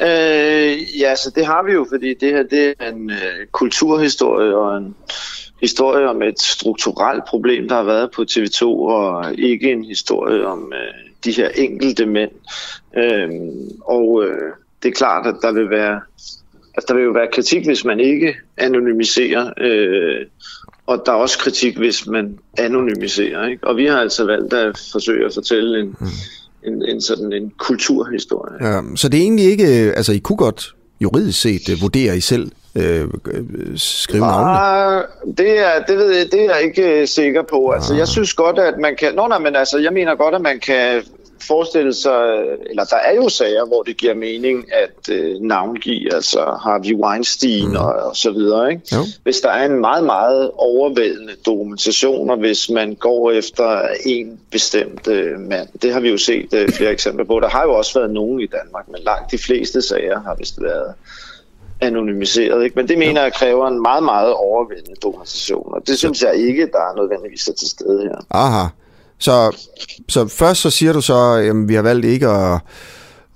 Øh, ja, så det har vi jo, fordi det her det er en øh, kulturhistorie og en historie om et strukturelt problem, der har været på TV2, og ikke en historie om øh, de her enkelte mænd. Øh, og øh, det er klart, at der vil være altså, der vil jo være kritik, hvis man ikke anonymiserer, øh, og der er også kritik, hvis man anonymiserer. Ikke? Og vi har altså valgt at forsøge at fortælle en, mm. en, en sådan en kulturhistorie. Ja, så det er egentlig ikke, øh, altså I kunne godt juridisk set øh, vurdere I selv øh, skrive navnene? Ah, det, er, det, ved jeg, det er jeg ikke øh, sikker på. Altså, jeg synes godt, at man kan... Nå, nej, men altså, jeg mener godt, at man kan forestille sig, eller der er jo sager, hvor det giver mening at øh, navngive, altså Harvey Weinstein mm. og, og så videre. Ikke? Jo. Hvis der er en meget, meget overvældende dokumentation, og hvis man går efter en bestemt øh, mand, det har vi jo set øh, flere eksempler på. Der har jo også været nogen i Danmark, men langt de fleste sager har vist været anonymiseret. Ikke? Men det mener jeg kræver en meget, meget overvældende dokumentation, og det synes jeg ikke, der er nødvendigvis er til stede her. Aha. Så, så først så siger du så, at vi har valgt ikke at,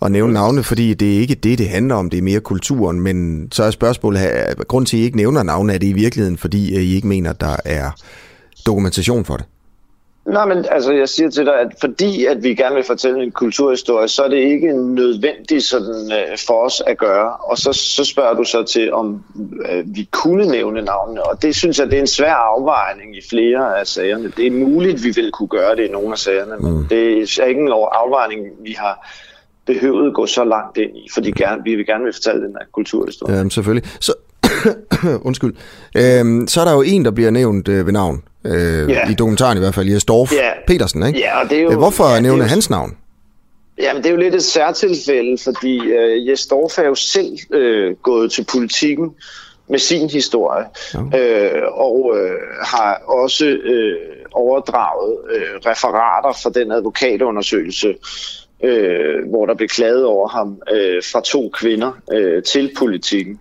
at nævne navne, fordi det er ikke det, det handler om, det er mere kulturen, men så er spørgsmålet, grund til, at I ikke nævner navne, er det i virkeligheden, fordi I ikke mener, at der er dokumentation for det? Nej, men altså, jeg siger til dig, at fordi at vi gerne vil fortælle en kulturhistorie, så er det ikke nødvendigt sådan, uh, for os at gøre. Og så, så spørger du så til, om uh, vi kunne nævne navnene. Og det synes jeg, det er en svær afvejning i flere af sagerne. Det er muligt, vi vil kunne gøre det i nogle af sagerne, mm. men det er ikke en afvejning, vi har behøvet gå så langt ind i, fordi gerne, vi vil gerne vil fortælle den her kulturhistorie. Jamen, selvfølgelig. Så, undskyld. Øhm, så er der jo en, der bliver nævnt øh, ved navn øh, yeah. i dokumentaren i hvert fald, Jes Dorf yeah. Petersen, ikke? Ja, og det er jo, Hvorfor ja, nævne jo, hans navn? Jamen, det er jo lidt et særtilfælde, fordi øh, Jes Dorf er jo selv øh, gået til politikken med sin historie, ja. øh, og øh, har også øh, overdraget øh, referater fra den advokatundersøgelse, øh, hvor der blev klaget over ham øh, fra to kvinder øh, til politikken.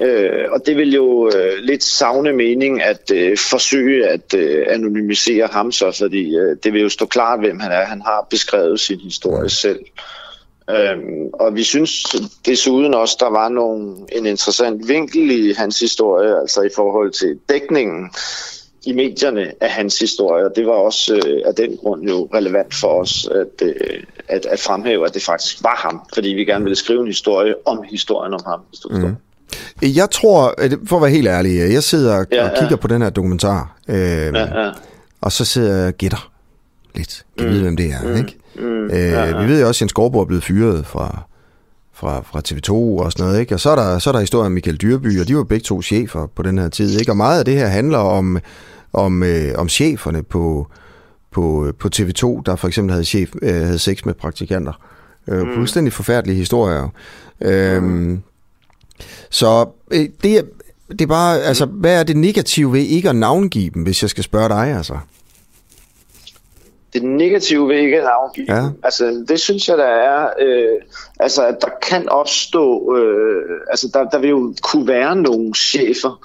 Øh, og det vil jo øh, lidt savne mening at øh, forsøge at øh, anonymisere ham så, fordi øh, det vil jo stå klart, hvem han er. Han har beskrevet sin historie selv. Øhm, og vi synes desuden også, der var nogle, en interessant vinkel i hans historie, altså i forhold til dækningen i medierne af hans historie, og det var også øh, af den grund jo relevant for os at, øh, at, at fremhæve, at det faktisk var ham, fordi vi gerne ville skrive en historie om historien om ham. Mm. Jeg tror, for at være helt ærlig, jeg sidder ja, og kigger ja. på den her dokumentar, øh, ja, ja. og så sidder jeg og gætter lidt. Kan mm. vide, hvem det er, mm. ikke? Mm. Øh, ja, ja. Vi ved jo også, at Jens Skorborg er blevet fyret fra, fra, fra TV2 og sådan noget, ikke? Og så er der, så er der historien om Michael Dyrby, og de var begge to chefer på den her tid, ikke? Og meget af det her handler om, om, øh, om cheferne på, på, på TV2, der for eksempel havde, chef, øh, havde sex med praktikanter. Øh, mm. Fuldstændig forfærdelige historier. Øh, mm. Så øh, det, er, det er bare, altså, hvad er det negative ved ikke at navngive dem, hvis jeg skal spørge dig, altså? det negative ved ikke at navngive. Ja. Altså, det synes jeg, der er, øh, altså, at der kan opstå, øh, altså, der, der vil jo kunne være nogle chefer,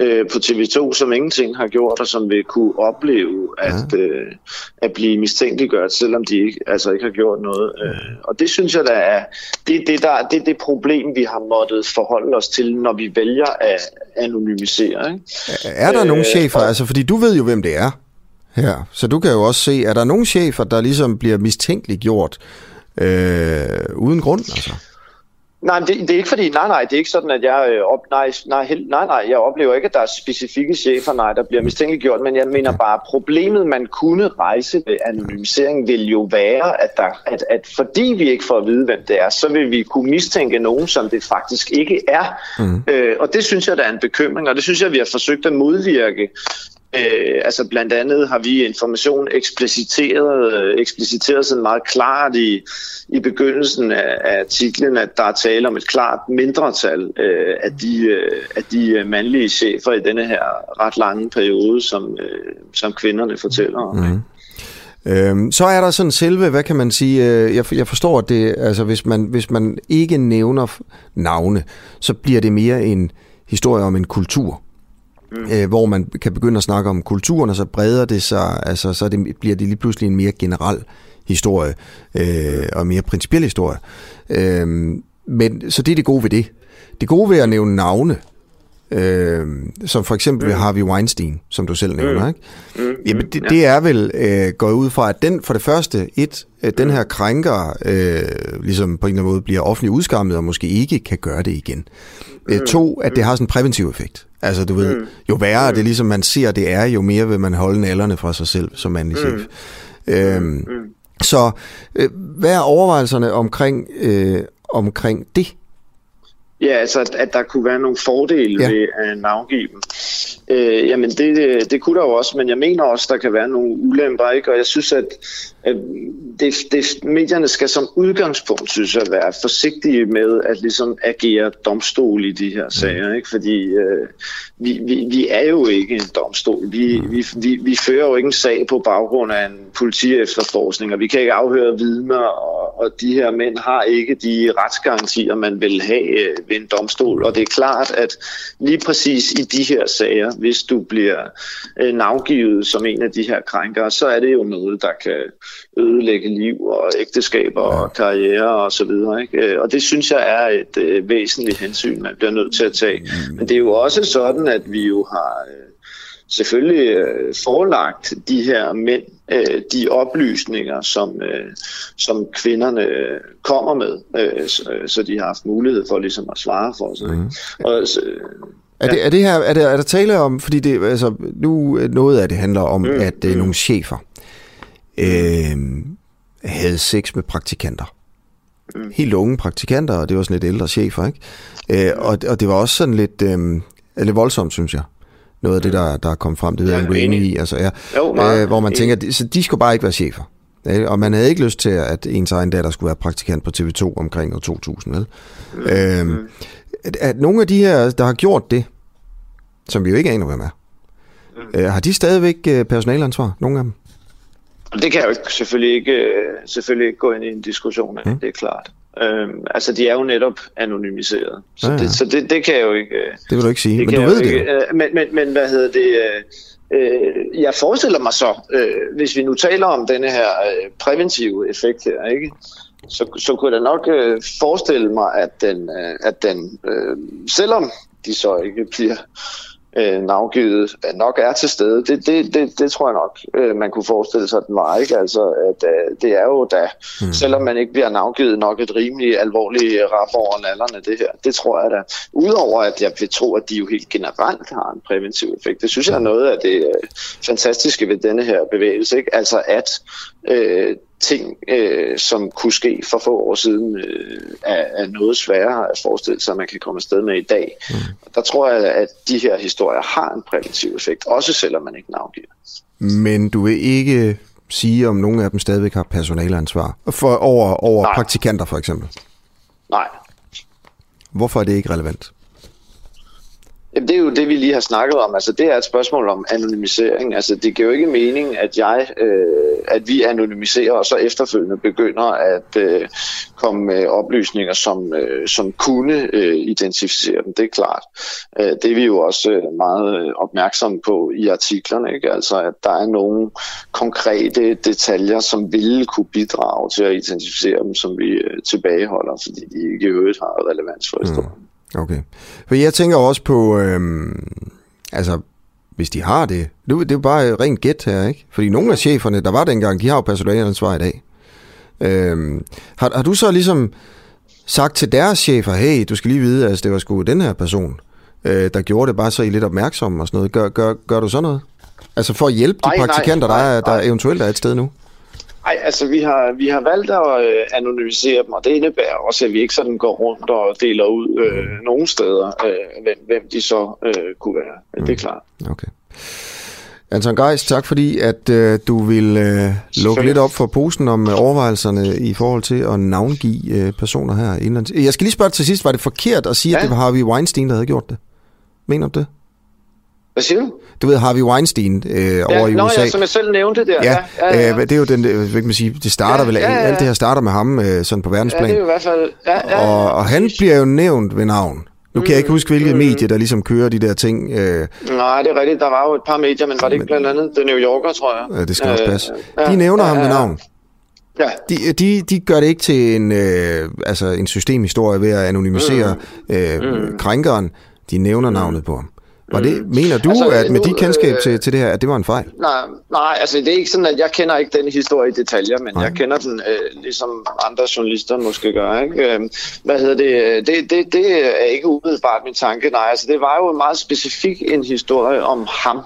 øh, på TV2, som ingenting har gjort, og som vil kunne opleve at, ja. øh, at blive mistænkeliggjort, selvom de ikke, altså ikke har gjort noget. Øh, og det synes jeg, der er det, det, der, det er det problem, vi har måttet forholde os til, når vi vælger at anonymisere. Ikke? Er der øh, nogle chefer, og... altså fordi du ved jo, hvem det er her, så du kan jo også se, er der nogle chefer, der ligesom bliver mistænkeliggjort øh, uden grund, altså? Nej, det, det er ikke fordi, nej, nej, det er ikke sådan, at jeg, øh, op, nej, nej, nej, nej, jeg oplever ikke, at der er specifikke chefer, nej, der bliver mistænkeliggjort, men jeg mener bare, problemet, man kunne rejse ved anonymisering, vil jo være, at, der, at, at fordi vi ikke får at vide, hvem det er, så vil vi kunne mistænke nogen, som det faktisk ikke er. Mm. Øh, og det synes jeg, der er en bekymring, og det synes jeg, vi har forsøgt at modvirke Øh, altså blandt andet har vi information ekspliciteret, øh, ekspliciteret sådan meget klart i, i begyndelsen af, af artiklen, at der er tale om et klart mindretal øh, af, de, øh, af de øh, mandlige chefer i denne her ret lange periode, som, øh, som kvinderne fortæller om. Mm. Øhm, så er der sådan selve, hvad kan man sige, øh, jeg, jeg forstår, at det, altså hvis man, hvis man ikke nævner navne, så bliver det mere en historie om en kultur mm. øh, hvor man kan begynde at snakke om kulturen, og så breder det sig, altså så det, bliver det lige pludselig en mere generel historie, øh, og mere principiel historie. Øh, men, så det er det gode ved det. Det gode ved at nævne navne, øh, som for eksempel mm. Harvey Weinstein, som du selv nævner, mm. ikke? Mm. Jamen, det, det er vel øh, gået ud fra, at den for det første, et, at den her krænker øh, ligesom på en eller anden måde bliver offentligt udskammet, og måske ikke kan gøre det igen. Øh, to, at det har sådan en præventiv effekt. Altså, du ved, mm. jo værre mm. det ligesom man ser, det er, jo mere vil man holde nallerne fra sig selv som mandlig chef. Mm. Øhm, mm. Så øh, hvad er overvejelserne omkring, øh, omkring det? Ja, altså at, at der kunne være nogle fordele ja. ved at navngive dem. Øh, jamen det, det, det kunne der jo også, men jeg mener også, der kan være nogle ulemper, ikke? og jeg synes, at det, det, medierne skal som udgangspunkt, synes jeg, være forsigtige med at ligesom agere domstol i de her sager, ikke? fordi øh, vi, vi, vi er jo ikke en domstol. Vi, vi, vi, vi fører jo ikke en sag på baggrund af en politiefterforskning, og vi kan ikke afhøre vidner, og, og de her mænd har ikke de retsgarantier, man vil have øh, ved en domstol, og det er klart, at lige præcis i de her sager, hvis du bliver øh, navgivet som en af de her krænkere, så er det jo noget, der kan ødelægge liv og ægteskaber og karriere og så videre. Ikke? Øh, og det synes jeg er et øh, væsentligt hensyn, man bliver nødt til at tage. Mm. Men det er jo også sådan, at vi jo har øh, selvfølgelig øh, forelagt de her mænd øh, de oplysninger, som, øh, som kvinderne øh, kommer med, øh, så, så de har haft mulighed for ligesom at svare for sig. Mm. Og, så, er, det, er det her, er, det, er der tale om, fordi det, altså, nu noget af det handler om, mm, at er mm. nogle chefer øh, havde sex med praktikanter. Mm. Helt unge praktikanter, og det var sådan lidt ældre chefer, ikke? Øh, og, og det var også sådan lidt, øh, lidt voldsomt, synes jeg. Noget af det, der, der kom frem, det ved jeg, ja, i. Altså, ja, jo, øh, hvor man tænker, de, så de skulle bare ikke være chefer. Og man havde ikke lyst til, at ens egen datter skulle være praktikant på TV2 omkring år 2000, vel? Mm. Øhm, at, at nogle af de her, der har gjort det, som vi jo ikke aner, hvem er, mm. øh, har de stadigvæk øh, personalansvar, nogle af dem? Det kan jeg jo ikke, selvfølgelig, ikke, øh, selvfølgelig ikke gå ind i en diskussion af, mm. det er klart. Øhm, altså, de er jo netop anonymiseret. Så, ja, ja. Det, så det, det kan jeg jo ikke... Øh, det vil du ikke sige, det men du ved det ikke, øh, men, men, men hvad hedder det... Øh, jeg forestiller mig så, øh, hvis vi nu taler om denne her øh, præventive effekt her, ikke? Så, så kunne jeg da nok øh, forestille mig, at den, øh, at den øh, selvom de så ikke bliver øh, navgivet nok er til stede. Det, det, det, det tror jeg nok, øh, man kunne forestille sig, at den var. Ikke? Altså, at, øh, det er jo da, mm. selvom man ikke bliver navgivet nok et rimelig alvorligt rap over nallerne, det her. Det tror jeg da. Udover at jeg vil tro, at de jo helt generelt har en præventiv effekt. Det synes jeg er noget af det øh, fantastiske ved denne her bevægelse. Ikke? Altså at øh, ting, øh, som kunne ske for få år siden, øh, er, er noget sværere at forestille sig, at man kan komme afsted med i dag. Mm. Der tror jeg, at de her historier har en præventiv effekt, også selvom man ikke navngiver. Men du vil ikke sige, om nogle af dem stadigvæk har personaleansvar for, over, over praktikanter for eksempel? Nej. Hvorfor er det ikke relevant? Jamen, det er jo det, vi lige har snakket om. Altså, det er et spørgsmål om anonymisering. Altså, det giver jo ikke mening, at jeg, øh, at vi anonymiserer, og så efterfølgende begynder at øh, komme med oplysninger, som, øh, som kunne øh, identificere dem. Det er klart. Øh, det er vi jo også øh, meget opmærksomme på i artiklerne. Ikke? Altså, at der er nogle konkrete detaljer, som ville kunne bidrage til at identificere dem, som vi øh, tilbageholder, fordi de ikke i øvrigt har relevans for historien. Mm. Okay. For jeg tænker også på, øhm, altså, hvis de har det, det, det er jo bare rent gæt her, ikke? Fordi nogle af cheferne, der var dengang, de har jo personaleansvar i dag. Øhm, har, har du så ligesom sagt til deres chefer, hey, du skal lige vide, at altså, det var sgu den her person, øh, der gjorde det, bare så I lidt opmærksom og sådan noget. Gør, gør, gør du sådan noget? Altså for at hjælpe de nej, praktikanter, nej, nej, der, er, der eventuelt er et sted nu? Nej, altså vi har, vi har valgt at øh, anonymisere dem, og det indebærer også, at vi ikke sådan går rundt og deler ud øh, nogen steder, øh, hvem, hvem de så øh, kunne være. Mm. Det er klart. Okay. Anton Geis, tak fordi at øh, du vil øh, lukke lidt op for posen om øh, overvejelserne i forhold til at navngive øh, personer her. Indlands. Jeg skal lige spørge til sidst, var det forkert at sige, ja. at det var Harvey Weinstein, der havde gjort det? Mener du det? Hvad siger du? Du ved Harvey Weinstein øh, ja, over i nå, USA. Ja, som jeg selv nævnte der. Ja, ja, ja, ja. Øh, det er jo den, øh, hvad kan man sige, det starter ja, vel, ja, ja. alt det her starter med ham øh, sådan på verdensplan. Ja, det er jo i hvert fald, ja, ja, ja. Og, og han bliver jo nævnt ved navn. Nu kan jeg ikke huske, hvilket mm. medie, der ligesom kører de der ting. Øh. Nej, det er rigtigt. Der var jo et par medier, men var det ikke blandt andet The New Yorker, tror jeg? Ja, det skal også passe. Øh, de nævner ja, ham ved navn. Ja. De, de, de gør det ikke til en, øh, altså en systemhistorie ved at anonymisere mm. Øh, mm. krænkeren. De nævner mm. navnet på ham. Var det, mm. Mener du, altså, at med nu, de kendskab til, til det her, at det var en fejl? Nej, nej, altså det er ikke sådan, at jeg kender ikke den historie i detaljer, men nej. jeg kender den, øh, ligesom andre journalister måske gør. Ikke? Øh, hvad hedder det? Det, det? det er ikke umiddelbart min tanke, nej. Altså det var jo meget specifik en historie om ham.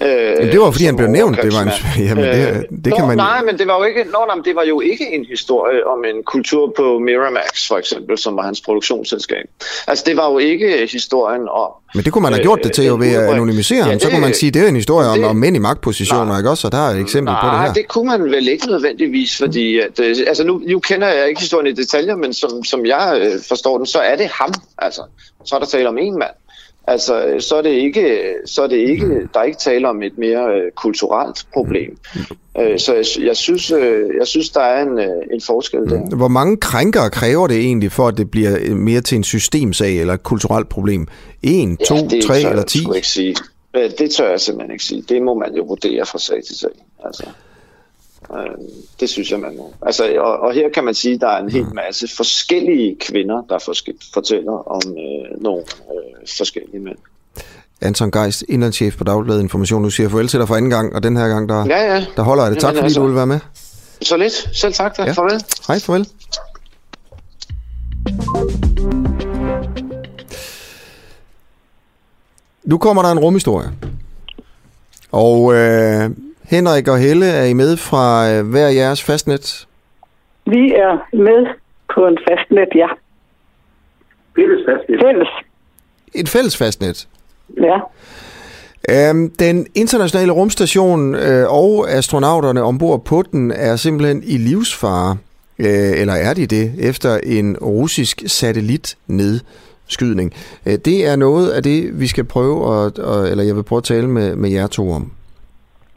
Øh, men det var fordi han blev nævnt, det var en, jamen, det, øh, det kan nå, man... Nej, men det var jo ikke, nå, nej, det var jo ikke en historie om en kultur på Miramax, for eksempel, som var hans produktionsselskab. Altså, det var jo ikke historien om... Men det kunne man have gjort det til jo ved at anonymisere ham. Det, så kunne man sige, det er en historie om, om mænd i magtpositioner, nej, ikke også? Og der er et eksempel nej, på det her. det kunne man vel ikke nødvendigvis, fordi... At, øh, altså, nu, nu kender jeg ikke historien i detaljer, men som, som jeg øh, forstår den, så er det ham, altså. Så er der tale om en mand. Altså, så er det ikke, så er det ikke, mm. der er ikke tale om et mere øh, kulturelt problem. Øh, så jeg, jeg, synes, øh, jeg synes, der er en, øh, en forskel der. Mm. Hvor mange krænkere kræver det egentlig, for at det bliver mere til en systemsag eller et kulturelt problem? En, to, ja, tre eller ti? Jeg ikke sige. Øh, det tør jeg simpelthen ikke sige. Det må man jo vurdere fra sag til sag. Altså. Øh, det synes jeg, man må. Altså, og, og her kan man sige, at der er en hel mm. masse forskellige kvinder, der fortæller om øh, nogle øh, forskellige mænd. Anton Geist, indlandschef på Dagbladet Information. Nu siger farvel til dig for anden gang, og den her gang, der, ja, ja. der holder jeg det. Tak fordi altså, du vil være med. Så lidt. Selv tak. Da. Ja. Farvel. Hej, farvel. Nu kommer der en rumhistorie. Og øh, Henrik og Helle, er I med fra øh, hver jeres fastnet? Vi er med på en fastnet, ja. Fælles fastnet? Fælles. Et fælles fastnet? Ja. Øhm, den internationale rumstation øh, og astronauterne ombord på den er simpelthen i livsfare, øh, eller er de det, efter en russisk satellitnedskydning. Øh, det er noget af det, vi skal prøve, at, eller jeg vil prøve at tale med, med jer to om.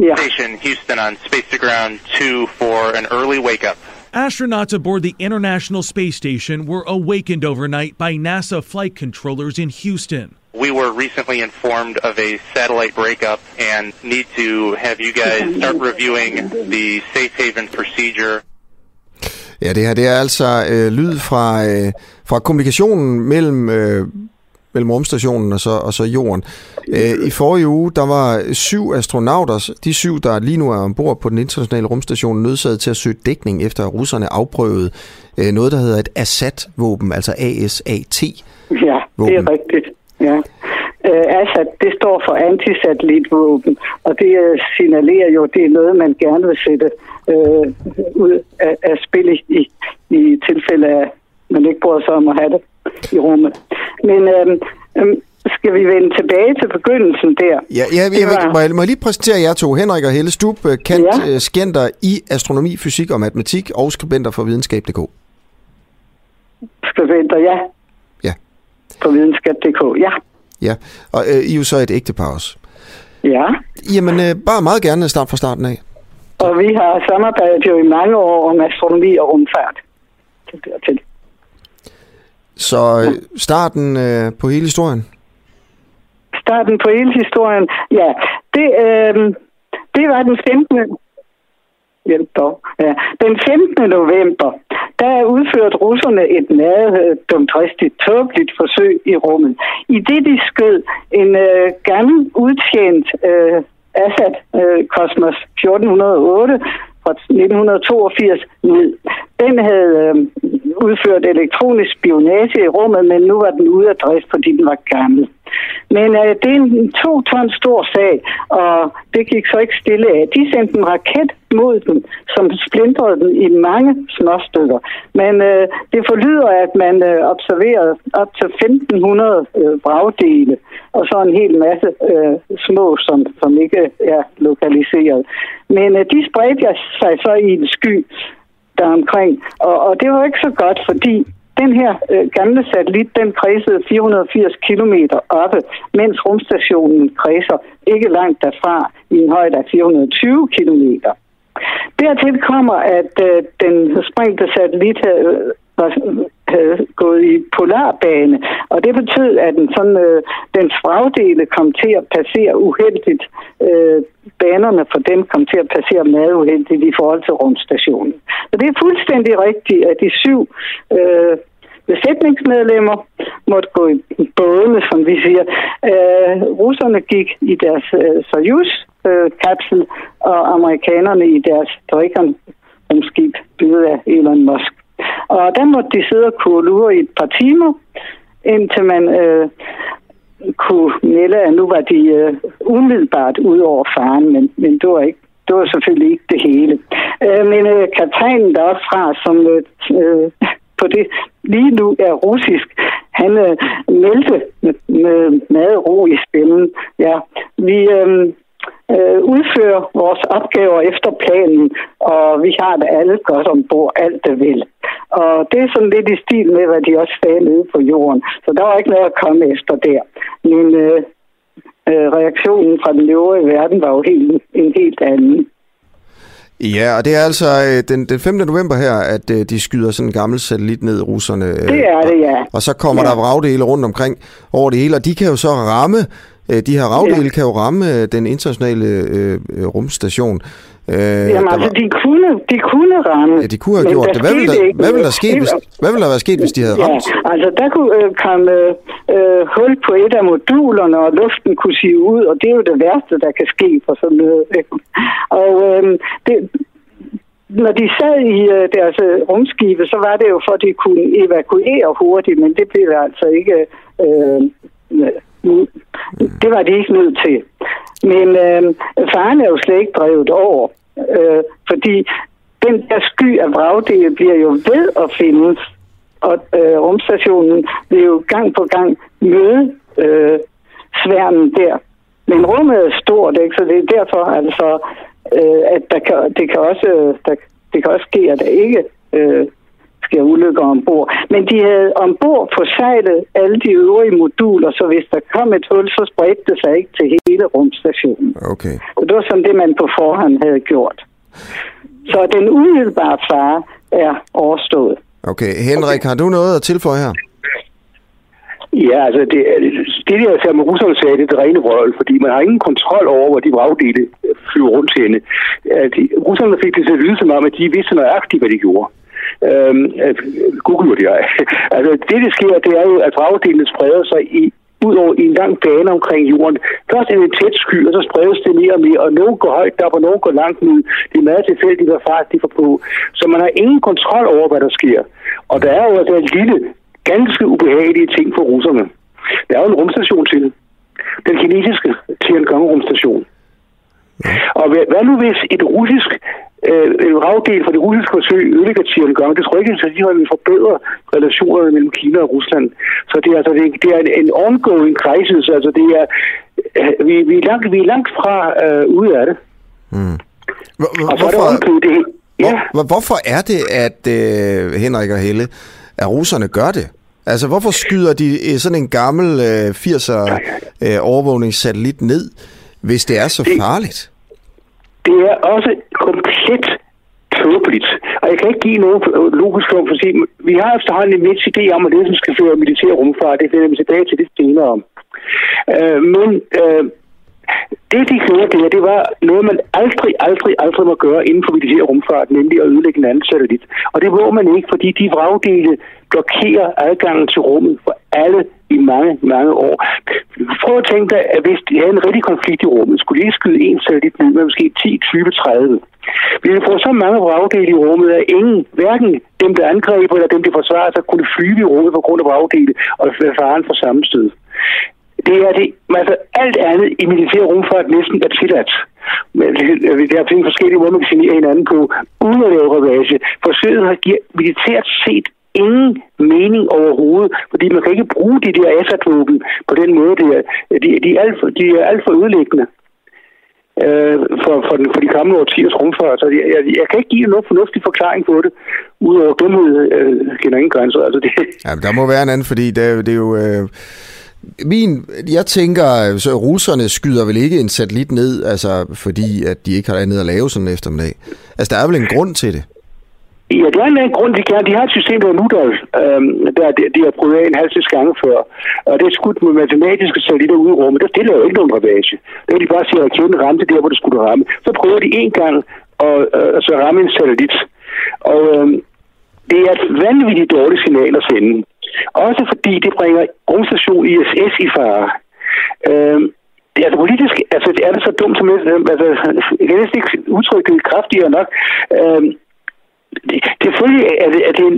Yeah. Station Houston on Space to Ground 2 for an early wake up. Astronauts aboard the International Space Station were awakened overnight by NASA flight controllers in Houston. We were recently informed of a satellite breakup and need to have you guys start reviewing the safe haven procedure. Ja, det her det er altså øh, lyd fra, øh, fra kommunikationen mellem øh, mellem rumstationen og så, og så jorden. Øh, I forrige uge, der var syv astronauter, de syv, der lige nu er ombord på den internationale rumstation, nødsaget til at søge dækning, efter russerne afprøvede øh, noget, der hedder et ASAT-våben, altså ASAT. Ja, det er rigtigt. Ja. Uh, ASAT, det står for antisatellitvåben, og det signalerer jo, at det er noget, man gerne vil sætte uh, ud af, af spil i, i tilfælde af, man ikke bryder sig om at have det i rummet. Men øhm, øhm, skal vi vende tilbage til begyndelsen der? Ja, ja jeg, var... må, jeg, må jeg lige præsentere jer to, Henrik og Helle Stub, øh, kendt ja. Øh, skænder i astronomi, fysik og matematik og skribenter for videnskab.dk. Skribenter, ja. Ja. På videnskab.dk, ja. Ja, og øh, I er jo så et ægtepar også. Ja. Jamen, øh, bare meget gerne start fra starten af. Og vi har samarbejdet jo i mange år om astronomi og rumfart. Det bliver til. Så øh, starten øh, på hele historien? Starten på hele historien, ja. Det, øh, det var den 15. Hjælp dog. Ja. Den 15. november, der udførte russerne et meget øh, dumdristigt, tåbeligt forsøg i rummet. I det de skød en øh, gammel udtjent øh, Assad øh, Cosmos 1408 fra 1982 ned. Den havde øh, udført elektronisk spionage i rummet, men nu var den ude af drift, fordi den var gammel. Men øh, det er en to ton stor sag, og det gik så ikke stille af. De sendte en raket mod den, som splindrede den i mange småstykker. Men øh, det forlyder, at man øh, observerede op til 1500 øh, bragdele, og så en hel masse øh, små, som, som ikke er lokaliseret. Men øh, de spredte sig så i en sky deromkring, og, og det var ikke så godt, fordi den her øh, gamle satellit, den kredsede 480 km oppe, mens rumstationen kredser ikke langt derfra i en højde af 420 km. Dertil kommer, at øh, den sprængte satellit havde, øh, var, havde gået i polarbane, og det betød, at den sådan, øh, den fragdele kom til at passere uheldigt. Øh, banerne for dem kom til at passere meget uheldigt i forhold til rumstationen. Så det er fuldstændig rigtigt, at de syv øh, besætningsmedlemmer måtte gå i bådene, som vi siger. Øh, russerne gik i deres øh, Soyuz-kapsel, øh, og amerikanerne i deres Dragon-rumskib, bygget af Elon Musk. Og der måtte de sidde og kurlure i et par timer, indtil man øh, kunne melde, at nu var de øh, umiddelbart ud over faren, men, men det var ikke det var selvfølgelig ikke det hele. Øh, men øh, kaptajnen deroppe fra, som øh, øh på det lige nu er russisk. Han øh, meldte med, med meget ro i spillen. Ja, vi øh, øh, udfører vores opgaver efter planen, og vi har det alle godt ombord, alt det vil. Og det er sådan lidt i stil med, hvad de også sagde nede på jorden. Så der var ikke noget at komme efter der. Men øh, øh, reaktionen fra den øvrige verden var jo helt, en helt anden. Ja, og det er altså øh, den, den 5. november her, at øh, de skyder sådan en gammel satellit ned, russerne. Øh, det er det, ja. Og så kommer ja. der vragdele rundt omkring over det hele, og de kan jo så ramme, de her vragdele ja. kan jo ramme den internationale øh, rumstation. Øh, Jamen altså, var... de, kunne, de kunne ramme. Ja, de kunne have gjort det. Hvad ville, der, hvad, ville der ske, hvis, hvad ville der være sket, hvis de havde ja, ramt? altså der kunne øh, komme øh, hul på et af modulerne, og luften kunne sive ud, og det er jo det værste, der kan ske for sådan noget. og øh, det, når de sad i øh, deres øh, rumskibe, så var det jo for, at de kunne evakuere hurtigt, men det blev altså ikke... Øh, det var de ikke nødt til. Men øh, faren er jo slet ikke drevet over, øh, fordi den der sky af vragdele bliver jo ved at findes, og øh, rumstationen vil jo gang på gang møde øh, sværmen der. Men rummet er stort, ikke? så det er derfor, altså, øh, at der kan, det, kan også, der, det kan også ske, at der ikke øh, sker ulykker ombord. Men de havde ombord på sejlet alle de øvrige moduler, så hvis der kom et hul, så spredte det sig ikke til hele rumstationen. Okay. Og det var sådan det, man på forhånd havde gjort. Så den umiddelbare fare er overstået. Okay. Henrik, har du noget at tilføje her? Ja, altså det, det der ser med russerne sagde, det er det rene vrøvl, fordi man har ingen kontrol over, hvor de vragdele flyver rundt til hende. De, russerne fik det til at lyde som om, at de vidste nøjagtigt, hvad de gjorde. Øhm, Google jeg. altså det, der sker, det er jo, at vragdelene spreder sig i ud over i en lang bane omkring jorden. Først er det en tæt sky, og så spredes det mere og mere, og nogen går højt op, og nogen går langt ud. Det er meget tilfældigt, hvad fart de får på. Så man har ingen kontrol over, hvad der sker. Og der er jo altså en lille, ganske ubehagelige ting for russerne. Der er jo en rumstation til. Den kinesiske Tiangong-rumstation. Og hvad nu hvis et russisk øh, en ravdel for det russiske forsøg ødelægger Tiangong. Det tror jeg ikke, at de vil forbedre relationerne mellem Kina og Rusland. Så det er, altså, det, det er en, en ongoing crisis. Altså det er, øh, vi, vi, er langt, vi er langt fra øh, ude af det. Mm. og så hvorfor, er det det. Ja. Hvor, hvorfor er det, at øh, Henrik og Helle, at russerne gør det? Altså, hvorfor skyder de øh, sådan en gammel øh, 80'er øh, overvågningssatellit ned, hvis det er så farligt? Det er også komplet tåbeligt. Og jeg kan ikke give nogen logisk form for at sige, vi har efterhånden en vis idé om, at det, som skal føre militær rumfart, det finder vi tilbage til det senere om. Øh, men øh, det, de gjorde der, det var noget, man aldrig, aldrig, aldrig må gøre inden for militær rumfart, nemlig at ødelægge en anden satellit. Og det må man ikke, fordi de vragdele blokerer adgangen til rummet for alle i mange, mange år. Prøv at tænke dig, at hvis de havde en rigtig konflikt i rummet, skulle de ikke skyde en satellit ned med måske 10, 20, 30. Vi får så mange vragdele i rummet, at ingen, hverken dem, der angriber eller dem, der forsvarer sig, kunne flyve i rummet på grund af vragdele og faren for sammenstød det er det, altså alt andet i militær rumfart næsten er tilladt. Men der er findes forskellige måder, man kan signere hinanden på, uden at lave ravage. Forsøget har givet militært set ingen mening overhovedet, fordi man kan ikke bruge de der assad på den måde. De er, de, de er, alt, for, de er alt for ødelæggende øh, for, for, den, for de kommende årtiers rumfart. Så jeg, jeg, jeg kan ikke give nogen fornuftig forklaring på det, udover dumhed øh, kender ingen grænser. Altså, det... Ja, der må være en anden, fordi det, det er jo... Øh min, jeg tænker, så russerne skyder vel ikke en satellit ned, altså fordi at de ikke har andet at lave sådan en eftermiddag. Altså, der er vel en grund til det? Ja, det er en grund, de kan. De har et system, der er Nudolf, øhm, der de, de har prøvet af en halv gange før. Og det er skudt med matematiske satellitter ud i rummet. Der stiller jo ikke nogen ravage. Det er de bare sige, at raketten ramte der, hvor det skulle ramme. Så prøver de en gang at, øh, så ramme en satellit. Og øhm, det er et vanvittigt dårligt signal at sende. Også fordi det bringer rumstation ISS i fare. Øhm, det er altså politisk, altså det er det så dumt som altså, jeg kan næsten ikke udtrykke det kraftigere nok. Øhm, det, selvfølgelig er det, er det en,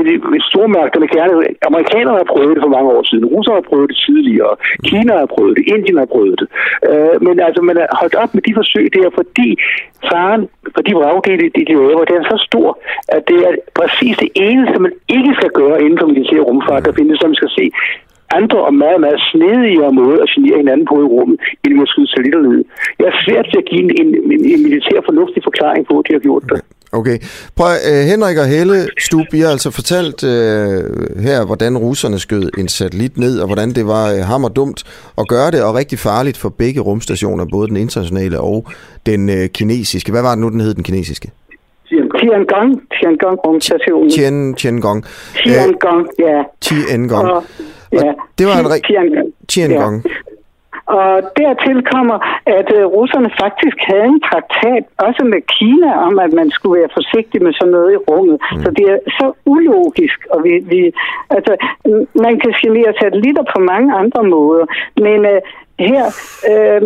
stormærke, stormærkerne gerne. Amerikanerne har prøvet det for mange år siden. Russerne har prøvet det tidligere. Kina har prøvet det. Indien har prøvet det. Øh, men altså, man har holdt op med de forsøg der, fordi faren for de vragdele, de laver, det er så stor, at det er præcis det eneste, man ikke skal gøre inden for militær rumfart, der findes, som man skal se andre og meget, meget snedigere måde at genere hinanden på i rummet, end måske skyde satellitter ned. Jeg er svært til at give en, en, en, en militær fornuftig forklaring på, at de har gjort det. Okay. Prøv, uh, Henrik og Helle Stub, I har altså fortalt uh, her, hvordan russerne skød en satellit ned, og hvordan det var uh, hammerdumt at gøre det, og rigtig farligt for begge rumstationer, både den internationale og den uh, kinesiske. Hvad var det nu, den hed, den kinesiske? Tiangong, Tiangong rumstationen. Tien, Tiangong. Tiangong, ja. Tiangong. Og, ja. Og det var en rigtig... Tiangong. Tiangong. Ja. Og dertil kommer, at uh, russerne faktisk havde en traktat, også med Kina, om at man skulle være forsigtig med sådan noget i rummet. Mm. Så det er så ulogisk, og vi, vi altså, man kan genere satellitter på mange andre måder, men uh, her... Uh,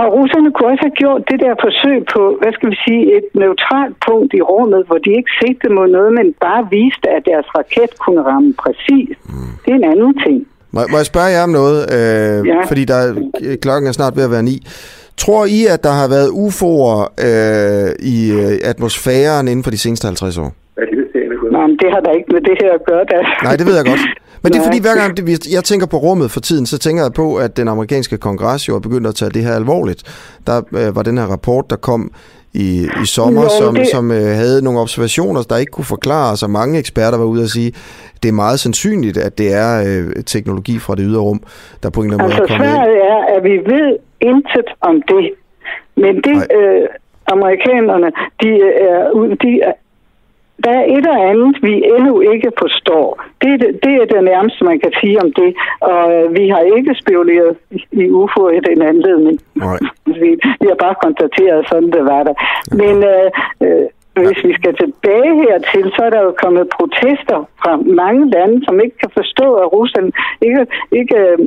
og russerne kunne også have gjort det der forsøg på, hvad skal vi sige, et neutralt punkt i rummet, hvor de ikke sigtede mod noget, men bare viste, at deres raket kunne ramme præcis. Mm. Det er en anden ting. Må, må jeg spørge jer om noget? Øh, ja. Fordi der, klokken er snart ved at være ni. Tror I, at der har været UFO'er øh, i øh, atmosfæren inden for de seneste 50 år? Nej, men det har der ikke med det her at gøre. Da. Nej, det ved jeg godt. Men det er fordi, hver gang det, jeg tænker på rummet for tiden, så tænker jeg på, at den amerikanske kongres jo er begyndt at tage det her alvorligt. Der øh, var den her rapport, der kom i, i sommer, jo, som, det... som øh, havde nogle observationer, der ikke kunne forklare, så mange eksperter var ude at sige, det er meget sandsynligt, at det er øh, teknologi fra det ydre rum, der på en eller anden altså, måde ind. Altså er, at vi ved intet om det. Men det, øh, amerikanerne, de er, de er der er et eller andet, vi endnu ikke forstår. Det, det er det nærmeste, man kan sige om det. Og øh, vi har ikke spekuleret i UFO i den anledning. vi, vi har bare konstateret, at sådan det var der. Men øh, øh, hvis vi skal tilbage hertil, så er der jo kommet protester fra mange lande, som ikke kan forstå, at Rusland ikke, ikke øh,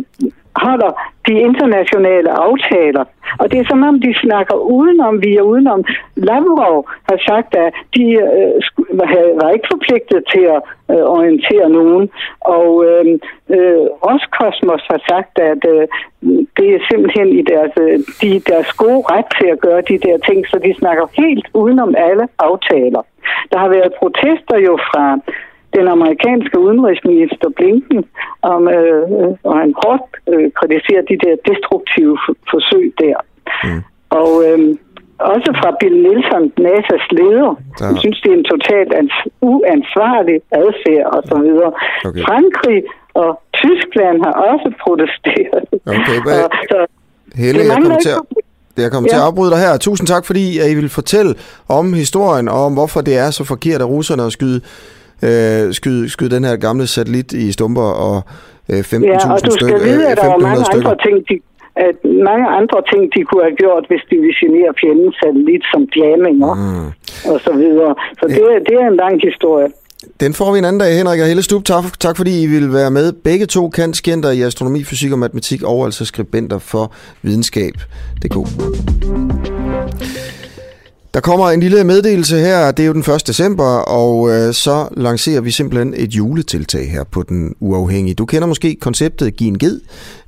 holder de internationale aftaler. Og det er som om, de snakker udenom, vi er udenom. Lavrov har sagt, at de øh, var ikke forpligtet til at øh, orientere nogen. Og øhm, øh, øh, Roskosmos har sagt, at øh, det er simpelthen i deres, øh, de, deres gode ret til at gøre de der ting, så de snakker helt udenom alle aftaler. Der har været protester jo fra den amerikanske udenrigsminister Blinken, om, øh, og han hårdt øh, kritiserer de der destruktive forsøg der. Mm. Og øh, også fra Bill Nielsen, NASA's leder. Ja. Han synes, det er en totalt ans- uansvarlig adfærd og så videre. Okay. Frankrig og Tyskland har også protesteret. Okay, hvad, Og, så, Helle, jeg kommer til at, jeg kommer ja. til at afbryde dig her. Tusind tak, fordi I vil fortælle om historien, og om hvorfor det er så forkert af russerne at skyde, øh, skyde, skyde den her gamle satellit i stumper og øh, 15.000 Ja, og du skal stykker. vide, øh, at der var 1.500 mange stykker. andre ting, de, at mange andre ting, de kunne have gjort, hvis de ville genere fjendens satellit som jamminger mm. og så videre. Så det, er- det er en lang historie. Den får vi en anden dag, Henrik og Helle Stub. Tak, tak fordi I vil være med. Begge to kantskenter i astronomi, fysik og matematik, og altså skribenter for videnskab.dk. Der kommer en lille meddelelse her, det er jo den 1. december, og øh, så lancerer vi simpelthen et juletiltag her på Den Uafhængige. Du kender måske konceptet Giv en Ged,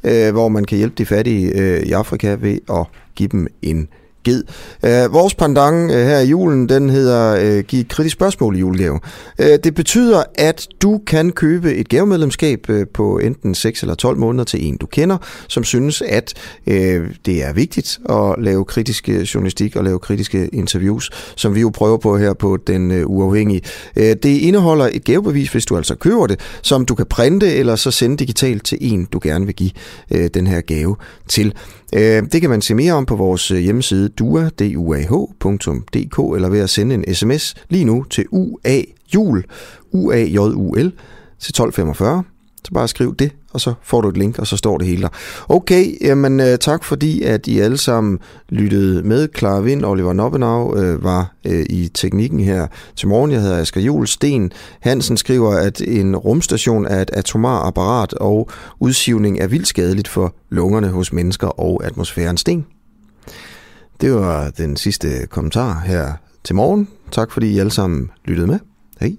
øh, hvor man kan hjælpe de fattige øh, i Afrika ved at give dem en ged. Øh, vores pandang øh, her i julen, den hedder øh, Giv et kritisk spørgsmål i julegave. Øh, det betyder, at du kan købe et gavemedlemskab øh, på enten 6 eller 12 måneder til en, du kender, som synes, at øh, det er vigtigt at lave kritisk øh, journalistik og lave kritiske interviews, som vi jo prøver på her på Den øh, Uafhængige. Øh, det indeholder et gavebevis, hvis du altså køber det, som du kan printe eller så sende digitalt til en, du gerne vil give øh, den her gave til. Øh, det kan man se mere om på vores øh, hjemmeside duah.dk eller ved at sende en sms lige nu til UA-JUL, U-A-J-U-L, til 1245. Så bare skriv det, og så får du et link, og så står det hele der. Okay, jamen øh, tak fordi, at I alle sammen lyttede med. Clara Vind, Oliver Noppenau øh, var øh, i teknikken her til morgen. Jeg hedder Asger Juhl. Sten Hansen skriver, at en rumstation er et atomar apparat, og udsivning er vildt skadeligt for lungerne hos mennesker og atmosfæren. Sten? Det var den sidste kommentar her til morgen. Tak fordi I alle sammen lyttede med. Hej.